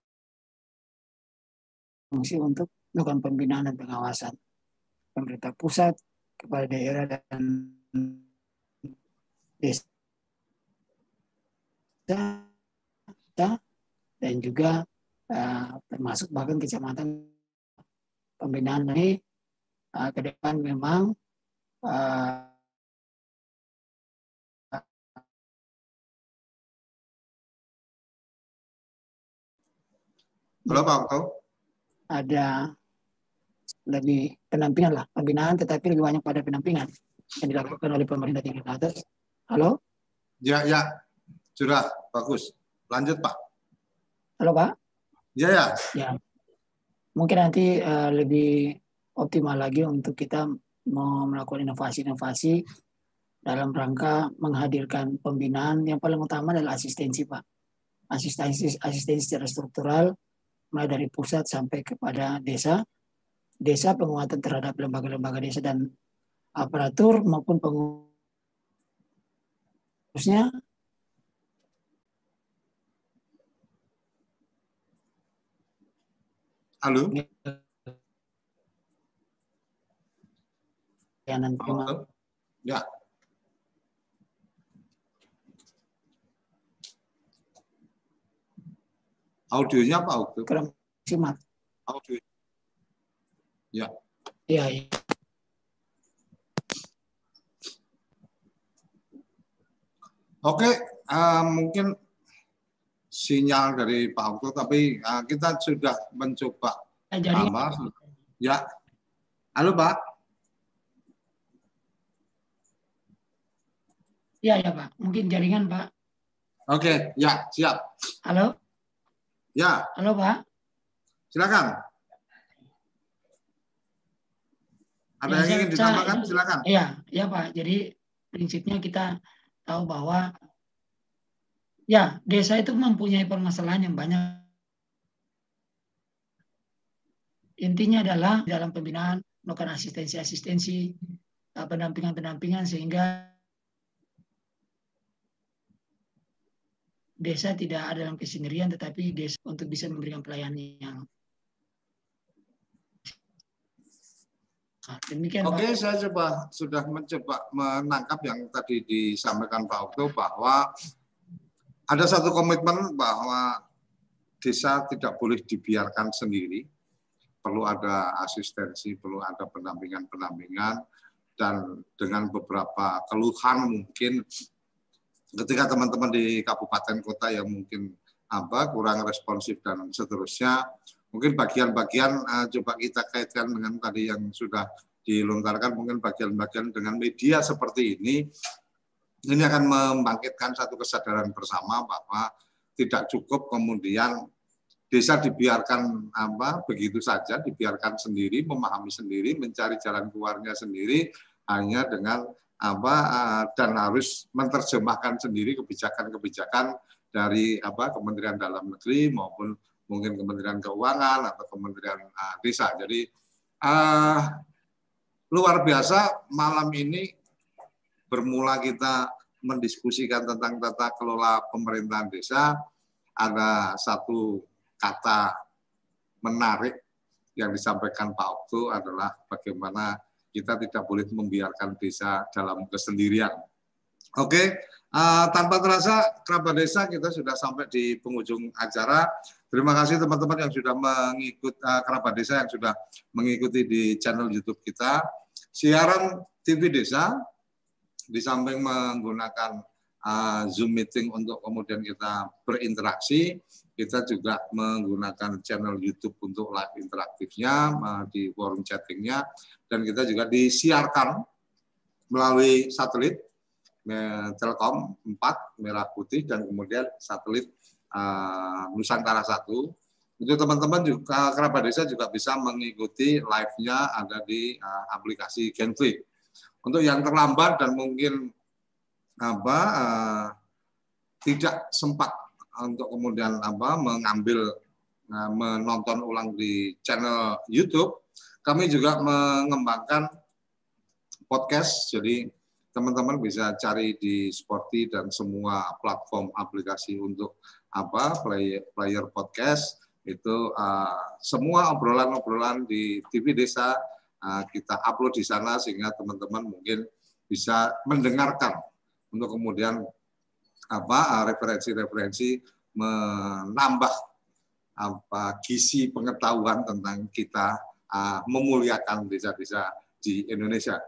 fungsi untuk melakukan pembinaan dan pengawasan pemerintah pusat kepada daerah dan desa dan juga uh, termasuk bahkan kecamatan pembinaan ini uh, ke depan memang uh, Halo Pak Okto. ada lebih pendampingan lah pembinaan tetapi lebih banyak pada pendampingan yang dilakukan oleh pemerintah tingkat atas. Halo, Ya, ya. Sudah, bagus. Lanjut Pak. halo Pak. Ya, ya. Ya, mungkin nanti eh, lebih optimal lagi untuk kita mau melakukan inovasi-inovasi dalam rangka menghadirkan pembinaan yang paling utama adalah asistensi Pak. Asistensi asistensi secara struktural mulai dari pusat sampai kepada desa, desa penguatan terhadap lembaga-lembaga desa dan aparatur maupun pengurusnya Halo. layanan prima. Okto. Ya. Audionya Pak Okto. kurang. Audio. Ya. Iya, iya. Oke, eh, mungkin sinyal dari Pak Okto, tapi eh, kita sudah mencoba Jaringan. apa? Ya, halo Pak. Iya, ya Pak. Mungkin jaringan Pak. Oke, ya siap. Halo, Ya, halo Pak. silakan. Ada Ya, yang ingin ditambahkan? Silakan. Iya, iya Pak. Jadi prinsipnya kita tahu bahwa ya desa itu mempunyai permasalahan yang banyak. Intinya adalah dalam pembinaan melakukan asistensi-asistensi, eh, pendampingan-pendampingan sehingga desa tidak ada dalam kesendirian tetapi desa untuk bisa memberikan pelayanan yang Nah, demikian Pak. Oke, saya coba sudah mencoba menangkap yang tadi disampaikan Pak Okto bahwa ada satu komitmen bahwa desa tidak boleh dibiarkan sendiri, perlu ada asistensi, perlu ada pendampingan-pendampingan, dan dengan beberapa keluhan mungkin ketika teman-teman di kabupaten kota yang mungkin apa kurang responsif dan seterusnya mungkin bagian-bagian uh, coba kita kaitkan dengan tadi yang sudah dilontarkan mungkin bagian-bagian dengan media seperti ini ini akan membangkitkan satu kesadaran bersama bahwa tidak cukup kemudian desa dibiarkan apa begitu saja dibiarkan sendiri memahami sendiri mencari jalan keluarnya sendiri hanya dengan apa uh, dan harus menerjemahkan sendiri kebijakan-kebijakan dari apa Kementerian Dalam Negeri maupun mungkin Kementerian Keuangan atau Kementerian uh, Desa. Jadi uh, luar biasa malam ini bermula kita mendiskusikan tentang tata kelola pemerintahan desa, ada satu kata menarik yang disampaikan Pak Okto adalah bagaimana kita tidak boleh membiarkan desa dalam kesendirian. Oke, uh, tanpa terasa kerabat desa kita sudah sampai di penghujung acara. Terima kasih teman-teman yang sudah mengikut uh, kerabat desa yang sudah mengikuti di channel YouTube kita. Siaran TV Desa di samping menggunakan uh, Zoom meeting untuk kemudian kita berinteraksi, kita juga menggunakan channel YouTube untuk live interaktifnya uh, di forum chattingnya, dan kita juga disiarkan melalui satelit Telkom 4 merah putih dan kemudian satelit uh, Nusantara 1 untuk teman-teman juga kerabat desa juga bisa mengikuti live-nya ada di uh, aplikasi Genflix. Untuk yang terlambat dan mungkin apa uh, tidak sempat untuk kemudian apa mengambil uh, menonton ulang di channel YouTube, kami juga mengembangkan podcast. Jadi teman-teman bisa cari di Sporty dan semua platform aplikasi untuk apa player, player podcast itu uh, semua obrolan-obrolan di TV Desa uh, kita upload di sana sehingga teman-teman mungkin bisa mendengarkan untuk kemudian apa uh, referensi-referensi menambah apa gizi pengetahuan tentang kita uh, memuliakan desa-desa di Indonesia.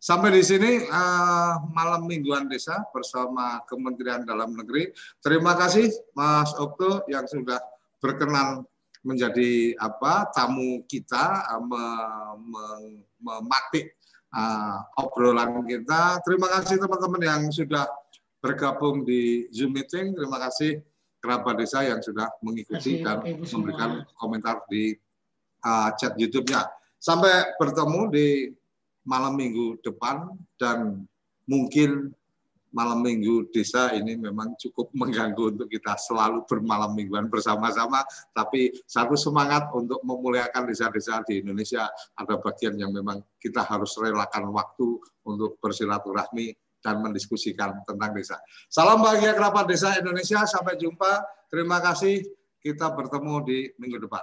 Sampai di sini uh, malam mingguan desa bersama Kementerian Dalam Negeri. Terima kasih Mas Okto yang sudah berkenan menjadi apa tamu kita uh, mematik uh, obrolan kita. Terima kasih teman-teman yang sudah bergabung di Zoom meeting. Terima kasih kerabat desa yang sudah mengikuti dan memberikan komentar di uh, chat YouTube-nya. Sampai bertemu di malam minggu depan dan mungkin malam minggu desa ini memang cukup mengganggu untuk kita selalu bermalam mingguan bersama-sama, tapi satu semangat untuk memuliakan desa-desa di Indonesia ada bagian yang memang kita harus relakan waktu untuk bersilaturahmi dan mendiskusikan tentang desa. Salam bahagia kerabat desa Indonesia, sampai jumpa. Terima kasih, kita bertemu di minggu depan.